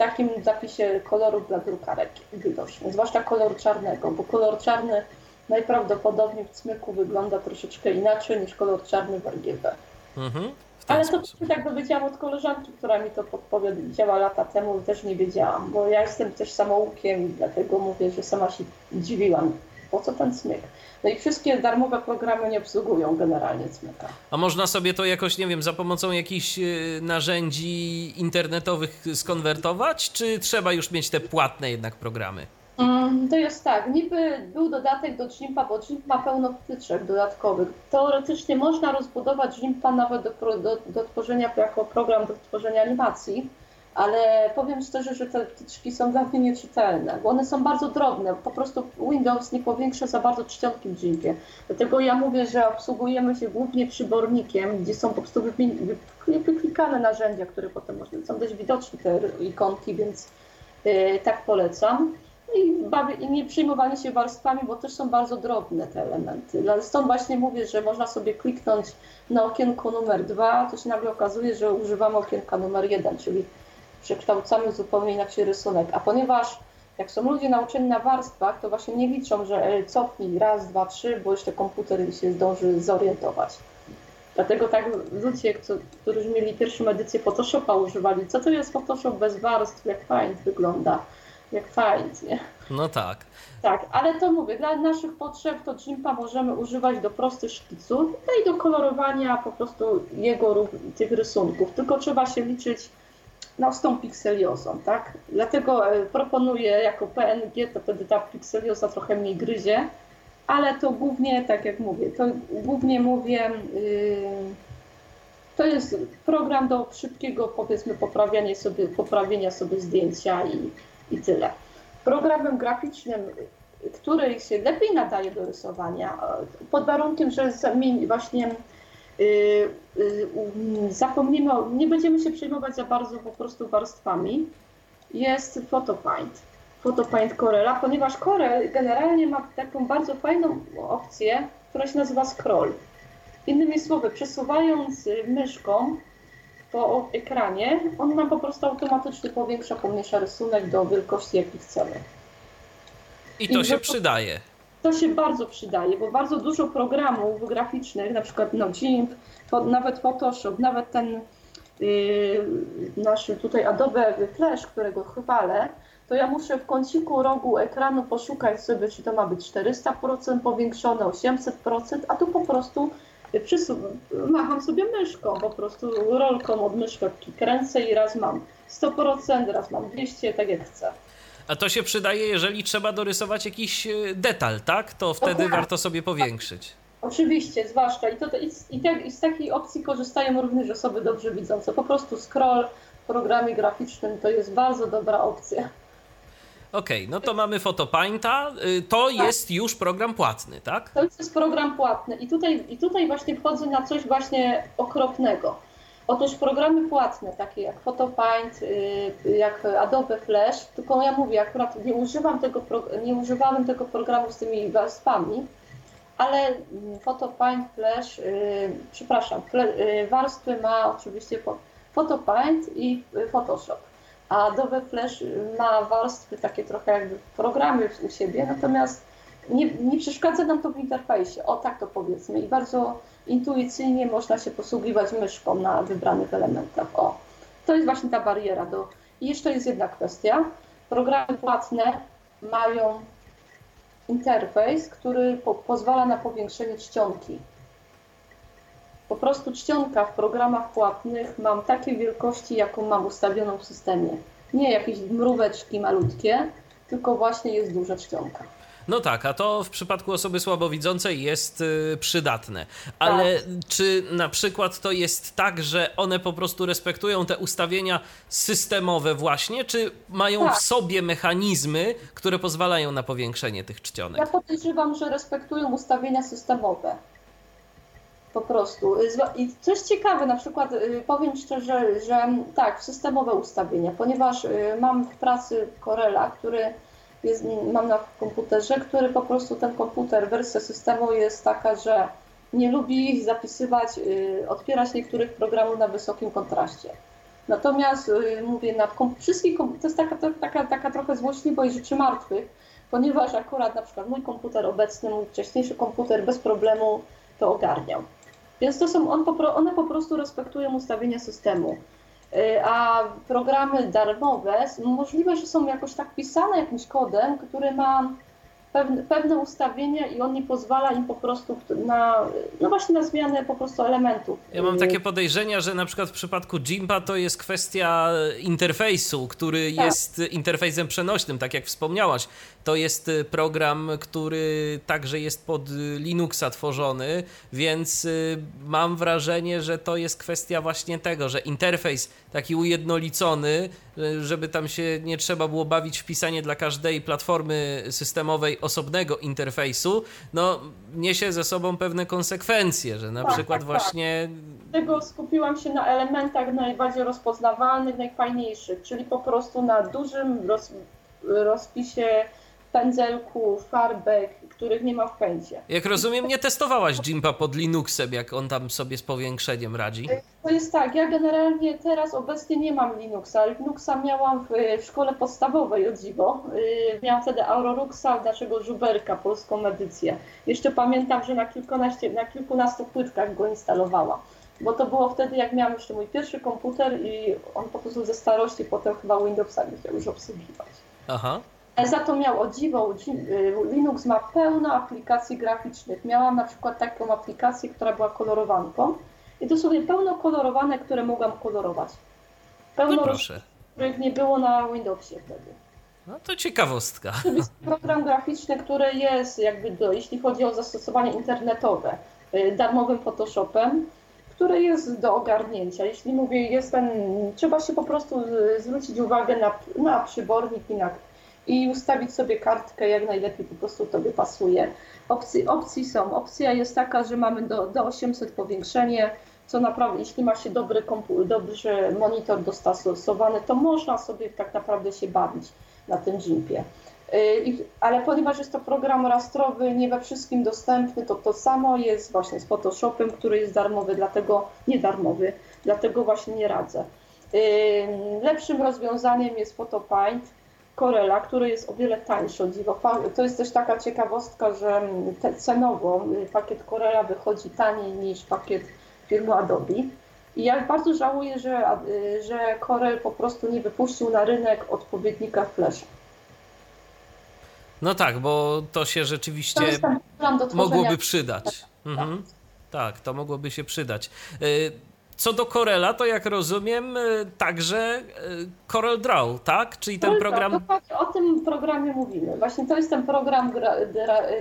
Speaker 2: takim zapisie kolorów dla drukarek widoczny, zwłaszcza kolor czarnego, bo kolor czarny najprawdopodobniej w cmyku wygląda troszeczkę inaczej niż kolor czarny w RGB. Mhm, Ale to tak dowiedziałam od koleżanki, która mi to podpowiedziała lata temu też nie wiedziałam, bo ja jestem też samoukiem i dlatego mówię, że sama się dziwiłam, po co ten cmyk. No i wszystkie darmowe programy nie obsługują generalnie cmyka.
Speaker 1: A można sobie to jakoś, nie wiem, za pomocą jakichś y, narzędzi internetowych skonwertować, czy trzeba już mieć te płatne jednak programy?
Speaker 2: Mm, to jest tak, niby był dodatek do Jimpa, bo Jimp ma pełno wtyczek dodatkowych. Teoretycznie można rozbudować Jimpa nawet do, do, do tworzenia jako program do tworzenia animacji, ale powiem szczerze, że te wtyczki są dla mnie nieczytelne, bo one są bardzo drobne. Po prostu Windows nie powiększa za bardzo czcionki w Jimpie. Dlatego ja mówię, że obsługujemy się głównie przybornikiem, gdzie są po prostu wyklikane narzędzia, które potem są dość widoczne te ikonki, więc yy, tak polecam i, bawię, i nie przejmowanie się warstwami, bo też są bardzo drobne te elementy. Stąd właśnie mówię, że można sobie kliknąć na okienko numer dwa, to się nagle okazuje, że używamy okienka numer jeden, czyli przekształcamy zupełnie inaczej rysunek. A ponieważ jak są ludzie nauczeni na warstwach, to właśnie nie liczą, że cofnij raz, dwa, trzy, bo jeszcze komputer się zdąży zorientować. Dlatego tak ludzie, którzy mieli pierwszą edycję Photoshopa używali, co to jest Photoshop bez warstw, jak fajnie wygląda jak fajnie.
Speaker 1: No tak.
Speaker 2: Tak, ale to mówię, dla naszych potrzeb to Jimpa możemy używać do prostych szkiców no i do kolorowania po prostu jego tych rysunków. Tylko trzeba się liczyć no, z tą pikseliozą, tak? Dlatego e, proponuję jako PNG, to wtedy ta pikselioza trochę mniej gryzie, ale to głównie, tak jak mówię, to głównie mówię, yy, to jest program do szybkiego, powiedzmy, poprawiania sobie, poprawienia sobie zdjęcia i i tyle. Programem graficznym, który się lepiej nadaje do rysowania, pod warunkiem, że właśnie zapomnimy, nie będziemy się przejmować za bardzo po prostu warstwami, jest Photopaint. Photopaint Corella, ponieważ Corel generalnie ma taką bardzo fajną opcję, która się nazywa scroll. Innymi słowy, przesuwając myszką po ekranie, on nam po prostu automatycznie powiększa, pomniejsza rysunek do wielkości, jaki chcemy.
Speaker 1: I to I się to, przydaje.
Speaker 2: To się bardzo przydaje, bo bardzo dużo programów graficznych, na przykład no, GIMP, nawet Photoshop, nawet ten yy, nasz tutaj Adobe Flash, którego chwalę, to ja muszę w kąciku rogu ekranu poszukać sobie, czy to ma być 400% powiększone, 800%, a tu po prostu macham sobie myszką, po prostu rolką od myszki kręcę i raz mam 100%, raz mam 200, tak jak chcę.
Speaker 1: A to się przydaje, jeżeli trzeba dorysować jakiś e, detal, tak? To wtedy tak. warto sobie powiększyć.
Speaker 2: Oczywiście, zwłaszcza. I, to, i, i, te, i z takiej opcji korzystają również osoby dobrze widzące. Po prostu scroll w programie graficznym to jest bardzo dobra opcja.
Speaker 1: Okej, okay, no to mamy Photopainta. Y, to tak. jest już program płatny, tak?
Speaker 2: To jest program płatny i tutaj, i tutaj właśnie wchodzę na coś właśnie okropnego. Otóż programy płatne, takie jak Photopaint, y, jak Adobe Flash, tylko ja mówię, akurat nie, używam tego, nie używałem tego programu z tymi warstwami, ale mm, Photopaint, Flash, yy, przepraszam, warstwy ma oczywiście Photopaint i Photoshop. A Adobe Flash ma warstwy takie trochę jakby programy u siebie, natomiast nie, nie przeszkadza nam to w interfejsie, o tak to powiedzmy i bardzo intuicyjnie można się posługiwać myszką na wybranych elementach. O, to jest właśnie ta bariera. Do... I jeszcze jest jedna kwestia. Programy płatne mają interfejs, który po pozwala na powiększenie czcionki. Po prostu czcionka w programach płatnych mam takie wielkości, jaką mam ustawioną w systemie. Nie jakieś mróweczki malutkie, tylko właśnie jest duża czcionka.
Speaker 1: No tak, a to w przypadku osoby słabowidzącej jest y, przydatne. Ale tak. czy na przykład to jest tak, że one po prostu respektują te ustawienia systemowe właśnie, czy mają tak. w sobie mechanizmy, które pozwalają na powiększenie tych czcionek?
Speaker 2: Ja podejrzewam, że respektują ustawienia systemowe. Po prostu. I coś ciekawe, na przykład y, powiem szczerze, że tak, systemowe ustawienia, ponieważ y, mam w pracy Corella, który jest, mam na komputerze, który po prostu ten komputer, wersja systemu jest taka, że nie lubi zapisywać, y, otwierać niektórych programów na wysokim kontraście. Natomiast mówię, nad wszystkich, to jest taka, taka, taka trochę złośliwość rzeczy martwych, ponieważ akurat na przykład mój komputer obecny, mój wcześniejszy komputer bez problemu to ogarniał. Więc to są, on one po prostu respektują ustawienia systemu. Y, a programy darmowe możliwe, że są jakoś tak pisane jakimś kodem, który ma pewne, pewne ustawienia i on nie pozwala im po prostu na, no właśnie na zmianę po prostu elementów.
Speaker 1: Ja mam takie podejrzenia, że na przykład w przypadku Jimpa to jest kwestia interfejsu, który tak. jest interfejsem przenośnym, tak jak wspomniałaś. To jest program, który także jest pod Linuxa tworzony, więc y, mam wrażenie, że to jest kwestia właśnie tego, że interfejs taki ujednolicony, y, żeby tam się nie trzeba było bawić w pisanie dla każdej platformy systemowej osobnego interfejsu, no niesie ze sobą pewne konsekwencje, że na tak, przykład tak, tak. właśnie...
Speaker 2: Tak. Tego skupiłam się na elementach najbardziej rozpoznawalnych, najfajniejszych, czyli po prostu na dużym roz, rozpisie pędzelków, farbek, których nie ma w pędzie.
Speaker 1: Jak rozumiem, nie testowałaś Jimpa pod Linuxem, jak on tam sobie z powiększeniem radzi?
Speaker 2: To jest tak, ja generalnie teraz obecnie nie mam Linuxa. Linuxa miałam w, w szkole podstawowej od dziwo. Y, miałam wtedy Auroruxa, naszego żuberka, polską edycję. Jeszcze pamiętam, że na, kilkunaście, na kilkunastu płytkach go instalowałam. Bo to było wtedy, jak miałam jeszcze mój pierwszy komputer i on po prostu ze starości potem chyba Windowsa nie chciał już obsługiwać. Aha. Za to miał o dziwo, y, Linux ma pełno aplikacji graficznych. Miałam na przykład taką aplikację, która była kolorowanką i to sobie pełno kolorowane, które mogłam kolorować.
Speaker 1: Pełno no proszę.
Speaker 2: których nie było na Windowsie wtedy.
Speaker 1: No to ciekawostka.
Speaker 2: To jest program graficzny, który jest jakby, do, jeśli chodzi o zastosowanie internetowe, y, darmowym Photoshopem, który jest do ogarnięcia. Jeśli mówię, jest ten, trzeba się po prostu zwrócić uwagę na, na przybornik i na i ustawić sobie kartkę jak najlepiej po prostu tobie pasuje. Opcji, opcji są. Opcja jest taka, że mamy do, do 800 powiększenie, co naprawdę, jeśli ma się dobry, dobry monitor dostosowany, to można sobie tak naprawdę się bawić na tym Jimpie. Y, ale ponieważ jest to program rastrowy, nie we wszystkim dostępny, to to samo jest właśnie z Photoshopem, który jest darmowy, dlatego nie darmowy, dlatego właśnie nie radzę. Y, lepszym rozwiązaniem jest PhotoPaint, Corella, który jest o wiele tańszy od dziwo. To jest też taka ciekawostka, że cenowo y, pakiet Corella wychodzi taniej niż pakiet firmy Adobe. I ja bardzo żałuję, że, y, że Corel po prostu nie wypuścił na rynek odpowiednika Flash.
Speaker 1: No tak, bo to się rzeczywiście to mogłoby przydać. Tak, mhm. tak, to mogłoby się przydać. Co do Corela, to jak rozumiem, y, także y, Corel Draw, tak? Czyli ten program.
Speaker 2: Dokładnie o tym programie mówimy. Właśnie to jest ten program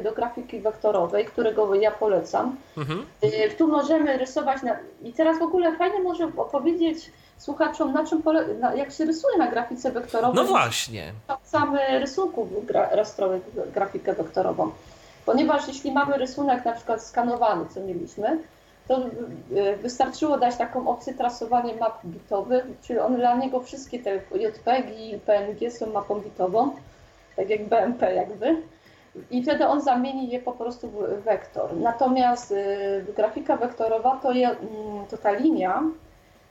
Speaker 2: do grafiki wektorowej, którego ja polecam. Mhm. Y, tu możemy rysować. Na... I teraz w ogóle fajnie może opowiedzieć słuchaczom, na czym pole... na, jak się rysuje na grafice wektorowej.
Speaker 1: No właśnie.
Speaker 2: Same rysunków gra... rastrowych, grafikę wektorową. Ponieważ jeśli mamy rysunek na przykład skanowany, co mieliśmy, to e, wystarczyło dać taką opcję trasowania map bitowych, czyli on dla niego wszystkie te JPEG i PNG są mapą bitową, tak jak BMP jakby. I wtedy on zamieni je po prostu w wektor. Natomiast e, grafika wektorowa to, je, mm, to ta linia,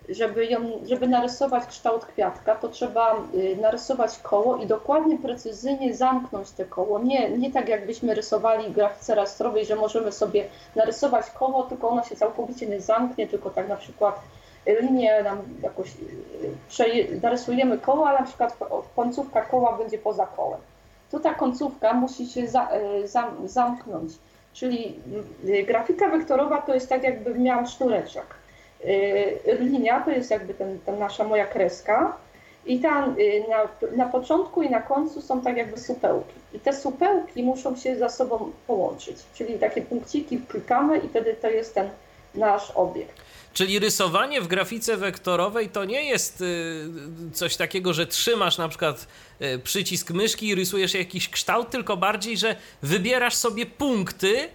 Speaker 2: żeby, ją, żeby narysować kształt kwiatka, to trzeba y, narysować koło i dokładnie, precyzyjnie zamknąć te koło. Nie, nie tak jakbyśmy rysowali grafice rastrowej, że możemy sobie narysować koło, tylko ono się całkowicie nie zamknie, tylko tak na przykład linię nam jakoś y, narysujemy koło, ale na przykład końcówka koła będzie poza kołem. Tu ta końcówka musi się za, y, za, zamknąć. Czyli grafika wektorowa to jest tak, jakby miałam sznureczek Y, linia to jest jakby ten, ta nasza moja kreska i tam y, na, na początku i na końcu są tak jakby supełki. I te supełki muszą się ze sobą połączyć, czyli takie punkciki klikamy i wtedy to jest ten nasz obiekt.
Speaker 1: Czyli rysowanie w grafice wektorowej to nie jest y, coś takiego, że trzymasz na przykład przycisk myszki i rysujesz jakiś kształt, tylko bardziej, że wybierasz sobie punkty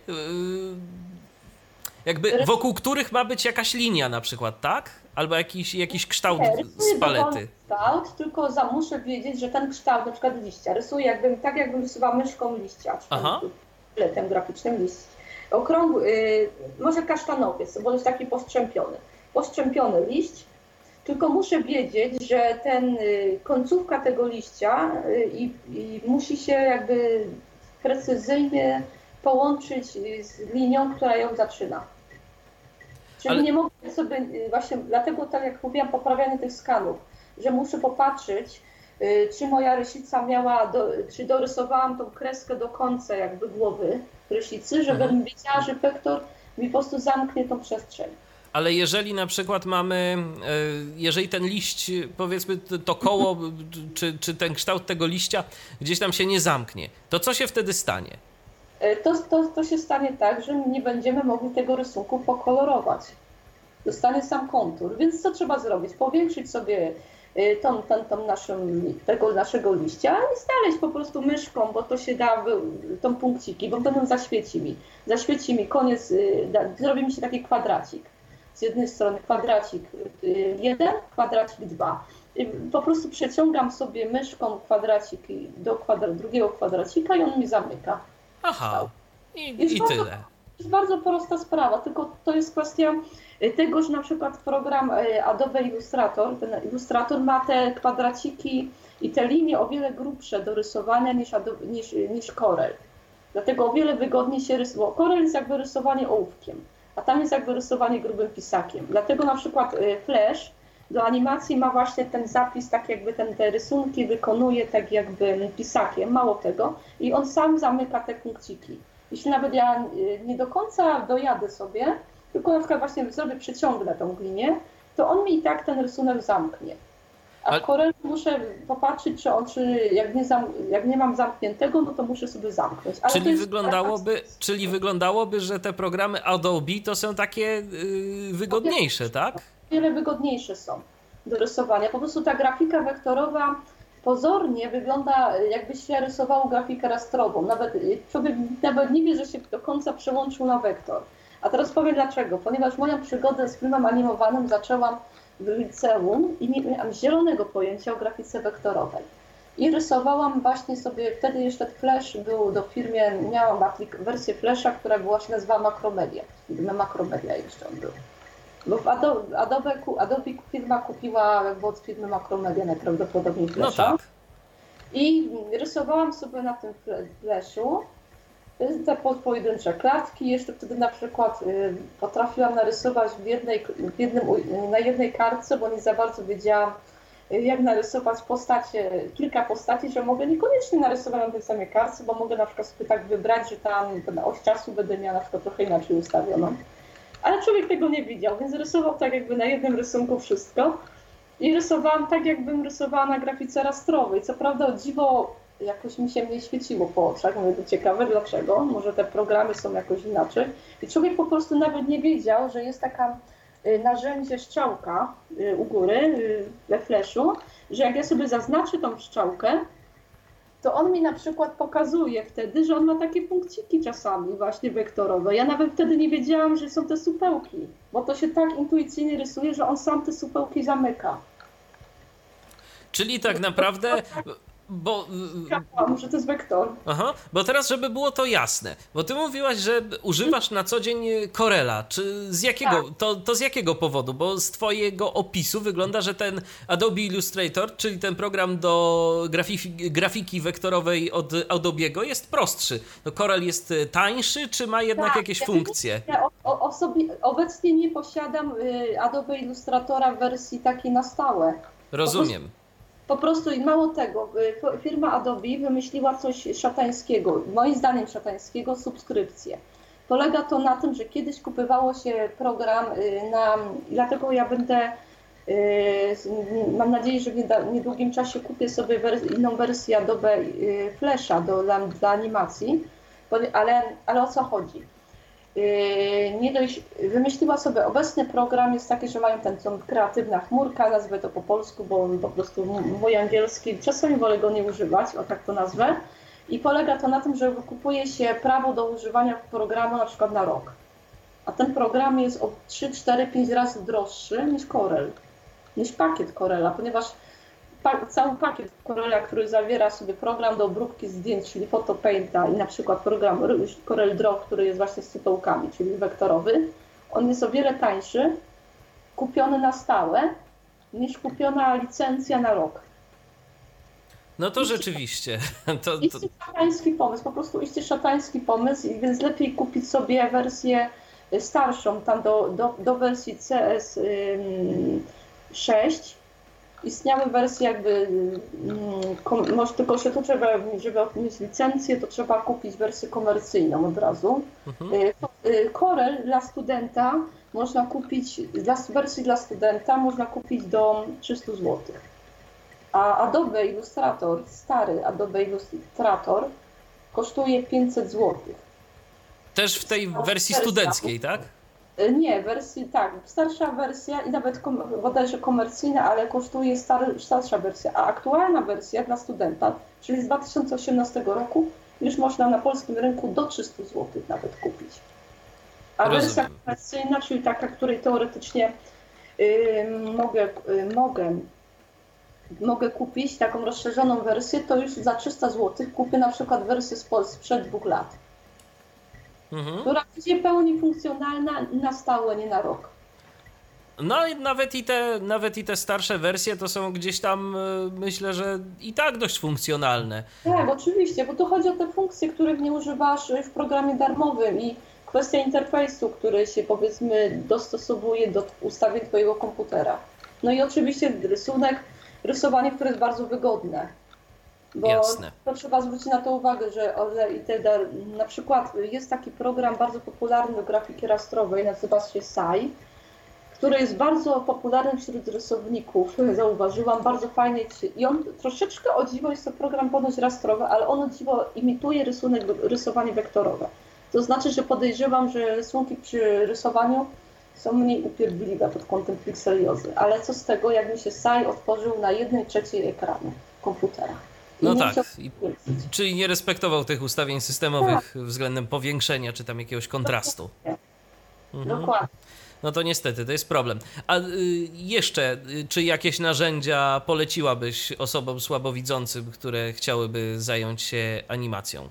Speaker 1: jakby wokół których ma być jakaś linia na przykład, tak? Albo jakiś, jakiś kształt nie, z palety.
Speaker 2: kształt, tylko za, muszę wiedzieć, że ten kształt na przykład liścia rysuję jakbym, tak jakbym rysowała myszką liścia, czy letem graficznym liść. Okrągły, yy, może kasztanowiec, bo jest taki postrzępiony. Postrzępiony liść, tylko muszę wiedzieć, że ten y, końcówka tego liścia y, i, i musi się jakby precyzyjnie połączyć z linią, która ją zaczyna. Czyli Ale... nie mogę sobie, y, właśnie dlatego tak jak mówiłam, poprawianie tych skanów, że muszę popatrzeć, czy moja rysica miała, do, czy dorysowałam tą kreskę do końca jakby głowy rysicy, żebym mhm. wiedziała, że wektor mi po prostu zamknie tą przestrzeń
Speaker 1: ale jeżeli na przykład mamy, e, jeżeli ten liść, powiedzmy to koło, czy, czy ten kształt tego liścia gdzieś tam się nie zamknie, to co się wtedy stanie?
Speaker 2: E, to, to, to się stanie tak, że nie będziemy mogli tego rysunku pokolorować. Zostanie sam kontur. Więc co trzeba zrobić? Powiększyć sobie e, tą, tą, tą naszą, tego naszego liścia i znaleźć po prostu myszką, bo to się da, tą punkciki, bo potem zaświeci mi. Zaświeci mi koniec, da, zrobi mi się taki kwadracik z jednej strony kwadracik 1, kwadracik 2. Po prostu przeciągam sobie myszką kwadracik do kwadra, drugiego kwadracika i on mi zamyka.
Speaker 1: Aha, i, i bardzo, tyle.
Speaker 2: To jest bardzo prosta sprawa, tylko to jest kwestia tego, że na przykład program e, Adobe Illustrator, ten Illustrator ma te kwadraciki i te linie o wiele grubsze do rysowania niż, Adobe, niż, niż Corel. Dlatego o wiele wygodniej się rysuje. Corel jest jakby rysowanie ołówkiem a tam jest jakby rysowanie grubym pisakiem. Dlatego na przykład y, Flash do animacji ma właśnie ten zapis, tak jakby ten, te rysunki wykonuje tak jakby pisakiem, mało tego, i on sam zamyka te punkciki. Jeśli nawet ja y, nie do końca dojadę sobie, tylko na przykład właśnie zrobię, przeciągnę tą linię, to on mi i tak ten rysunek zamknie. A w Corel muszę popatrzeć, czy on, czy jak nie, zam, jak nie mam zamkniętego, no to muszę sobie zamknąć.
Speaker 1: Ale czyli, wyglądałoby, czyli wyglądałoby, że te programy Adobe to są takie yy, wygodniejsze, tak?
Speaker 2: Wiele wygodniejsze są do rysowania. Po prostu ta grafika wektorowa pozornie wygląda, jakby się rysowało grafikę rastrową. Nawet nawet nie wie, że się do końca przełączył na wektor. A teraz powiem dlaczego. Ponieważ moją przygodę z filmem animowanym zaczęłam w liceum i nie miałam zielonego pojęcia o grafice wektorowej. I rysowałam właśnie sobie, wtedy jeszcze Flash był do firmy, miałam wersję Flasha, która była się nazywała Macromedia. Firma Macromedia jeszcze on był. Bo w Adobe, Adobe, Adobe firma kupiła od firmy Macromedia najprawdopodobniej no Flasha. No tak. I rysowałam sobie na tym Flashu te pojedyncze klatki. Jeszcze wtedy na przykład y, potrafiłam narysować w jednej, w jednym, na jednej kartce, bo nie za bardzo wiedziałam, y, jak narysować postacie, kilka postaci, że mogę niekoniecznie narysować na tej samej kartce, bo mogę na przykład sobie tak wybrać, że tam na oś czasu będę miała na przykład trochę inaczej ustawioną. Ale człowiek tego nie widział, więc rysował tak jakby na jednym rysunku wszystko. I rysowałam tak, jakbym rysowała na grafice rastrowej. Co prawda dziwo jakoś mi się nie świeciło po oczach. Mówię, to ciekawe, dlaczego? Może te programy są jakoś inaczej. I człowiek po prostu nawet nie wiedział, że jest taka y, narzędzie szczałka y, u góry y, we Flashu, że jak ja sobie zaznaczę tą szczałkę, to on mi na przykład pokazuje wtedy, że on ma takie punkciki czasami właśnie wektorowe. Ja nawet wtedy nie wiedziałam, że są te supełki, bo to się tak intuicyjnie rysuje, że on sam te supełki zamyka.
Speaker 1: Czyli tak naprawdę bo.
Speaker 2: Może to jest wektor.
Speaker 1: Aha, bo teraz, żeby było to jasne, bo ty mówiłaś, że używasz na co dzień Corela. Czy z jakiego, tak. to, to z jakiego powodu? Bo z twojego opisu wygląda, że ten Adobe Illustrator, czyli ten program do grafiki, grafiki wektorowej od Adobe'ego jest prostszy. No Corel jest tańszy, czy ma jednak tak, jakieś ja funkcje?
Speaker 2: Ja o, o sobie, obecnie nie posiadam y, Adobe Illustratora w wersji takiej na stałe.
Speaker 1: Rozumiem.
Speaker 2: Po prostu i mało tego, y, firma Adobe wymyśliła coś szatańskiego, moim zdaniem szatańskiego, subskrypcję. Polega to na tym, że kiedyś kupywało się program y, na, dlatego ja będę, y, mam nadzieję, że w niedługim czasie kupię sobie inną wersję Adobe Flasha do, dla, dla animacji, ale, ale o co chodzi? Yy, nie dość, wymyśliła sobie obecny program, jest taki, że mają ten kreatywna chmurka, nazwę to po polsku, bo po prostu mój angielski, czasami wolę go nie używać, o tak to nazwę. I polega to na tym, że kupuje się prawo do używania programu na przykład na rok. A ten program jest o 3, 4, 5 razy droższy niż Corel, niż pakiet Corela, ponieważ cały pakiet Corela, który zawiera sobie program do obróbki zdjęć, czyli Photopainta i na przykład program Corel Draw, który jest właśnie z cytołkami, czyli wektorowy, on jest o wiele tańszy, kupiony na stałe, niż kupiona licencja na rok.
Speaker 1: No to rzeczywiście. To, to...
Speaker 2: Iście szatański pomysł, po prostu iście szatański pomysł, więc lepiej kupić sobie wersję starszą, tam do, do, do wersji CS6. Istniały wersje jakby, może tylko się tu trzeba, żeby mieć licencję, to trzeba kupić wersję komercyjną od razu. Mhm. Corel dla studenta można kupić, dla wersji dla studenta można kupić do 300 złotych a Adobe Illustrator, stary Adobe Illustrator kosztuje 500 zł.
Speaker 1: Też w tej wersji studenckiej, tak?
Speaker 2: E, nie, wersji tak, starsza wersja i nawet kom, bodajże komercyjna, ale kosztuje stary, starsza wersja, a aktualna wersja dla studenta, czyli z 2018 roku, już można na polskim rynku do 300 zł nawet kupić. A Rozumiem. wersja komercyjna, czyli taka, której teoretycznie yy, mogę, yy, mogę mogę kupić taką rozszerzoną wersję, to już za 300 zł kupię na przykład wersję z Polski sprzed dwóch lat, mhm. która będzie pełni funkcjonalna na stałe, nie na rok.
Speaker 1: No i nawet i, te, nawet i te starsze wersje to są gdzieś tam, e, myślę, że i tak dość funkcjonalne.
Speaker 2: Tak, oczywiście, bo tu chodzi o te funkcje, których nie używasz w programie darmowym i kwestia interfejsu, który się powiedzmy dostosowuje do ustawień Twojego komputera. No i oczywiście rysunek rysowanie, które jest bardzo wygodne. Bo Jasne. to trzeba zwrócić na to uwagę, że na przykład jest taki program bardzo popularny do grafiki rastrowej, nazywa się SAI, który jest bardzo popularny wśród rysowników, zauważyłam, bardzo fajnie i on troszeczkę o dziwo, jest to program ponoć rastrowy, ale on o dziwo imituje rysunek, rysowanie wektorowe. To znaczy, że podejrzewam, że rysunki przy rysowaniu są mniej upierdliwe pod kątem pikseliozy. Ale co z tego, jakby się SAI otworzył na jednej trzeciej ekranu komputera.
Speaker 1: No tak, I, czyli nie respektował tych ustawień systemowych tak. względem powiększenia czy tam jakiegoś kontrastu.
Speaker 2: Mhm. Dokładnie.
Speaker 1: No to niestety, to jest problem. A y, jeszcze, y, czy jakieś narzędzia poleciłabyś osobom słabowidzącym, które chciałyby zająć się animacją?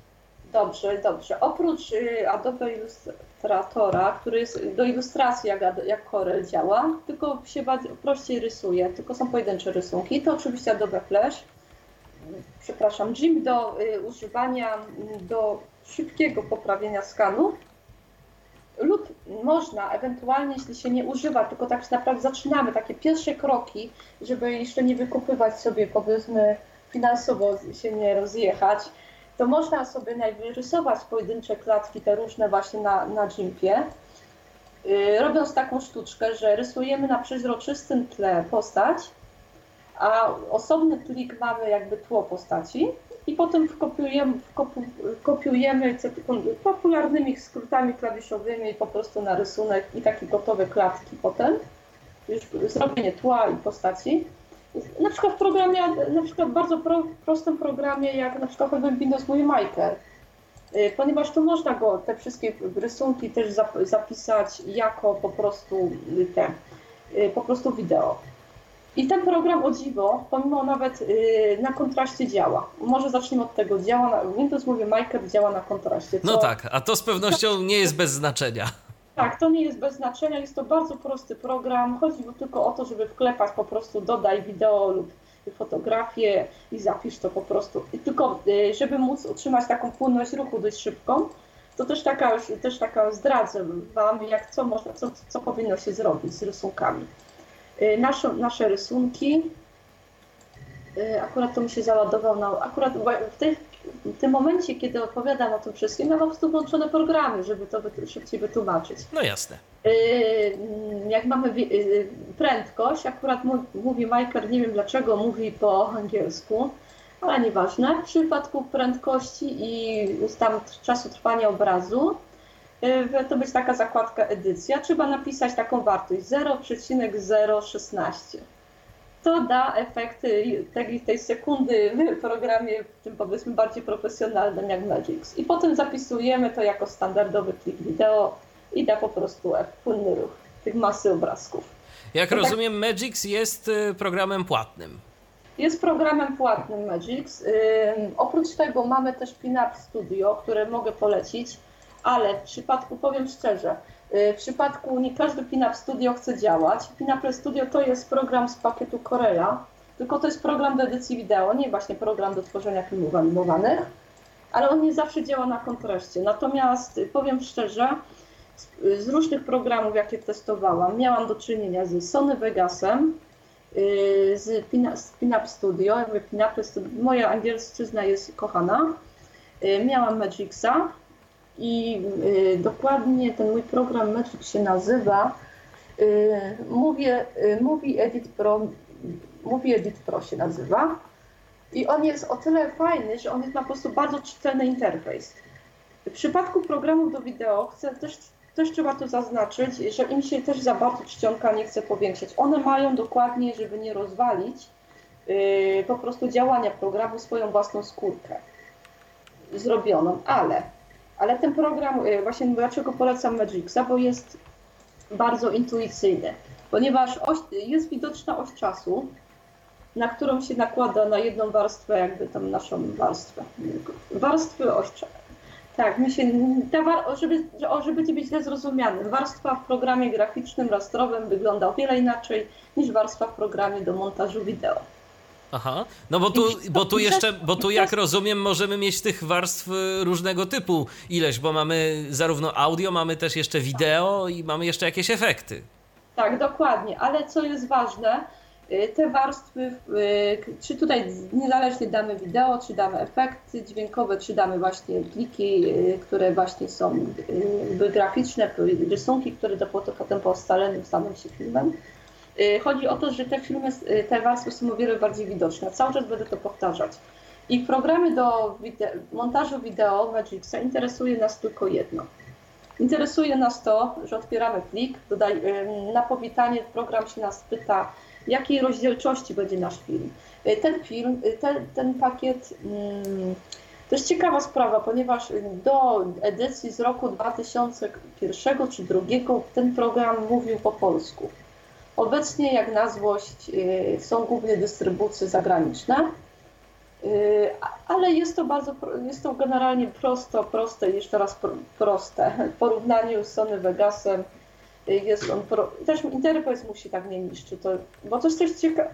Speaker 2: Dobrze, dobrze. Oprócz y, Adobe Illustratora, który jest do ilustracji, jak, jak Corel działa, tylko się prościej rysuje, tylko są pojedyncze rysunki, to oczywiście Adobe Flash, przepraszam, Jim do y, używania do szybkiego poprawienia skanu lub można ewentualnie, jeśli się nie używa, tylko tak naprawdę zaczynamy takie pierwsze kroki, żeby jeszcze nie wykupywać sobie powiedzmy finansowo się nie rozjechać, to można sobie najwyrysować pojedyncze klatki, te różne właśnie na, na Gimpie, yy, robiąc taką sztuczkę, że rysujemy na przezroczystym tle postać, a osobny plik mamy jakby tło postaci i potem wkopiujemy, kopiujemy popularnymi skrótami klawiszowymi po prostu na rysunek i takie gotowe klatki potem, już zrobienie tła i postaci na przykład w programie, na przykład bardzo pro, prostym programie, jak na przykład Windows Movie Maker, y, ponieważ tu można go, te wszystkie rysunki też zapisać jako po prostu te, y, po prostu wideo. I ten program o dziwo, pomimo nawet y, na kontraście działa. Może zacznijmy od tego. Działa na, Windows Movie Maker działa na kontraście.
Speaker 1: Co... No tak, a to z pewnością nie jest bez znaczenia.
Speaker 2: Tak, to nie jest bez znaczenia, jest to bardzo prosty program. Chodzi tylko o to, żeby wklepać po prostu dodaj wideo lub fotografię i zapisz to po prostu. I tylko, y, żeby móc utrzymać taką płynność ruchu dość szybką, to też taka, też taka zdradzę Wam, jak co, można, co, co powinno się zrobić z rysunkami. Y, nasze, nasze rysunki, y, akurat to mi się załadował na, akurat w tej w tym momencie, kiedy opowiadam o tym wszystkim, ja mam po prostu włączone programy, żeby to szybciej wytłumaczyć.
Speaker 1: No jasne.
Speaker 2: Y, jak mamy prędkość, akurat mówi Michael, nie wiem dlaczego mówi po angielsku, ale nieważne. W przypadku prędkości i tam czasu trwania obrazu, to być taka zakładka edycja, trzeba napisać taką wartość 0,016 to da efekty tej, tej sekundy w programie, tym powiedzmy bardziej profesjonalnym jak Magix. I potem zapisujemy to jako standardowy plik wideo i da po prostu płynny ruch tych masy obrazków.
Speaker 1: Jak to tak- rozumiem, tak... Magix jest y, programem płatnym.
Speaker 2: Jest programem płatnym Magix. Yy, oprócz tego mamy też Pinup Studio, które mogę polecić. Ale w przypadku, powiem szczerze, y, w przypadku nie każdy Pinup Studio chce działać. Pinup Studio to jest program z pakietu Korea, tylko to jest program do edycji wideo, nie właśnie program do tworzenia filmów animowanych, ale on nie zawsze działa na kontraście. Natomiast y, powiem szczerze, z, z różnych programów, jakie testowałam, miałam do czynienia z Sony Vegasem, y, z Pinup Studio, jakby Pinup Studio, moja angielszczyzna jest kochana. Miałam Magixa, i y, dokładnie ten mój program Magic się nazywa y, Mówię, y, Mówi Edit Pro, Mówi Edit Pro się nazywa. I on jest o tyle fajny, że on jest ma po prostu bardzo czytelny interfejs. W przypadku programów do wideo chcę też, też trzeba tu zaznaczyć, że im się też za bardzo czcionka nie chce powiększać. One mają dokładnie, żeby nie rozwalić, po prostu działania programu swoją własną skórkę zrobioną, ale ale ten program, y, właśnie dlaczego polecam Magixa, bo jest bardzo intuicyjny, ponieważ oś, jest widoczna oś czasu, na którą się nakłada na jedną warstwę, jakby tam naszą warstwę. Warstwy oś czasu. Tak, mi się, ta, żeby, żeby nie być źle zrozumiany, warstwa w programie graficznym, rastrowym wygląda o wiele inaczej niż warstwa w programie do montażu wideo.
Speaker 1: Aha, no bo tu, bo tu jeszcze, bo tu jak rozumiem, możemy mieć tych warstw y, różnego typu ileś, bo mamy zarówno audio, mamy też jeszcze wideo i mamy jeszcze jakieś efekty.
Speaker 2: Tak, dokładnie, ale co jest ważne, y, te warstwy, y, czy tutaj niezależnie damy wideo, czy damy efekty dźwiękowe, czy damy właśnie pliki, które właśnie są graficzne, rysunki, które potem po ustaleniu staną się filmem, chodzi o to, że te filmy, y, te warstwy są o wiele bardziej widoczne. Cały czas będę to powtarzać. I w programie do montażu wideo Magixa interesuje nas tylko jedno. Interesuje nas to, że otwieramy plik, dodaj, y, na powitanie program się nas pyta, jakiej rozdzielczości będzie nasz film. Ten film, ten, ten pakiet, mm, to jest ciekawa sprawa, ponieważ do edycji z roku 2001 czy 2002 ten program mówił po polsku. Obecnie, jak na złość, y, są głównie dystrybucje zagraniczne, y, ale jest to bardzo, jest to generalnie prosto, proste i jeszcze raz proste. W porównaniu z Sony Vegasem y, jest on, pro, też interfejs musi tak nie niszczy, to, bo to jest coś ciekawe,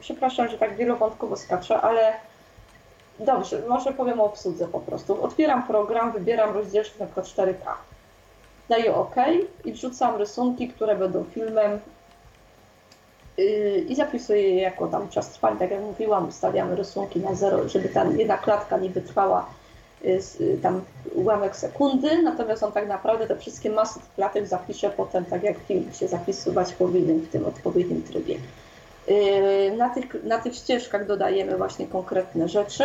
Speaker 2: przepraszam, że tak wielowątkowo skaczę, ale dobrze, może powiem o obsłudze po prostu. Otwieram program, wybieram rozdzielczość na przykład 4K. Daję OK i wrzucam rysunki, które będą filmem i zapisuję je jako tam czas trwania, tak jak mówiłam, ustawiamy rysunki na zero, żeby ta jedna klatka nie wytrwała yy, yy, tam ułamek sekundy, natomiast on tak naprawdę te wszystkie masy klatek zapisze potem tak jak film się zapisywać powinien w tym odpowiednim trybie. Na tych, na tych ścieżkach dodajemy właśnie konkretne rzeczy,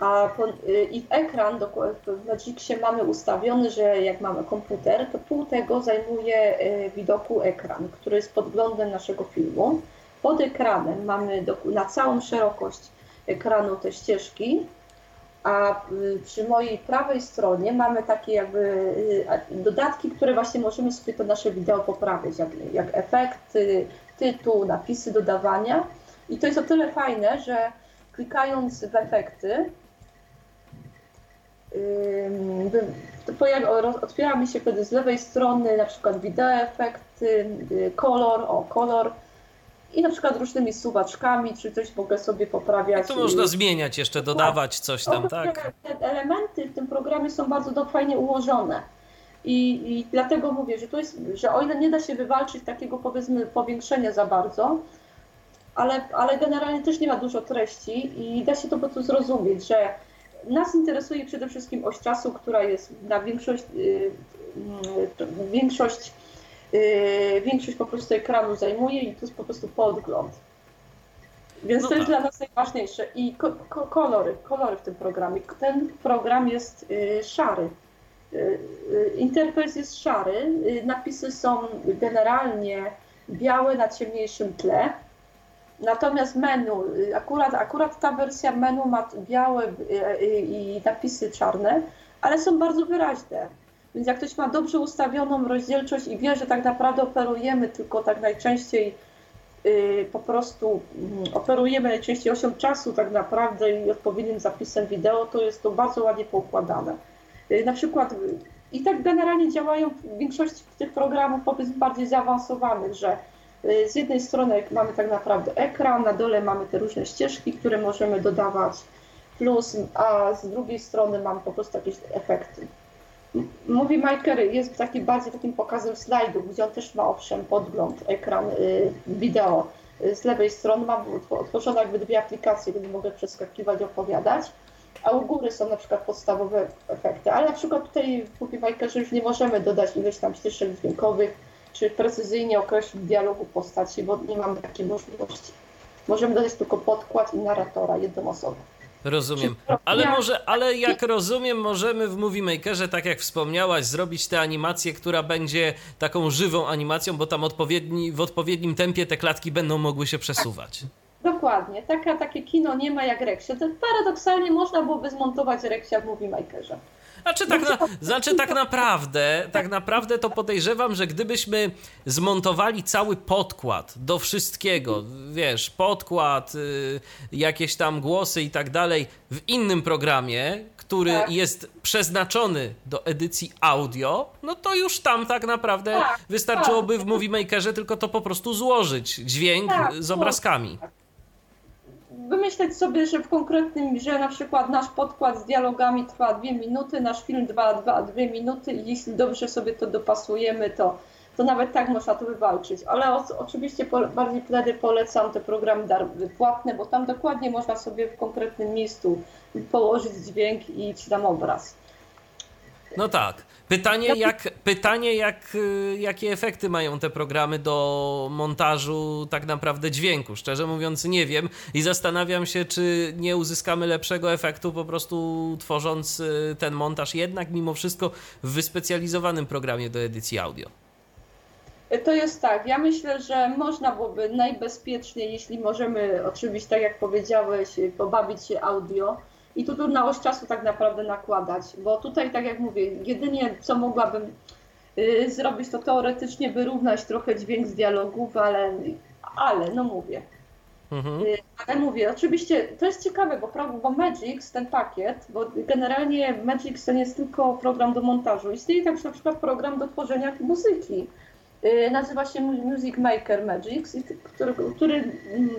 Speaker 2: a po, y, i ekran w Magixie mamy ustawiony, że jak mamy komputer, to pół tego zajmuje y, widoku ekran, który jest podglądem naszego filmu. Pod ekranem mamy do, na całą szerokość ekranu te ścieżki, a y, przy mojej prawej stronie mamy takie jakby dodatki, które właśnie możemy sobie to nasze wideo poprawić, jak, jak efekty, tytuł, napisy dodawania. I to jest o tyle fajne, że klikając w efekty, otwiera mi się wtedy z lewej strony na przykład wideo efekty, y, kolor, o kolor i na przykład różnymi suwaczkami, czy coś mogę sobie poprawiać.
Speaker 1: To można zmieniać jeszcze, dodawać coś tam, tak?
Speaker 2: Te elementy w tym programie są bardzo fajnie ułożone. I, I, dlatego mówię, że to jest, że o ile nie da się wywalczyć takiego powiedzmy powiększenia za bardzo, ale, ale generalnie też nie ma dużo treści i da się to po prostu zrozumieć, że nas interesuje przede wszystkim oś czasu, która jest na większość, y, y, większość, y, większość po prostu ekranu zajmuje i to jest po prostu podgląd. Więc no to jest tak. dla nas najważniejsze. I ko ko kolory, kolory w tym programie. Ten program jest szary. Interfejs jest szary. Napisy są generalnie białe na ciemniejszym tle Natomiast menu, y, akurat, akurat ta wersja menu ma białe y, y, i napisy czarne, ale są bardzo wyraźne. Więc jak ktoś ma dobrze ustawioną rozdzielczość i wie, że tak naprawdę operujemy tylko tak najczęściej po prostu mm, operujemy najczęściej osią czasu tak naprawdę i odpowiednim zapisem wideo, to jest to bardzo ładnie poukładane. Na przykład i tak generalnie działają w większości tych programów powiedzmy bardziej zaawansowanych, że z jednej strony mamy tak naprawdę ekran, na dole mamy te różne ścieżki, które możemy dodawać, plus, a z drugiej strony mamy po prostu jakieś efekty. Movie Maker jest taki bardziej takim pokazem slajdów, gdzie on też ma owszem podgląd, ekran, y, wideo. Z lewej strony mam otworzone jakby dwie aplikacje, gdzie mogę przeskakiwać, opowiadać a u góry są na przykład podstawowe efekty. Ale na przykład tutaj w Movie Makerze już nie możemy dodać ileś tam ścieżek dźwiękowych, czy precyzyjnie określić dialogu postaci, bo nie mamy takiej możliwości. Możemy dodać tylko podkład i narratora, jedną osobę.
Speaker 1: Rozumiem. Ale może, ale jak rozumiem, możemy w Movie Makerze, tak jak wspomniałaś, zrobić tę animację, która będzie taką żywą animacją, bo tam odpowiedni, w odpowiednim tempie te klatki będą mogły się przesuwać.
Speaker 2: Dokładnie. Taka, takie kino nie ma jak Rexia. To paradoksalnie można byłoby zmontować Rexia w Movie Makerze.
Speaker 1: Znaczy tak, na, znaczy tak naprawdę, tak naprawdę to podejrzewam, że gdybyśmy zmontowali cały podkład do wszystkiego, wiesz, podkład, y, jakieś tam głosy i tak dalej w innym programie, który tak. jest przeznaczony do edycji audio, no to już tam tak naprawdę tak, wystarczyłoby tak. w Movie Makerze tylko to po prostu złożyć, dźwięk tak, z obrazkami.
Speaker 2: Wymyśleć sobie, że w konkretnym, że na przykład nasz podkład z dialogami trwa dwie minuty, nasz film trwa dwa, dwie minuty i jeśli dobrze sobie to dopasujemy, to, to nawet tak można to wywalczyć. Ale o, oczywiście po, bardziej wtedy polecam te programy płatne, bo tam dokładnie można sobie w konkretnym miejscu położyć dźwięk i czy tam obraz.
Speaker 1: No tak. Pytanie, jak, pytanie jak, y, jakie efekty mają te programy do montażu tak naprawdę dźwięku. Szczerze mówiąc, nie wiem i zastanawiam się, czy nie uzyskamy lepszego efektu po prostu tworząc y, ten montaż jednak mimo wszystko w wyspecjalizowanym programie do edycji audio.
Speaker 2: To jest tak, ja myślę, że można byłoby najbezpieczniej, jeśli możemy, oczywiście, tak jak powiedziałeś, pobawić się audio i tu trudność czasu tak naprawdę nakładać, bo tutaj, tak jak mówię, jedynie co mogłabym y, zrobić, to teoretycznie wyrównać trochę dźwięk z dialogów, ale, ale no mówię. Mhm. Y, ale mówię, oczywiście to jest ciekawe, bo, bo Magix, ten pakiet, bo generalnie Magix to nie jest tylko program do montażu, istnieje także na przykład program do tworzenia muzyki. Y, nazywa się Music Maker Magix, który, który, mm,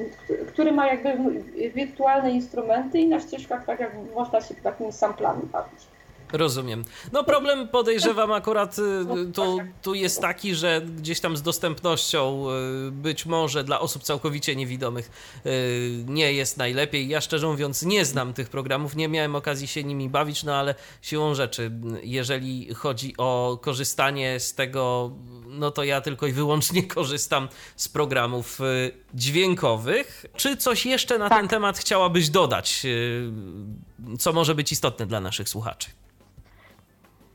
Speaker 2: który ma jakby wirtualne instrumenty i na ścieżkach tak jak można się takimi samplami bawić.
Speaker 1: Rozumiem. No problem podejrzewam akurat y, tu, tu jest taki, że gdzieś tam z dostępnością y, być może dla osób całkowicie niewidomych y, nie jest najlepiej. Ja szczerze mówiąc nie znam tych programów, nie miałem okazji się nimi bawić, no ale siłą rzeczy, jeżeli chodzi o korzystanie z tego, no to ja tylko i wyłącznie korzystam z programów dźwiękowych. Czy coś jeszcze na tak. ten temat chciałabyś dodać, co może być istotne dla naszych słuchaczy?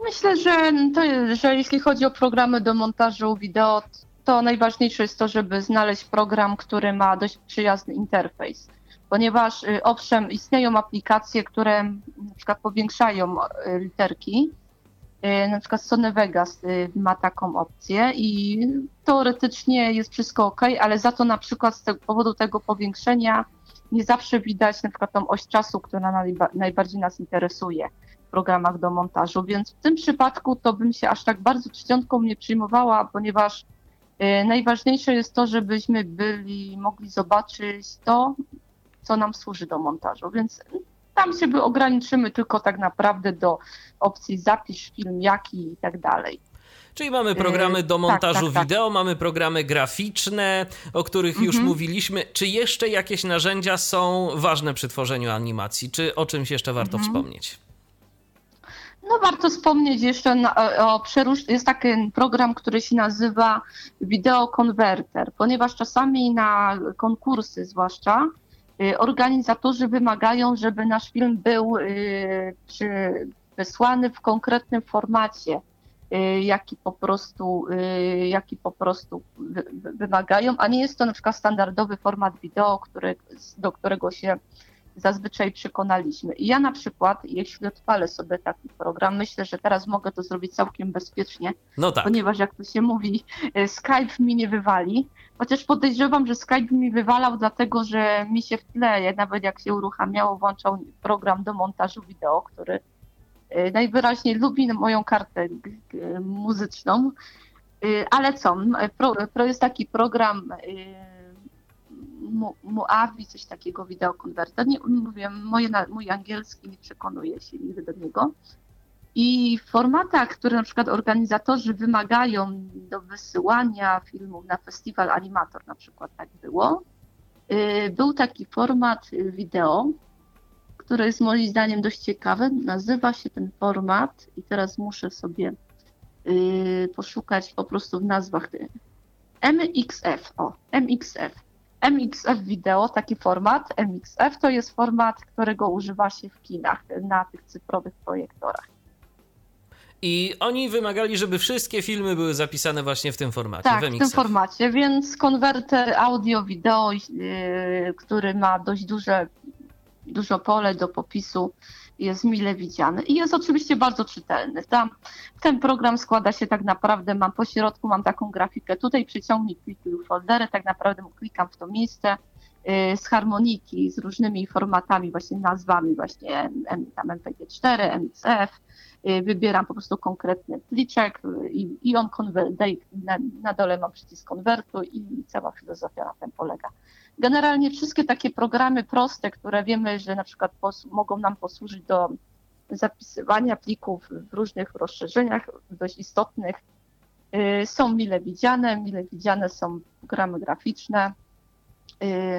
Speaker 3: Myślę, że, to, że jeśli chodzi o programy do montażu wideo, to najważniejsze jest to, żeby znaleźć program, który ma dość przyjazny interfejs. Ponieważ y, owszem, istnieją aplikacje, które na przykład powiększają y, literki. Y, na przykład Sony Vegas ma taką opcję i teoretycznie jest wszystko ok, ale za to na przykład z tego powodu tego powiększenia nie zawsze widać na przykład tą oś czasu, która najbardziej nas interesuje programach do montażu, więc w tym przypadku to bym się aż tak bardzo czcionką nie przyjmowała, ponieważ y, najważniejsze jest to, żebyśmy byli, mogli zobaczyć to, co nam służy do montażu, więc tam się ograniczymy tylko tak naprawdę do opcji zapisz film, jaki i tak dalej.
Speaker 1: Czyli mamy programy do y, montażu tak, tak, tak. wideo, mamy programy graficzne, o których już mhm. mówiliśmy. Czy jeszcze jakieś narzędzia są ważne przy tworzeniu animacji? Czy o czymś jeszcze warto mhm. wspomnieć?
Speaker 3: No warto wspomnieć jeszcze na, o przeróż... Jest taki program, który się nazywa Video Converter, ponieważ czasami na konkursy zwłaszcza y, organizatorzy wymagają, żeby nasz film był y, wysłany w konkretnym formacie, y, jaki po prostu, jaki po prostu wymagają, a nie jest to na przykład standardowy format wideo, który, do którego się zazwyczaj przekonaliśmy. I ja na przykład, jeśli odpalę sobie taki program, myślę, że teraz mogę to zrobić całkiem bezpiecznie, no tak. ponieważ jak to się mówi, e, Skype mi nie wywali, chociaż podejrzewam, że Skype mi wywalał dlatego, że mi się w tle, nawet jak się uruchamiało, włączał program do montażu wideo, który
Speaker 2: najwyraźniej lubi moją kartę muzyczną. Ale co, pro, pro jest taki program Muavi, coś takiego, wideokonwerter. Nie mówię, moje, mój angielski nie przekonuje się nigdy do niego. I w formatach, które na przykład organizatorzy wymagają do wysyłania filmów na festiwal Animator, na przykład tak było, y, był taki format wideo, który jest moim zdaniem dość ciekawy. Nazywa się ten format, i teraz muszę sobie y, poszukać po prostu w nazwach. MXF, o, MXF. MXF Video, taki format, MXF to jest format, którego używa się w kinach na tych cyfrowych projektorach.
Speaker 1: I oni wymagali, żeby wszystkie filmy były zapisane właśnie w tym formacie.
Speaker 2: Tak,
Speaker 1: w,
Speaker 2: w tym formacie, więc konwerter audio-wideo, yy, który ma dość duże, dużo pole do popisu, jest mile widziany i jest oczywiście bardzo czytelny. Tam, ten program składa się tak naprawdę, mam po środku, mam taką grafikę, tutaj przyciągnij klikuj foldery, tak naprawdę klikam w to miejsce, yy, z harmoniki, z różnymi formatami, właśnie nazwami, właśnie tam MP4, MXF, Y, wybieram po prostu konkretny pliczek y, i, i on konwertuje, na, na dole mam przycisk konwertu i cała filozofia na tym polega. Generalnie wszystkie takie programy proste, które wiemy, że na przykład mogą nam posłużyć do zapisywania plików w różnych rozszerzeniach dość istotnych, y, są mile widziane, mile widziane są programy graficzne.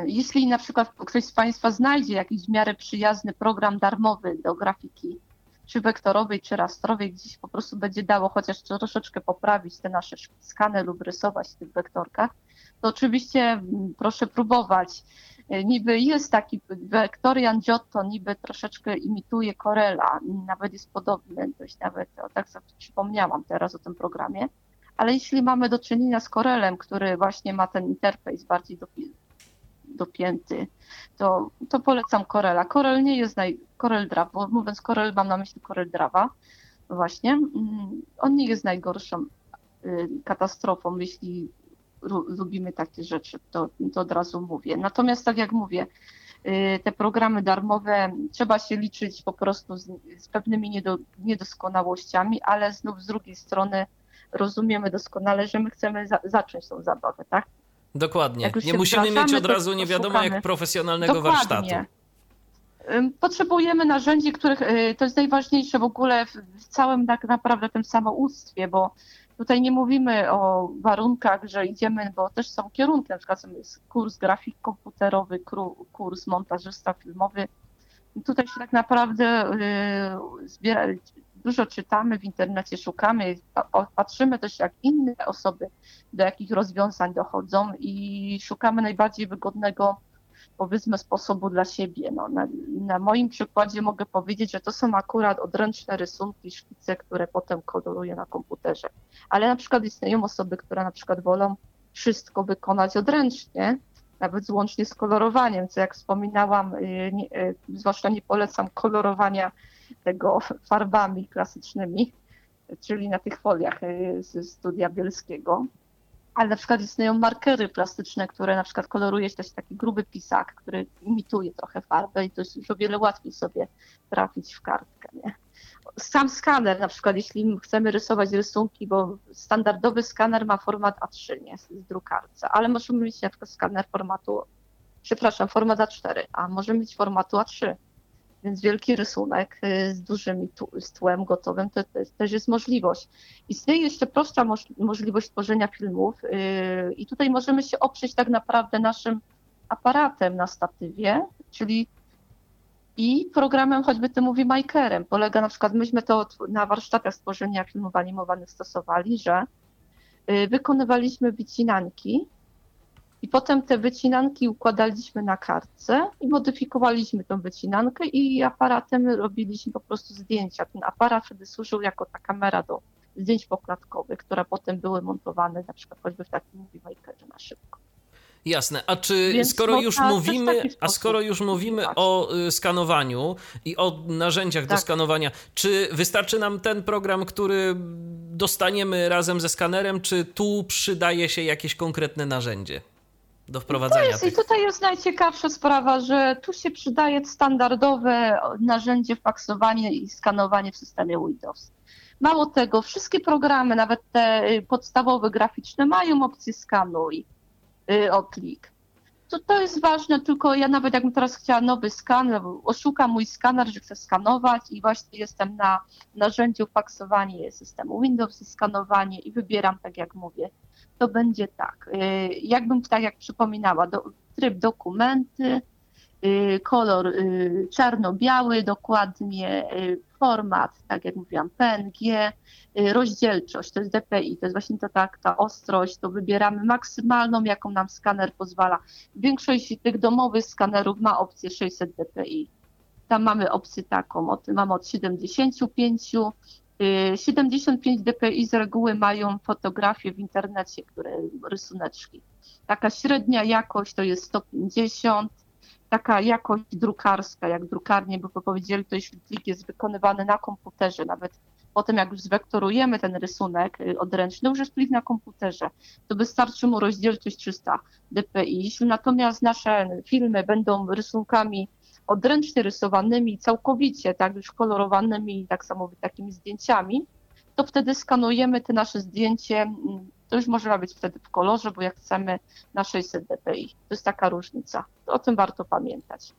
Speaker 2: Jeśli na przykład ktoś z Państwa znajdzie jakiś w miarę przyjazny program darmowy do grafiki, czy wektorowej, czy rastrowej, gdzieś po prostu będzie dało chociaż troszeczkę poprawić te nasze skany lub rysować w tych wektorkach, to oczywiście mm, proszę próbować. E, niby jest taki Vectorian Giotto, niby troszeczkę imituje Corella, nawet jest podobny, dość nawet, o, tak sobie przypomniałam teraz o tym programie, ale jeśli mamy do czynienia z Corelem, który właśnie ma ten interfejs bardziej do, dopięty, to, to polecam Corela. Corel nie jest naj... Corel Draw, bo mówiąc Corel mam na myśli Corel Drawa właśnie. Mm, on nie jest najgorszą y, katastrofą, jeśli lubimy takie rzeczy, to, to od razu mówię. Natomiast tak jak mówię, y, te programy darmowe trzeba się liczyć po prostu z, z pewnymi niedo, niedoskonałościami, ale znów z drugiej strony rozumiemy doskonale, że my chcemy za, zacząć tą zabawę, tak?
Speaker 1: Dokładnie. Nie musimy mieć od razu nie wiadomo jak profesjonalnego Dokładnie. warsztatu.
Speaker 2: Potrzebujemy narzędzi, których y, to jest najważniejsze w ogóle w całym tak naprawdę tym samoustwie, bo tutaj nie mówimy o warunkach, że idziemy, bo też są kierunki, na przykład jest kurs grafik komputerowy, kurs montażysta filmowy. Tutaj się tak naprawdę y, zbiera, dużo czytamy w internecie, szukamy, patrzymy też jak inne osoby do jakich rozwiązań dochodzą i szukamy najbardziej wygodnego powiedzmy sposobu dla siebie. No, na, na, moim przykładzie mogę powiedzieć, że to są akurat odręczne rysunki, szkice, które potem koloruję na komputerze. Ale na przykład istnieją osoby, które na przykład wolą wszystko wykonać odręcznie, nawet łącznie z kolorowaniem, co jak wspominałam, y, nie, y, zwłaszcza nie polecam kolorowania tego farbami klasycznymi, czyli na tych foliach y, ze studia bielskiego. Ale na przykład istnieją markery plastyczne, które na przykład koloruje się też taki gruby pisak, który imituje trochę farbę i to jest już o wiele łatwiej sobie trafić w kartkę. Nie? Sam skaner, na przykład jeśli chcemy rysować rysunki, bo standardowy skaner ma format A3, nie, z drukarce, ale możemy mieć na przykład skaner formatu, przepraszam, format A4, a możemy mieć formatu A3 więc wielki rysunek y, z dużym tłem gotowym to, to też jest możliwość. Istnieje jeszcze prostsza moż, możliwość tworzenia filmów yy, i tutaj możemy się oprzeć tak naprawdę naszym aparatem na statywie, czyli i programem choćby tym mówi Makerem. Polega na przykład, myśmy to na warsztatach stworzenia filmów animowanych stosowali, że yy, wykonywaliśmy wycinanki i potem te wycinanki układaliśmy na kartce i modyfikowaliśmy tą wycinankę i aparatem robiliśmy po prostu zdjęcia. Ten aparat wtedy służył jako ta kamera do zdjęć pokładkowych, które potem były montowane na przykład choćby w takim movie makerze na szybko.
Speaker 1: Jasne. A czy Więc skoro już mówimy, a skoro już mówimy o y, skanowaniu i o narzędziach tak. do skanowania, czy wystarczy nam ten program, który dostaniemy razem ze skanerem, czy tu przydaje się jakieś konkretne narzędzie? Do wprowadzenia.
Speaker 2: jest,
Speaker 1: tych...
Speaker 2: I tutaj jest najciekawsza sprawa, że tu się przydaje standardowe narzędzie faksowanie i skanowanie w systemie Windows. Mało tego, wszystkie programy, nawet te y, podstawowe graficzne, mają opcję skanuj y, o klik. To, to jest ważne, tylko ja nawet jakbym teraz chciała nowy skaner, oszukam mój skaner, że chcę skanować i właśnie jestem na narzędziu faksowanie systemu Windows i skanowanie i wybieram, tak jak mówię, to będzie tak. Y, jakbym tak jak przypominała, do, tryb dokumenty, y, kolor y, czarno-biały dokładnie, format, tak jak mówiłam, PNG, rozdzielczość, to jest DPI, to jest właśnie to tak, ta ostrość, to wybieramy maksymalną, jaką nam skaner pozwala. Większość tych domowych skanerów ma opcję 600 dpi. Tam mamy opcję taką, mamy od 75 75 dpi z reguły mają fotografie w internecie, które rysuneczki. Taka średnia jakość to jest 150, taka jakość drukarska, jak drukarnie by powiedzieli, to jeśli klik jest wykonywany na komputerze, nawet potem jak już zwektorujemy ten rysunek y, odręczny, już jest plik na komputerze, to wystarczy mu rozdzielczość 300 dpi. Natomiast nasze filmy będą rysunkami odręcznie rysowanymi, całkowicie, tak, już kolorowanymi, tak samo takimi zdjęciami, to wtedy skanujemy te nasze zdjęcie, mm, to już może być wtedy w kolorze, bo jak chcemy na 600 dpi. To jest taka różnica. O tym warto pamiętać.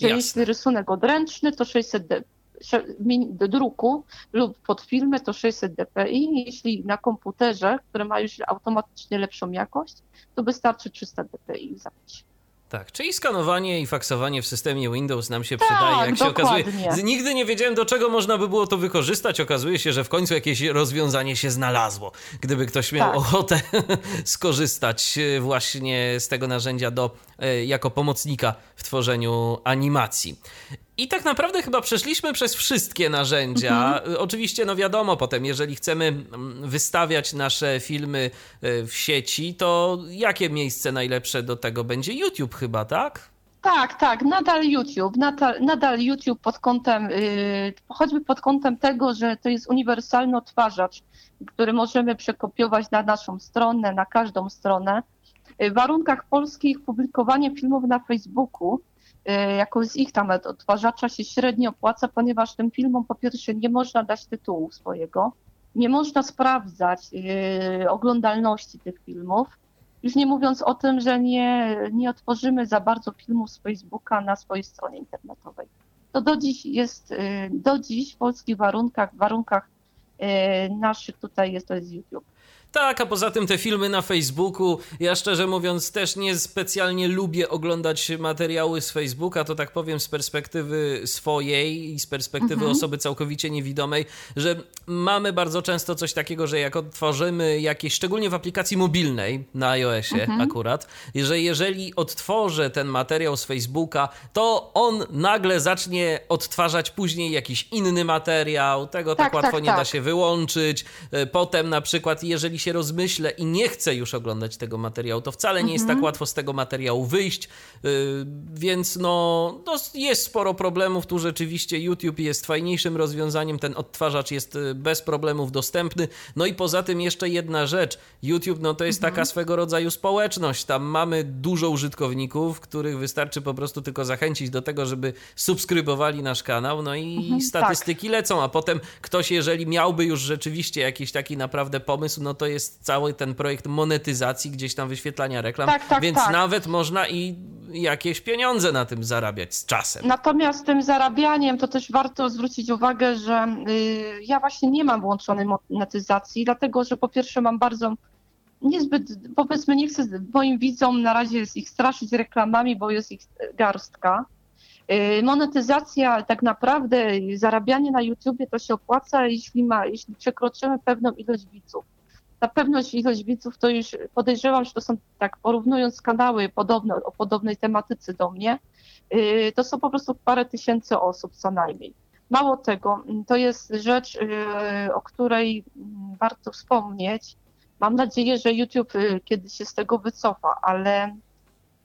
Speaker 2: Że Jasne. jeśli rysunek odręczny, to 600 dpi do druku lub pod filmy to 600 dpi. Jeśli na komputerze, który ma już automatycznie lepszą jakość, to wystarczy 300 dpi zapić.
Speaker 1: Tak, czyli skanowanie i faksowanie w systemie Windows nam się tak, przydaje, jak się okazuje. Nigdy nie wiedziałem, do czego można by było to wykorzystać. Okazuje się, że w końcu jakieś rozwiązanie się znalazło. Gdyby ktoś miał tak. ochotę skorzystać e, właśnie z tego narzędzia do, e, jako pomocnika w tworzeniu animacji. I tak naprawdę chyba przeszliśmy przez wszystkie narzędzia. Mhm. Oczywiście, no wiadomo, potem, jeżeli chcemy mm, wystawiać nasze filmy e, w sieci, to jakie miejsce najlepsze do tego będzie? YouTube chyba, tak?
Speaker 2: Tak, tak, nadal YouTube, nadal, nadal YouTube pod kątem, yy, choćby pod kątem tego, że to jest uniwersalny odtwarzacz, który możemy przekopiować na naszą stronę, na każdą stronę. W warunkach polskich publikowanie filmów na Facebooku Y, jako z ich tam odtwarzacza się średnio opłaca, ponieważ tym filmom po pierwsze nie można dać tytułu swojego, nie można sprawdzać y, oglądalności tych filmów, już nie mówiąc o tym, że nie, nie otworzymy za bardzo filmów z Facebooka na swojej stronie internetowej. To do dziś jest, y, do dziś w polskich warunkach, w warunkach naszych tutaj jest to jest YouTube.
Speaker 1: Tak, a poza tym te filmy na Facebooku, ja szczerze mówiąc też nie specjalnie lubię oglądać materiały z Facebooka, to tak powiem z perspektywy swojej i z perspektywy mhm. osoby całkowicie niewidomej, że mamy bardzo często coś takiego, że jak odtworzymy jakieś, szczególnie w aplikacji mobilnej na iOSie mhm. akurat, że jeżeli odtworzę ten materiał z Facebooka, to on nagle zacznie odtwarzać później jakiś inny materiał, tego tak, tak łatwo tak, nie tak. da się wyłączyć. E, potem na przykład, jeżeli jeżeli się rozmyślę i nie chcę już oglądać tego materiału, to wcale nie mhm. jest tak mhm. łatwo z tego materiału wyjść, yy, więc no, no, jest sporo problemów. Tu rzeczywiście YouTube jest fajniejszym rozwiązaniem, ten odtwarzacz jest y, bez problemów dostępny. No i poza tym jeszcze jedna rzecz, YouTube no to jest mhm. taka swego rodzaju społeczność, tam mamy dużo użytkowników, których wystarczy po prostu tylko zachęcić do tego, żeby subskrybowali nasz kanał, no i mhm, statystyki tak. lecą, a potem ktoś, jeżeli miałby już rzeczywiście jakiś taki naprawdę pomysł, no to jest cały ten projekt monetyzacji, gdzieś tam wyświetlania reklam, tak, tak, więc tak. nawet można i jakieś pieniądze na tym zarabiać z czasem.
Speaker 2: Natomiast tym zarabianiem to też warto zwrócić uwagę, że y, ja właśnie nie mam włączonej monetyzacji, dlatego że po pierwsze mam bardzo niezbyt, powiedzmy, nie chcę moim widzom na razie ich straszyć reklamami, bo jest ich garstka. Y, monetyzacja, tak naprawdę zarabianie na YouTubie to się opłaca, jeśli, ma, jeśli przekroczymy pewną ilość widzów na pewność ilość widzów to już podejrzewam, że to są tak porównując kanały podobne, o podobnej tematyce do mnie, y, to są po prostu parę tysięcy osób co najmniej. Mało tego, to jest rzecz, y, o której warto wspomnieć. Mam nadzieję, że YouTube y, kiedyś się z tego wycofa, ale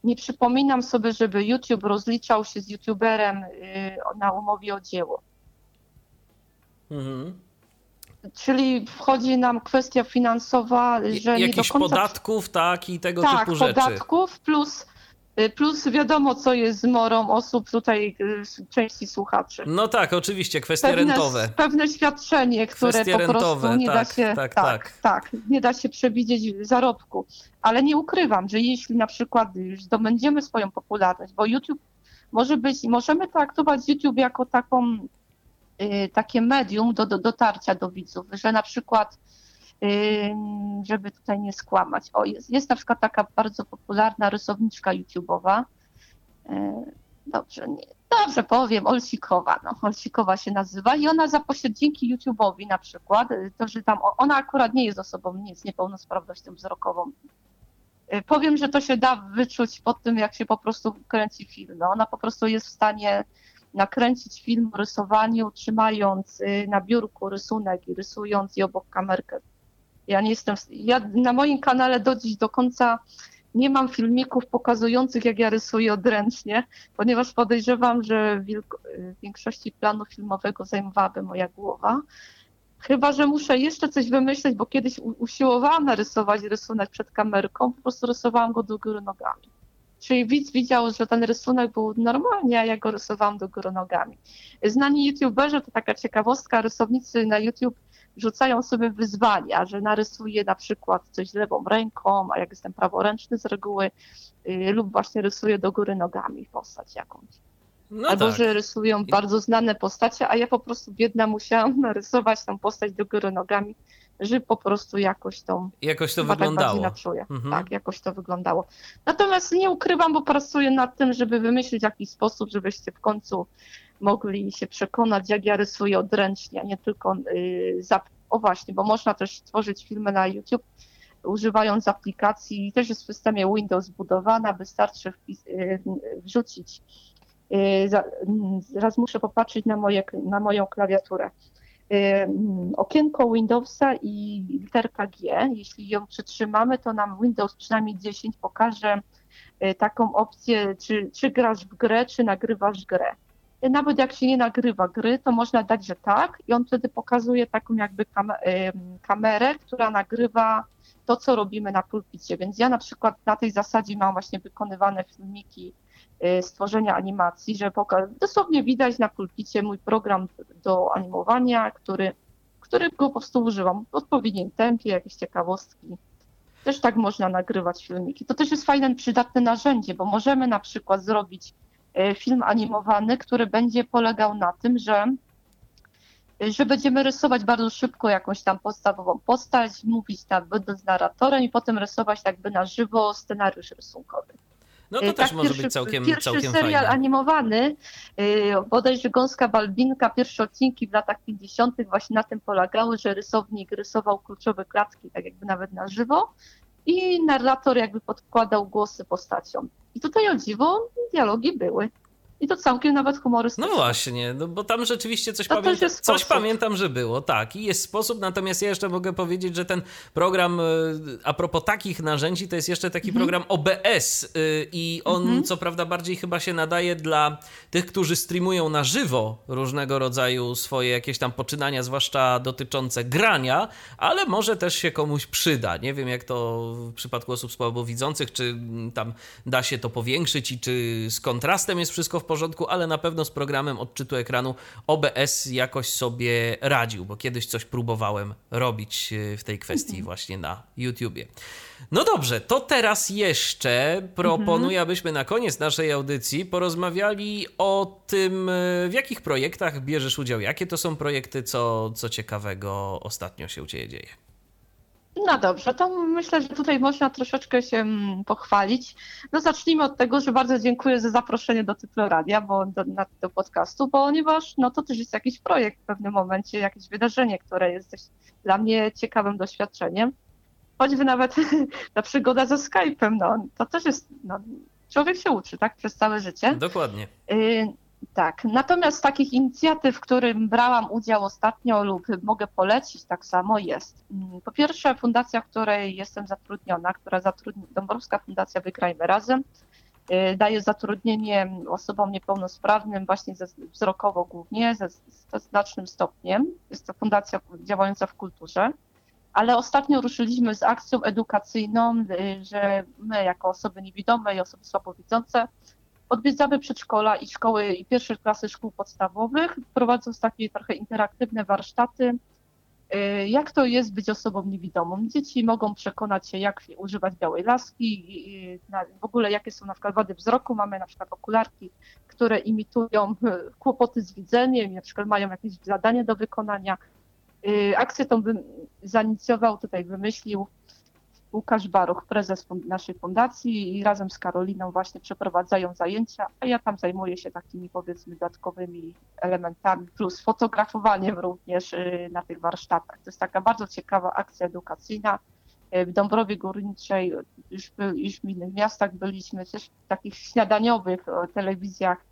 Speaker 2: nie przypominam sobie, żeby YouTube rozliczał się z YouTuberem na umowie o dzieło. Mhm. Czyli wchodzi nam kwestia finansowa, że nie do
Speaker 1: Jakichś
Speaker 2: końca...
Speaker 1: podatków, tak, i tego
Speaker 2: tak,
Speaker 1: typu rzeczy.
Speaker 2: podatków plus, y, plus wiadomo, co jest z morą osób tutaj, y, części słuchaczy.
Speaker 1: No tak, oczywiście, kwestie
Speaker 2: Pewne,
Speaker 1: rentowe.
Speaker 2: pewne świadczenie, które
Speaker 1: Kwestie
Speaker 2: po
Speaker 1: rentowe,
Speaker 2: prostu nie
Speaker 1: tak,
Speaker 2: da się,
Speaker 1: tak,
Speaker 2: tak,
Speaker 1: tak.
Speaker 2: tak, nie da się przewidzieć zarobku. Ale nie ukrywam, że jeśli na przykład już zdobędziemy swoją popularność, bo YouTube może być, możemy traktować YouTube jako taką, takie medium do, do dotarcia do widzów, że na przykład y, żeby tutaj nie skłamać. O, jest, jest na przykład taka bardzo popularna rysowniczka YouTube'owa. y, Dobrze, nie, dobrze powiem, Olsikowa. No, Olsikowa się nazywa i ona za pośred dzięki YouTube'owi na przykład, y, to, że tam ona akurat nie jest osobą nie, z niepełnosprawnością wzrokową. Y, Powiem, że to się da wyczuć po tym, jak się po prostu kręci film. No, ona po prostu jest w stanie nakręcić film o rysowaniu, trzymając y, na biurku rysunek i rysując i obok kamerkę. Ja nie jestem. Ja na moim kanale do dziś do końca nie mam filmików pokazujących, jak ja rysuję odręcznie, ponieważ podejrzewam, że wilk- w większości planu filmowego zajmowałaby moja głowa. Chyba, że muszę jeszcze coś wymyśleć, bo kiedyś usiłowałam narysować rysunek przed kamerką, po prostu rysowałam go do góry nogami. Czyli widz widział, że ten rysunek był normalnie, a ja go rysowałam do góry nogami. Znani youtuberzy, to taka ciekawostka, rysownicy na YouTube rzucają sobie wyzwania, że narysuję na przykład coś lewą ręką, a jak jestem praworęczny z reguły, y, lub właśnie rysuję do góry nogami postać jakąś.
Speaker 1: No
Speaker 2: Albo
Speaker 1: tak.
Speaker 2: że rysują bardzo znane postacie, a ja po prostu biedna musiałam narysować tą postać do góry nogami, żeby po prostu jakoś tą
Speaker 1: Jakoś to
Speaker 2: tak
Speaker 1: wyglądało.
Speaker 2: czuje.
Speaker 1: Mhm.
Speaker 2: Tak, jakoś to wyglądało. Natomiast nie ukrywam, bo pracuję nad tym, żeby wymyślić jakiś sposób, żebyście w końcu mogli się przekonać, jak ja rysuję odręcznie, a nie tylko yy, zap... O właśnie, bo można też tworzyć filmy na YouTube używając aplikacji, też jest w systemie Windows zbudowana, wystarczy wpis, yy, wrzucić. Yy, za, mm, zaraz muszę popatrzeć na, moje, na moją klawiaturę. Mm, Okienko Windowsa i literka G. Jeśli ją przytrzymamy, to nam Windows przynajmniej 10 pokaże yy, taką opcję, czy, czy grasz w grę, czy nagrywasz grę. Yy, Nawet jak się nie nagrywa gry, to można dać, że tak, i on wtedy pokazuje taką jakby kam kamerę, która nagrywa to, co robimy na pulpicie. Więc ja na przykład na tej zasadzie mam właśnie wykonywane filmiki y, stworzenia animacji, że poka- dosłownie widać na pulpicie mój program do animowania, który, który go po prostu używam w odpowiednim tempie, jakieś ciekawostki. Też tak można nagrywać filmiki. To też jest fajne, przydatne narzędzie, bo możemy na przykład zrobić y, film animowany, który będzie polegał na tym, że że będziemy rysować bardzo szybko jakąś tam podstawową postać, mówić tam będąc narratorem i potem rysować jakby na żywo scenariusz rysunkowy.
Speaker 1: No to
Speaker 2: Y,
Speaker 1: też
Speaker 2: tak,
Speaker 1: może
Speaker 2: pierwszy,
Speaker 1: być całkiem,
Speaker 2: Pierwszy
Speaker 1: całkiem
Speaker 2: serial
Speaker 1: fajne.
Speaker 2: animowany, y, bodajże Gąska Balbinka, pierwsze odcinki w latach 50. właśnie na tym polegały, że rysownik rysował kluczowe klatki, tak jakby nawet na żywo i narrator jakby podkładał głosy postaciom. I tutaj o dziwo dialogi były. I to całkiem nawet humorystyczne.
Speaker 1: No właśnie, no bo tam rzeczywiście coś,
Speaker 2: jest
Speaker 1: coś pamiętam, że było, tak. I jest sposób, natomiast ja jeszcze mogę powiedzieć, że ten program, y, a propos takich narzędzi, to jest jeszcze taki
Speaker 2: Mhm.
Speaker 1: program OBS y, i on co prawda bardziej chyba się nadaje dla tych, którzy streamują na żywo różnego rodzaju swoje jakieś tam poczynania, zwłaszcza dotyczące grania, ale może też się komuś przyda. Nie wiem, jak to w przypadku osób słabowidzących, czy mm, tam da się to powiększyć i czy z kontrastem jest wszystko w porządku, ale na pewno z programem odczytu ekranu OBS jakoś sobie radził, bo kiedyś coś próbowałem robić e, w tej kwestii właśnie na YouTubie. No dobrze, to teraz jeszcze proponuję, abyśmy na koniec naszej audycji porozmawiali o tym, e, w jakich projektach bierzesz udział, jakie to są projekty, co, co ciekawego ostatnio się u Ciebie dzieje.
Speaker 2: No dobrze, to myślę, że tutaj można troszeczkę się mm, pochwalić. No zacznijmy od tego, że bardzo dziękuję za zaproszenie do Tyfloradia, bo do, na, do podcastu, ponieważ no to też jest jakiś projekt w pewnym momencie, jakieś wydarzenie, które jest też dla mnie ciekawym doświadczeniem. Choćby nawet ta przygoda ze Skype'em, no to też jest, no, człowiek się uczy, tak, przez całe życie.
Speaker 1: Dokładnie.
Speaker 2: Y, Tak, natomiast takich inicjatyw, w którym brałam udział ostatnio lub mogę polecić, tak samo jest. Mm, Po pierwsze, fundacja, w której jestem zatrudniona, która zatrudni, Dąbrowska Fundacja Wygrajmy Razem, y, daje zatrudnienie osobom niepełnosprawnym, właśnie ze, wzrokowo głównie, ze, ze znacznym stopniem. Jest to fundacja działająca w kulturze. Ale ostatnio ruszyliśmy z akcją edukacyjną, y, że my, jako osoby niewidome i osoby słabowidzące, odwiedzamy przedszkola i szkoły i pierwsze klasy szkół podstawowych, prowadząc takie trochę interaktywne warsztaty, y, jak to jest być osobą niewidomą. Dzieci mogą przekonać się, jak używać białej laski, w ogóle jakie są na przykład wady wzroku. Mamy na przykład okularki, które imitują y, kłopoty z widzeniem, na przykład mają jakieś zadanie do wykonania. Y, akcję tą zainicjował, tutaj wymyślił Łukasz Baruch, prezes naszej fundacji i razem z Karoliną właśnie przeprowadzają zajęcia, a ja tam zajmuję się takimi powiedzmy dodatkowymi elementami, plus fotografowaniem również y, na tych warsztatach. To jest taka bardzo ciekawa akcja edukacyjna. Y, w Dąbrowie Górniczej, już, już w innych miastach byliśmy, też w takich śniadaniowych telewizjach,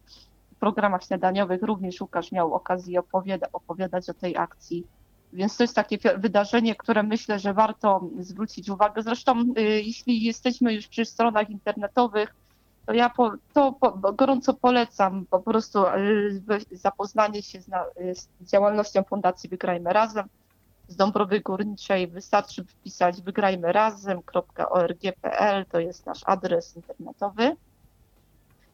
Speaker 2: programach śniadaniowych również Łukasz miał okazję opowiada, opowiadać o tej akcji więc to jest takie wydarzenie, które myślę, że warto zwrócić uwagę. Zresztą, y, jeśli jesteśmy już przy stronach internetowych, to ja po, to po, gorąco polecam po prostu y, zapoznanie się z, y, z działalnością Fundacji Wygrajmy Razem. Z Dąbrowy Górniczej wystarczy wpisać wygrajmyrazem.org.pl, to jest nasz adres internetowy.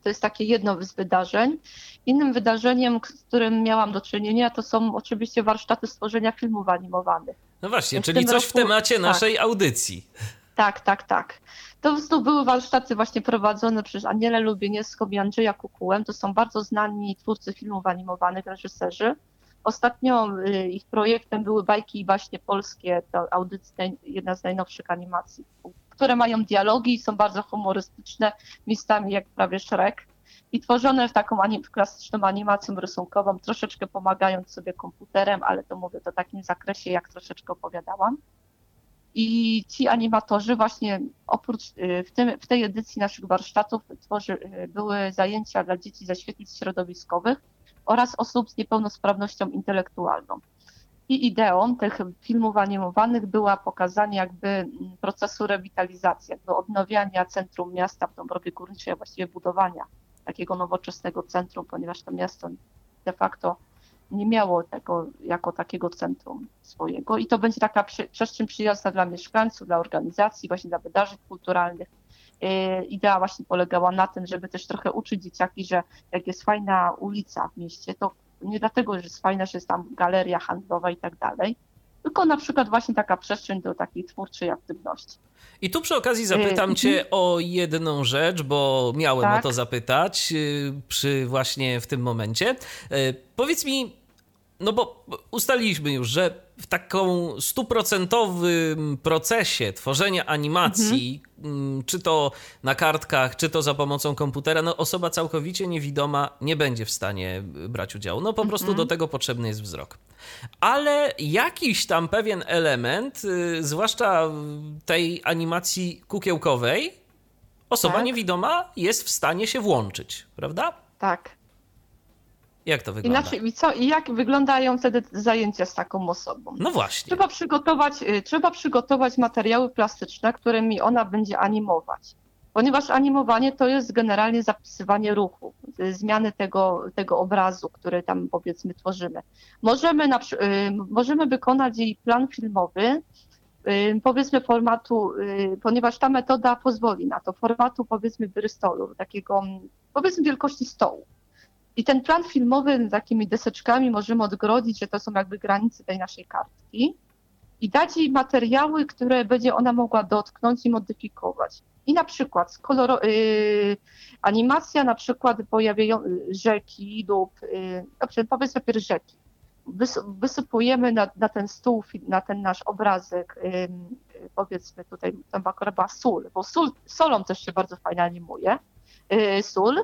Speaker 2: To jest takie jedno z wydarzeń. Innym wydarzeniem, z którym miałam do czynienia, to są oczywiście warsztaty stworzenia filmów animowanych.
Speaker 1: No właśnie, czyli coś roku, w temacie tak. naszej audycji.
Speaker 2: Tak, tak, tak. To, to były warsztaty właśnie prowadzone przez Anielę Lubieniewską i Andrzeja Kukułem. To są bardzo znani twórcy filmów animowanych, reżyserzy. Ostatnio y, ich projektem były bajki i baśnie polskie, to audycja, jedna z najnowszych animacji które mają dialogi są bardzo humorystyczne, miejscami jak prawie Shrek i tworzone w taką anim klasyczną animacją rysunkową, troszeczkę pomagając sobie komputerem, ale to mówię to takim zakresie, jak troszeczkę opowiadałam. I ci animatorzy właśnie oprócz y, w, tym, w tej edycji naszych warsztatów tworzy, y, były zajęcia dla dzieci ze świetlic środowiskowych oraz osób z niepełnosprawnością intelektualną. I ideą tych filmów animowanych była pokazanie jakby procesu rewitalizacji, jakby odnawiania centrum miasta w Dąbrowie Górniczej, właściwie budowania takiego nowoczesnego centrum, ponieważ to miasto de facto nie miało tego jako takiego centrum swojego. I to będzie taka przestrzeń przyjazna dla mieszkańców, dla organizacji, właśnie dla wydarzeń kulturalnych. E, idea właśnie polegała na tym, żeby też trochę uczyć dzieciaki, że jak jest fajna ulica w mieście, to nie dlatego, że jest fajna, że jest tam galeria handlowa i tak dalej, tylko na przykład właśnie taka przestrzeń do takiej twórczej aktywności.
Speaker 1: I tu przy okazji zapytam y, Cię mhm. o jedną rzecz, bo miałem tak. o to zapytać y, przy właśnie w tym momencie. Y, powiedz mi, no bo ustaliliśmy już, że w taką stuprocentowym procesie tworzenia animacji, mhm. czy to na kartkach, czy to za pomocą komputera, no osoba całkowicie niewidoma nie będzie w stanie brać udziału. No po mhm. prostu do tego potrzebny jest wzrok. Ale jakiś tam pewien element, y, zwłaszcza tej animacji kukiełkowej, osoba tak. niewidoma jest w stanie się włączyć, prawda?
Speaker 2: Tak.
Speaker 1: Jak to wygląda?
Speaker 2: Inaczej, i, co, I jak wyglądają wtedy zajęcia z taką osobą?
Speaker 1: No właśnie.
Speaker 2: Trzeba przygotować, y, trzeba przygotować materiały plastyczne, którymi ona będzie animować. Ponieważ animowanie to jest generalnie zapisywanie ruchu, y, zmiany tego, tego obrazu, który tam powiedzmy tworzymy. Możemy, na, y, możemy wykonać jej plan filmowy, powiedzmy formatu, ponieważ ta metoda pozwoli na to, formatu powiedzmy Bristolu, takiego powiedzmy wielkości stołu. I ten plan filmowy takimi deseczkami możemy odgrodzić, że to są jakby granice tej naszej kartki i dać jej materiały, które będzie ona mogła dotknąć i modyfikować. I na przykład yy, animacja na przykład pojawiają rzeki lub dobrze, powiedzmy najpierw rzeki. Wys, wysypujemy na, na, ten stół, na ten nasz obrazek, yy, powiedzmy tutaj, tam akurat była sól, bo sól, solą też się bardzo fajnie animuje, yy, sól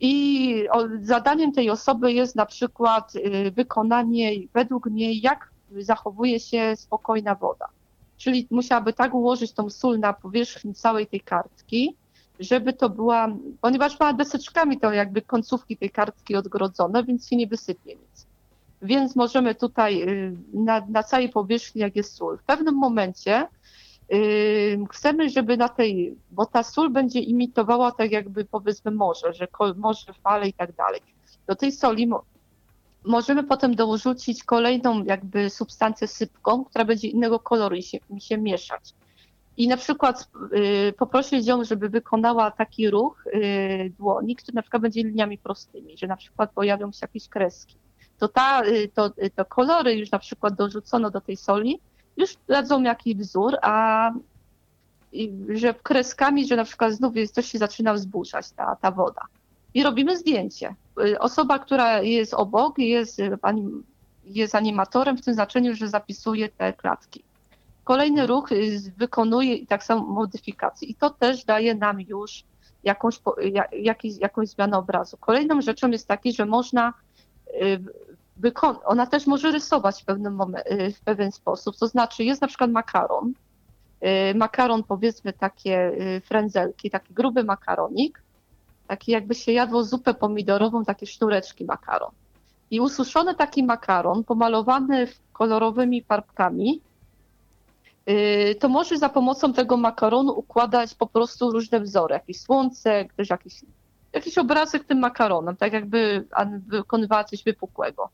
Speaker 2: i zadaniem tej osoby jest na przykład y, wykonanie według niej, jak zachowuje się spokojna woda. Czyli musiałaby tak ułożyć tą sól na powierzchni całej tej kartki, żeby to była, ponieważ ma deseczkami to jakby końcówki tej kartki odgrodzone, więc się nie wysypie nic. Więc możemy tutaj y, na, na całej powierzchni, jak jest sól, w pewnym momencie chcemy, żeby na tej, bo ta sól będzie imitowała tak jakby powiedzmy morze, że morze, fale i tak dalej. Do tej soli możemy potem dorzucić kolejną jakby substancję sypką, która będzie innego koloru i się, się mieszać. I na przykład y, poprosić ją, żeby wykonała taki ruch y, dłoni, który na przykład będzie liniami prostymi, że na przykład pojawią się jakieś kreski. To, ta, y, to, y, to kolory już na przykład dorzucono do tej soli, już dadzą jakiś wzór, a że kreskami, że na przykład znów jest, coś się zaczyna wzburzać, ta, ta woda. I robimy zdjęcie. Y, osoba, która jest obok, jest, jest animatorem w tym znaczeniu, że zapisuje te klatki. Kolejny ruch wykonuje tak samo modyfikację i to też daje nam już jakąś, jakąś, jakąś zmianę obrazu. Kolejną rzeczą jest taki, że można ona też może rysować w pewnym y, w pewien sposób. To znaczy jest na przykład makaron, y, makaron powiedzmy takie y, frędzelki, taki gruby makaronik, taki jakby się jadło zupę pomidorową, takie sznureczki makaron. I ususzony taki makaron, pomalowany kolorowymi farbkami, to może za pomocą tego makaronu układać po prostu różne wzory, jakieś słońce, też jakiś, jakiś obrazek tym makaronem, tak jakby wykonywała coś wypukłego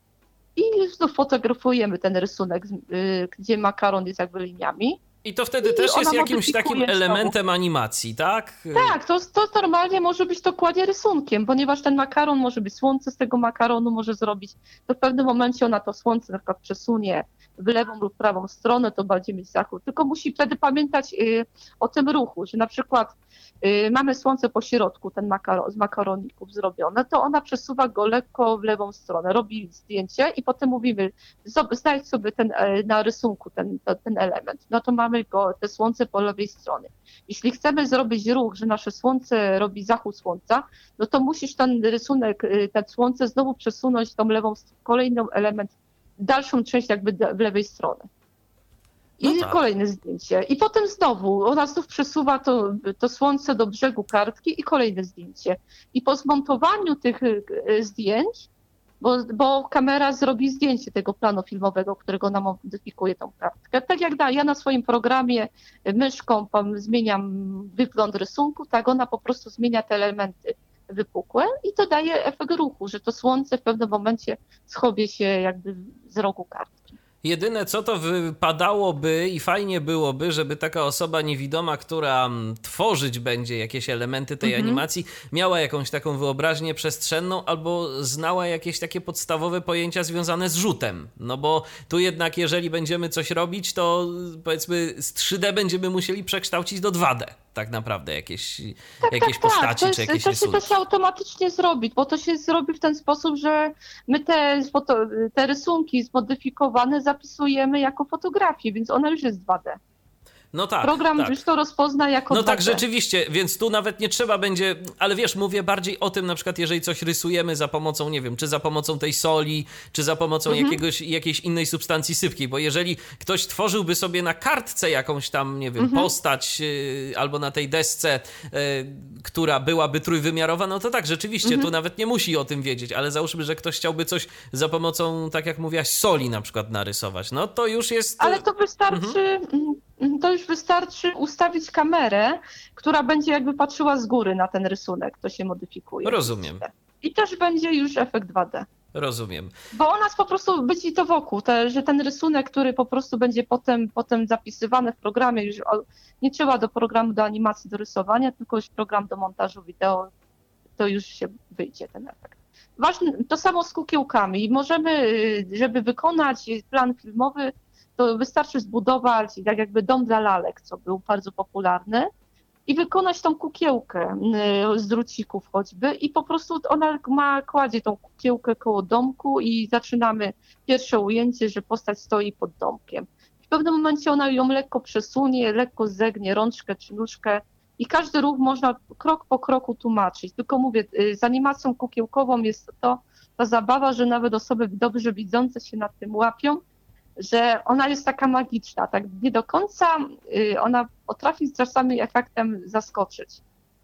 Speaker 2: i znów fotografujemy ten rysunek, y, gdzie makaron jest jakby liniami.
Speaker 1: I to wtedy I też jest jakimś takim elementem animacji, tak?
Speaker 2: Tak, to, to normalnie może być dokładnie rysunkiem, ponieważ ten makaron może być słońce z tego makaronu może zrobić, to w pewnym momencie ona to słońce na przykład przesunie w lewą lub prawą stronę, to będzie mieć zachód. Tylko musi wtedy pamiętać y, o tym ruchu, że na przykład y, mamy słońce po środku, ten z makaroników zrobione, to ona przesuwa go lekko w lewą stronę, robi zdjęcie i potem mówimy, znajdź sobie ten, e, na rysunku ten, ten element. No to mamy go, te słońce po lewej stronie. Jeśli chcemy zrobić ruch, że nasze słońce robi zachód słońca, no to musisz ten rysunek, y, ten słońce znowu przesunąć tą lewą, kolejną element dalszą część jakby w lewej strony. I no tak. kolejne zdjęcie. I potem znowu, ona znów przesuwa to, to słońce do brzegu kartki i kolejne zdjęcie. I po zmontowaniu tych y, zdjęć, bo, bo kamera zrobi zdjęcie tego planu filmowego, którego ona modyfikuje tą kartkę. Tak jak da, ja na swoim programie myszką zmieniam wygląd rysunku, tak ona po prostu zmienia te elementy wypukłe i to daje efekt ruchu, że to słońce w pewnym momencie schowie się jakby z rogu kartki.
Speaker 1: Jedyne co to wypadałoby i fajnie byłoby, żeby taka osoba niewidoma, która mm, tworzyć będzie jakieś elementy tej mhm. animacji, miała jakąś taką wyobraźnię przestrzenną albo znała jakieś takie podstawowe pojęcia związane z rzutem. No bo tu jednak, jeżeli będziemy coś robić, to powiedzmy z 3D będziemy musieli przekształcić do 2D tak naprawdę jakieś, tak, jakieś tak, tak. postaci
Speaker 2: tak.
Speaker 1: czy jakieś
Speaker 2: To się, to się automatycznie zrobi, bo to się zrobi w ten sposób, że my te, te rysunki zmodyfikowane zapisujemy jako fotografię, więc ona już jest 2D. No tak. Program tak. już to rozpozna jako.
Speaker 1: No tak, rzeczywiście, więc tu nawet nie trzeba będzie, ale wiesz, mówię bardziej o tym, na przykład, jeżeli coś rysujemy za pomocą, nie wiem, czy za pomocą tej soli, czy za pomocą mhm. jakiegoś, jakiejś innej substancji sypkiej, bo jeżeli ktoś tworzyłby sobie na kartce jakąś tam, nie wiem, mhm. postać yy, albo na tej desce, yy, która byłaby trójwymiarowa, no to tak, rzeczywiście, mhm. tu nawet nie musi o tym wiedzieć, ale załóżmy, że ktoś chciałby coś za pomocą, tak jak mówiłaś, soli na przykład narysować, no to już jest.
Speaker 2: Ale to wystarczy mhm. Mhm, to już wystarczy ustawić kamerę, która będzie jakby patrzyła z góry na ten rysunek, to się modyfikuje.
Speaker 1: Rozumiem.
Speaker 2: I też będzie już efekt 2D.
Speaker 1: Rozumiem.
Speaker 2: Bo u nas po prostu będzie to wokół, te, że ten rysunek, który po prostu będzie potem, potem zapisywany w programie, już nie trzeba do programu do animacji, do rysowania, tylko już program do montażu wideo, to już się wyjdzie ten efekt. Ważne, to samo z kukiełkami. Możemy, y, żeby wykonać plan filmowy, to wystarczy zbudować tak jakby dom dla lalek, co był bardzo popularny, i wykonać tą kukiełkę y, z drucików choćby i po prostu ona ma, kładzie tą kukiełkę koło domku i zaczynamy pierwsze ujęcie, że postać stoi pod domkiem. W pewnym momencie ona ją lekko przesunie, lekko zegnie rączkę czy nóżkę i każdy ruch można krok po kroku tłumaczyć. Tylko mówię, y, z animacją kukiełkową jest to ta zabawa, że nawet osoby dobrze widzące się nad tym łapią, że ona jest taka magiczna, tak nie do końca y, ona potrafi czasami efektem zaskoczyć,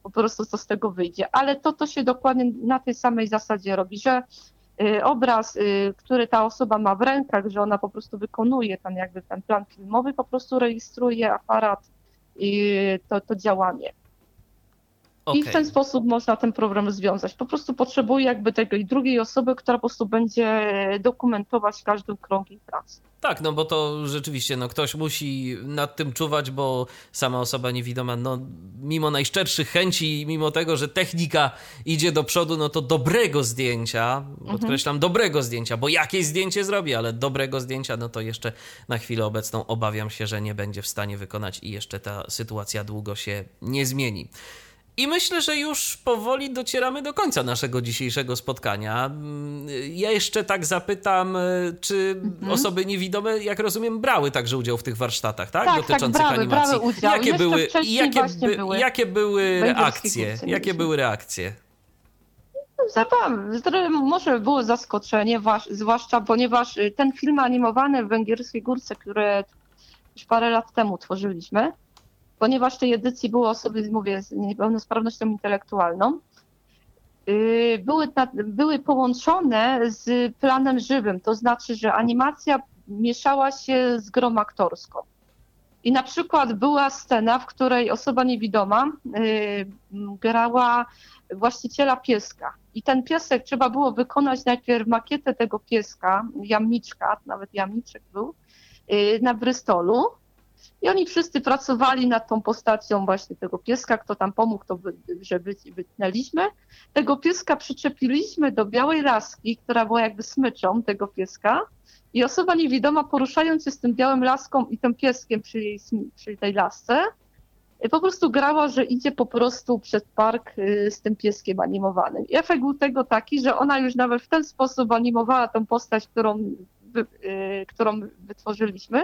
Speaker 2: po prostu co z tego wyjdzie, ale to, to się dokładnie na tej samej zasadzie robi, że y, obraz, y, który ta osoba ma w rękach, że ona po prostu wykonuje ten jakby ten plan filmowy, po prostu rejestruje aparat to, to działanie.
Speaker 1: Okay.
Speaker 2: I w ten sposób można ten problem rozwiązać. Po prostu potrzebuje jakby tej drugiej osoby, która po prostu będzie dokumentować każdy krok jej pracy.
Speaker 1: Tak, no bo to rzeczywiście, no ktoś musi nad tym czuwać, bo sama osoba niewidoma, no mimo najszczerszych chęci, mimo tego, że technika idzie do przodu, no to dobrego zdjęcia, mhm. podkreślam, dobrego zdjęcia, bo jakieś zdjęcie zrobi, ale dobrego zdjęcia, no to jeszcze na chwilę obecną obawiam się, że nie będzie w stanie wykonać i jeszcze ta sytuacja długo się nie zmieni. I myślę, że już powoli docieramy do końca naszego dzisiejszego spotkania. Mm, ja jeszcze tak zapytam, e, czy mhm. osoby niewidome, jak rozumiem, brały także udział w tych warsztatach, tak?
Speaker 2: tak, tak Dotyczących tak, brały, animacji. Brały udział.
Speaker 1: Jakie były, jakie, by, były, jakie były reakcje? Jakie były reakcje?
Speaker 2: Zabawy. Może było zaskoczenie, zwłaszcza ponieważ y, ten film animowany w Węgierskiej Górce, który już parę lat temu tworzyliśmy, ponieważ w tej edycji były osoby, mówię, z niepełnosprawnością intelektualną, y, były, były połączone z planem żywym, to znaczy, że animacja mieszała się z grą aktorską. I na przykład była scena, w której osoba niewidoma y, grała właściciela pieska. I ten piesek trzeba było wykonać najpierw makietę tego pieska, jamniczka, nawet jamniczek był, y, na Brystolu. I oni wszyscy pracowali nad tą postacią właśnie tego pieska, kto tam pomógł, to że wytnęliśmy. Tego pieska przyczepiliśmy do białej laski, która była jakby smyczą tego pieska. I osoba niewidoma poruszając się z tym białym laską i tym pieskiem przy, jej, przy tej lasce, po prostu grała, że idzie po prostu przed park y, z tym pieskiem animowanym. I efekt był tego taki, że ona już nawet w ten sposób animowała tą postać, którą, y, którą wytworzyliśmy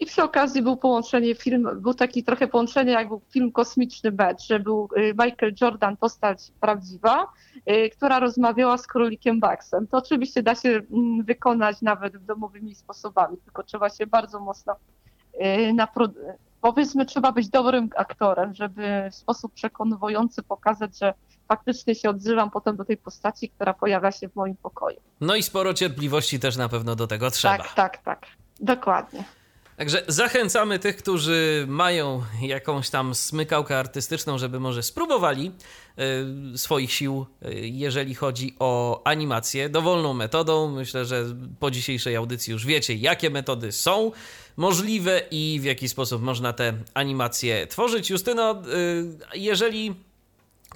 Speaker 2: i przy okazji był połączenie film, był taki trochę połączenie jak był film Kosmiczny Mecz, że był y, Michael Jordan, postać prawdziwa, y, która rozmawiała z królikiem Baxem. To oczywiście da się mm, wykonać nawet domowymi sposobami, tylko trzeba się bardzo mocno y, na powiedzmy, trzeba być dobrym aktorem, żeby w sposób przekonujący pokazać, że faktycznie się odzywam potem do tej postaci, która pojawia się w moim pokoju.
Speaker 1: No i sporo cierpliwości też na pewno do tego trzeba.
Speaker 2: Tak, tak, tak. Dokładnie.
Speaker 1: Także zachęcamy tych, którzy mają jakąś tam smykałkę artystyczną, żeby może spróbowali y, swoich sił, y, jeżeli chodzi o animację, dowolną metodą. Myślę, że po dzisiejszej audycji już wiecie, jakie metody są możliwe i w jaki sposób można te animacje tworzyć. Justyno, y, jeżeli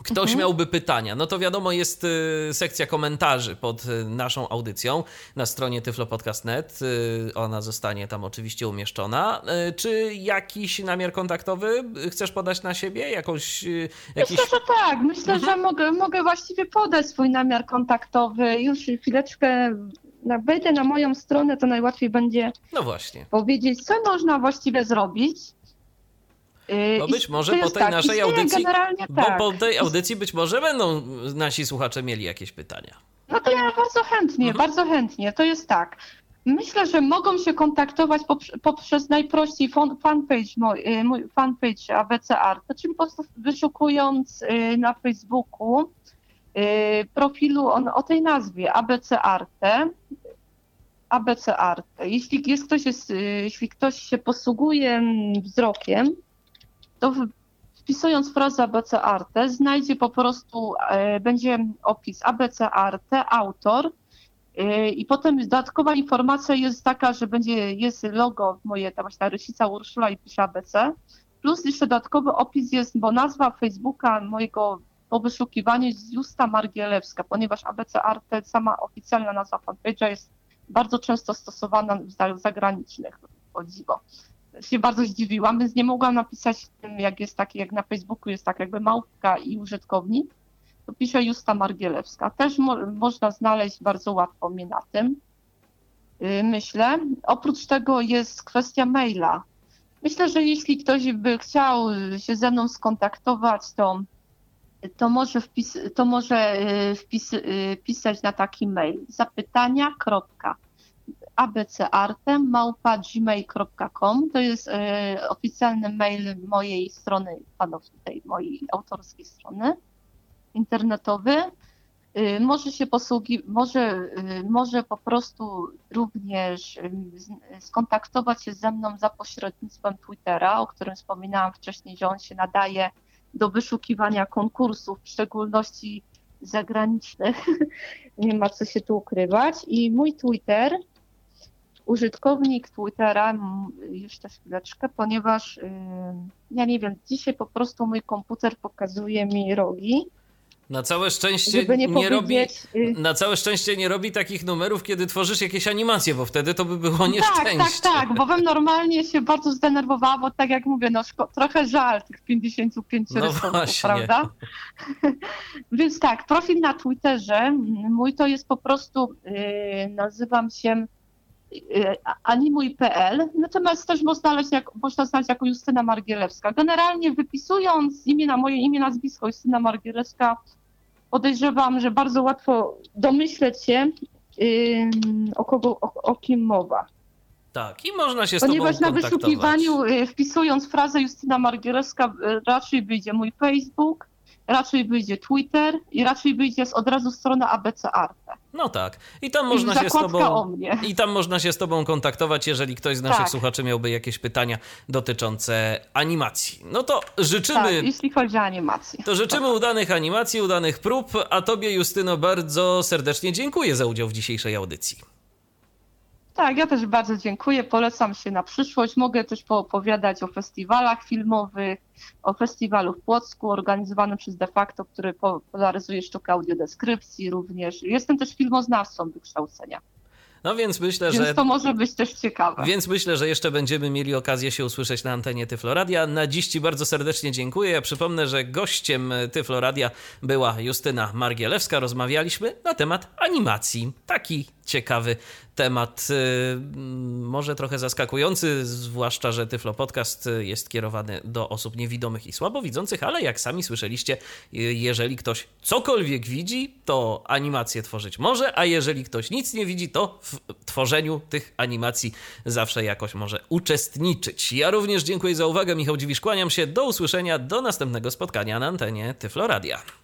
Speaker 1: Ktoś mhm. miałby pytania, no to wiadomo, jest y, sekcja komentarzy pod y, naszą audycją na stronie tyflopodcast.net. Y, ona zostanie tam oczywiście umieszczona. Czy jakiś namiar kontaktowy chcesz podać na siebie? Jakąś,
Speaker 2: jakiś... Myślę, że tak. Myślę, mhm. że mogę, mogę właściwie podać swój namiar kontaktowy. Już chwileczkę wejdę na moją stronę, to najłatwiej będzie
Speaker 1: no właśnie.
Speaker 2: powiedzieć, co można właściwie zrobić.
Speaker 1: Y, bo być może po tej tak, naszej audycji. Bo tak. po tej audycji być może będą nasi słuchacze mieli jakieś pytania.
Speaker 2: No to ja bardzo chętnie, mhm. bardzo chętnie. To jest tak. Myślę, że mogą się kontaktować poprzez najprościej fanpage, mój, y, mój fanpage ABC Art, czyli po prostu wyszukując y, na Facebooku profilu on, o tej nazwie ABC Arte, ABC Arte. Jeśli jest ktoś, jest, jeśli ktoś się posługuje wzrokiem, to wpisując frazę ABC Arte, znajdzie po prostu, e, będzie opis ABC Arte, autor e, i potem dodatkowa informacja jest taka, że będzie, jest logo moje, ta właśnie rysica Urszula i pisze ABC, plus jeszcze dodatkowy opis jest, bo nazwa Facebooka mojego po wyszukiwaniu jest Justa Margielewska, ponieważ ABC Arte, sama oficjalna nazwa fanpage'a jest bardzo często stosowana w zagranicznych, o dziwo się bardzo zdziwiłam, więc nie mogłam napisać tym, jak jest taki, jak na Facebooku jest tak jakby małpka i użytkownik, to pisze Justa Margielewska. Też mo można znaleźć bardzo łatwo mnie na tym, yy, myślę. Oprócz tego jest kwestia maila. Myślę, że jeśli ktoś by chciał się ze mną skontaktować, to, to może, wpis to może yy, wpis yy, pisać na taki mail zapytania abcartem.gmail.com. To jest e, oficjalny mail mojej strony, panów tej mojej autorskiej strony internetowej. może się posługiwać, może, y, może po prostu również skontaktować się ze mną za pośrednictwem Twittera, o którym wspominałam wcześniej, że on się nadaje do wyszukiwania konkursów, w szczególności zagranicznych. Nie ma co się tu ukrywać. I mój Twitter, użytkownik Twittera, już też chwileczkę, ponieważ y, ja nie wiem, dzisiaj po prostu mój komputer pokazuje mi rogi,
Speaker 1: Na całe szczęście
Speaker 2: nie,
Speaker 1: nie robi.
Speaker 2: y,
Speaker 1: Na całe szczęście nie robi takich numerów, kiedy tworzysz jakieś animacje, bo wtedy to by było
Speaker 2: Tak,
Speaker 1: nieszczęście.
Speaker 2: tak, tak, bo bym normalnie się bardzo zdenerwowała, bo tak jak mówię, no trochę żal tych 55
Speaker 1: No
Speaker 2: prawda? Więc tak, profil na Twitterze, mój to jest po prostu, yy, nazywam się animuj.pl, natomiast też można znaleźć, jak, można znaleźć jako Justyna Margielewska. Generalnie wypisując imię na moje imię, nazwisko Justyna Margielewska, podejrzewam, że bardzo łatwo domyśleć się, yy, o, kogo, o, o kim mowa.
Speaker 1: Tak, i można się z
Speaker 2: Ponieważ na wyszukiwaniu, y, wpisując frazę Justyna Margielewska, y, raczej wyjdzie mój Facebook, raczej wyjdzie Twitter i raczej wyjdzie z od razu strona ABC Arte.
Speaker 1: No tak. I tam można się z tobą. I tam można się z Tobą kontaktować, jeżeli ktoś z naszych
Speaker 2: Tak.
Speaker 1: słuchaczy miałby jakieś pytania dotyczące animacji. No to życzymy.
Speaker 2: Tak, jeśli chodzi o animację.
Speaker 1: To życzymy udanych animacji, udanych prób, a Tobie, Justyno, bardzo serdecznie dziękuję za udział w dzisiejszej audycji.
Speaker 2: Tak, ja też bardzo dziękuję. Polecam się na przyszłość. Mogę też poopowiadać o festiwalach filmowych, o festiwalu w Płocku organizowanym przez De facto, który popularyzuje sztukę audiodeskrypcji również. Jestem też filmoznawcą wykształcenia,
Speaker 1: No więc myślę,
Speaker 2: więc
Speaker 1: że.
Speaker 2: to może być też ciekawe.
Speaker 1: Więc myślę, że jeszcze będziemy mieli okazję się usłyszeć na antenie Tyfloradia. Na dziś Ci bardzo serdecznie dziękuję. Ja przypomnę, że gościem Tyfloradia była Justyna Margielewska. Rozmawialiśmy na temat animacji. Taki ciekawy temat, y, może trochę zaskakujący, zwłaszcza, że Tyflo Podcast jest kierowany do osób niewidomych i słabowidzących, ale jak sami słyszeliście, y, jeżeli ktoś cokolwiek widzi, to animację tworzyć może, a jeżeli ktoś nic nie widzi, to w tworzeniu tych animacji zawsze jakoś może uczestniczyć. Ja również dziękuję za uwagę. Michał Dziwisz, kłaniam się. Do usłyszenia, do następnego spotkania na antenie Tyfloradia.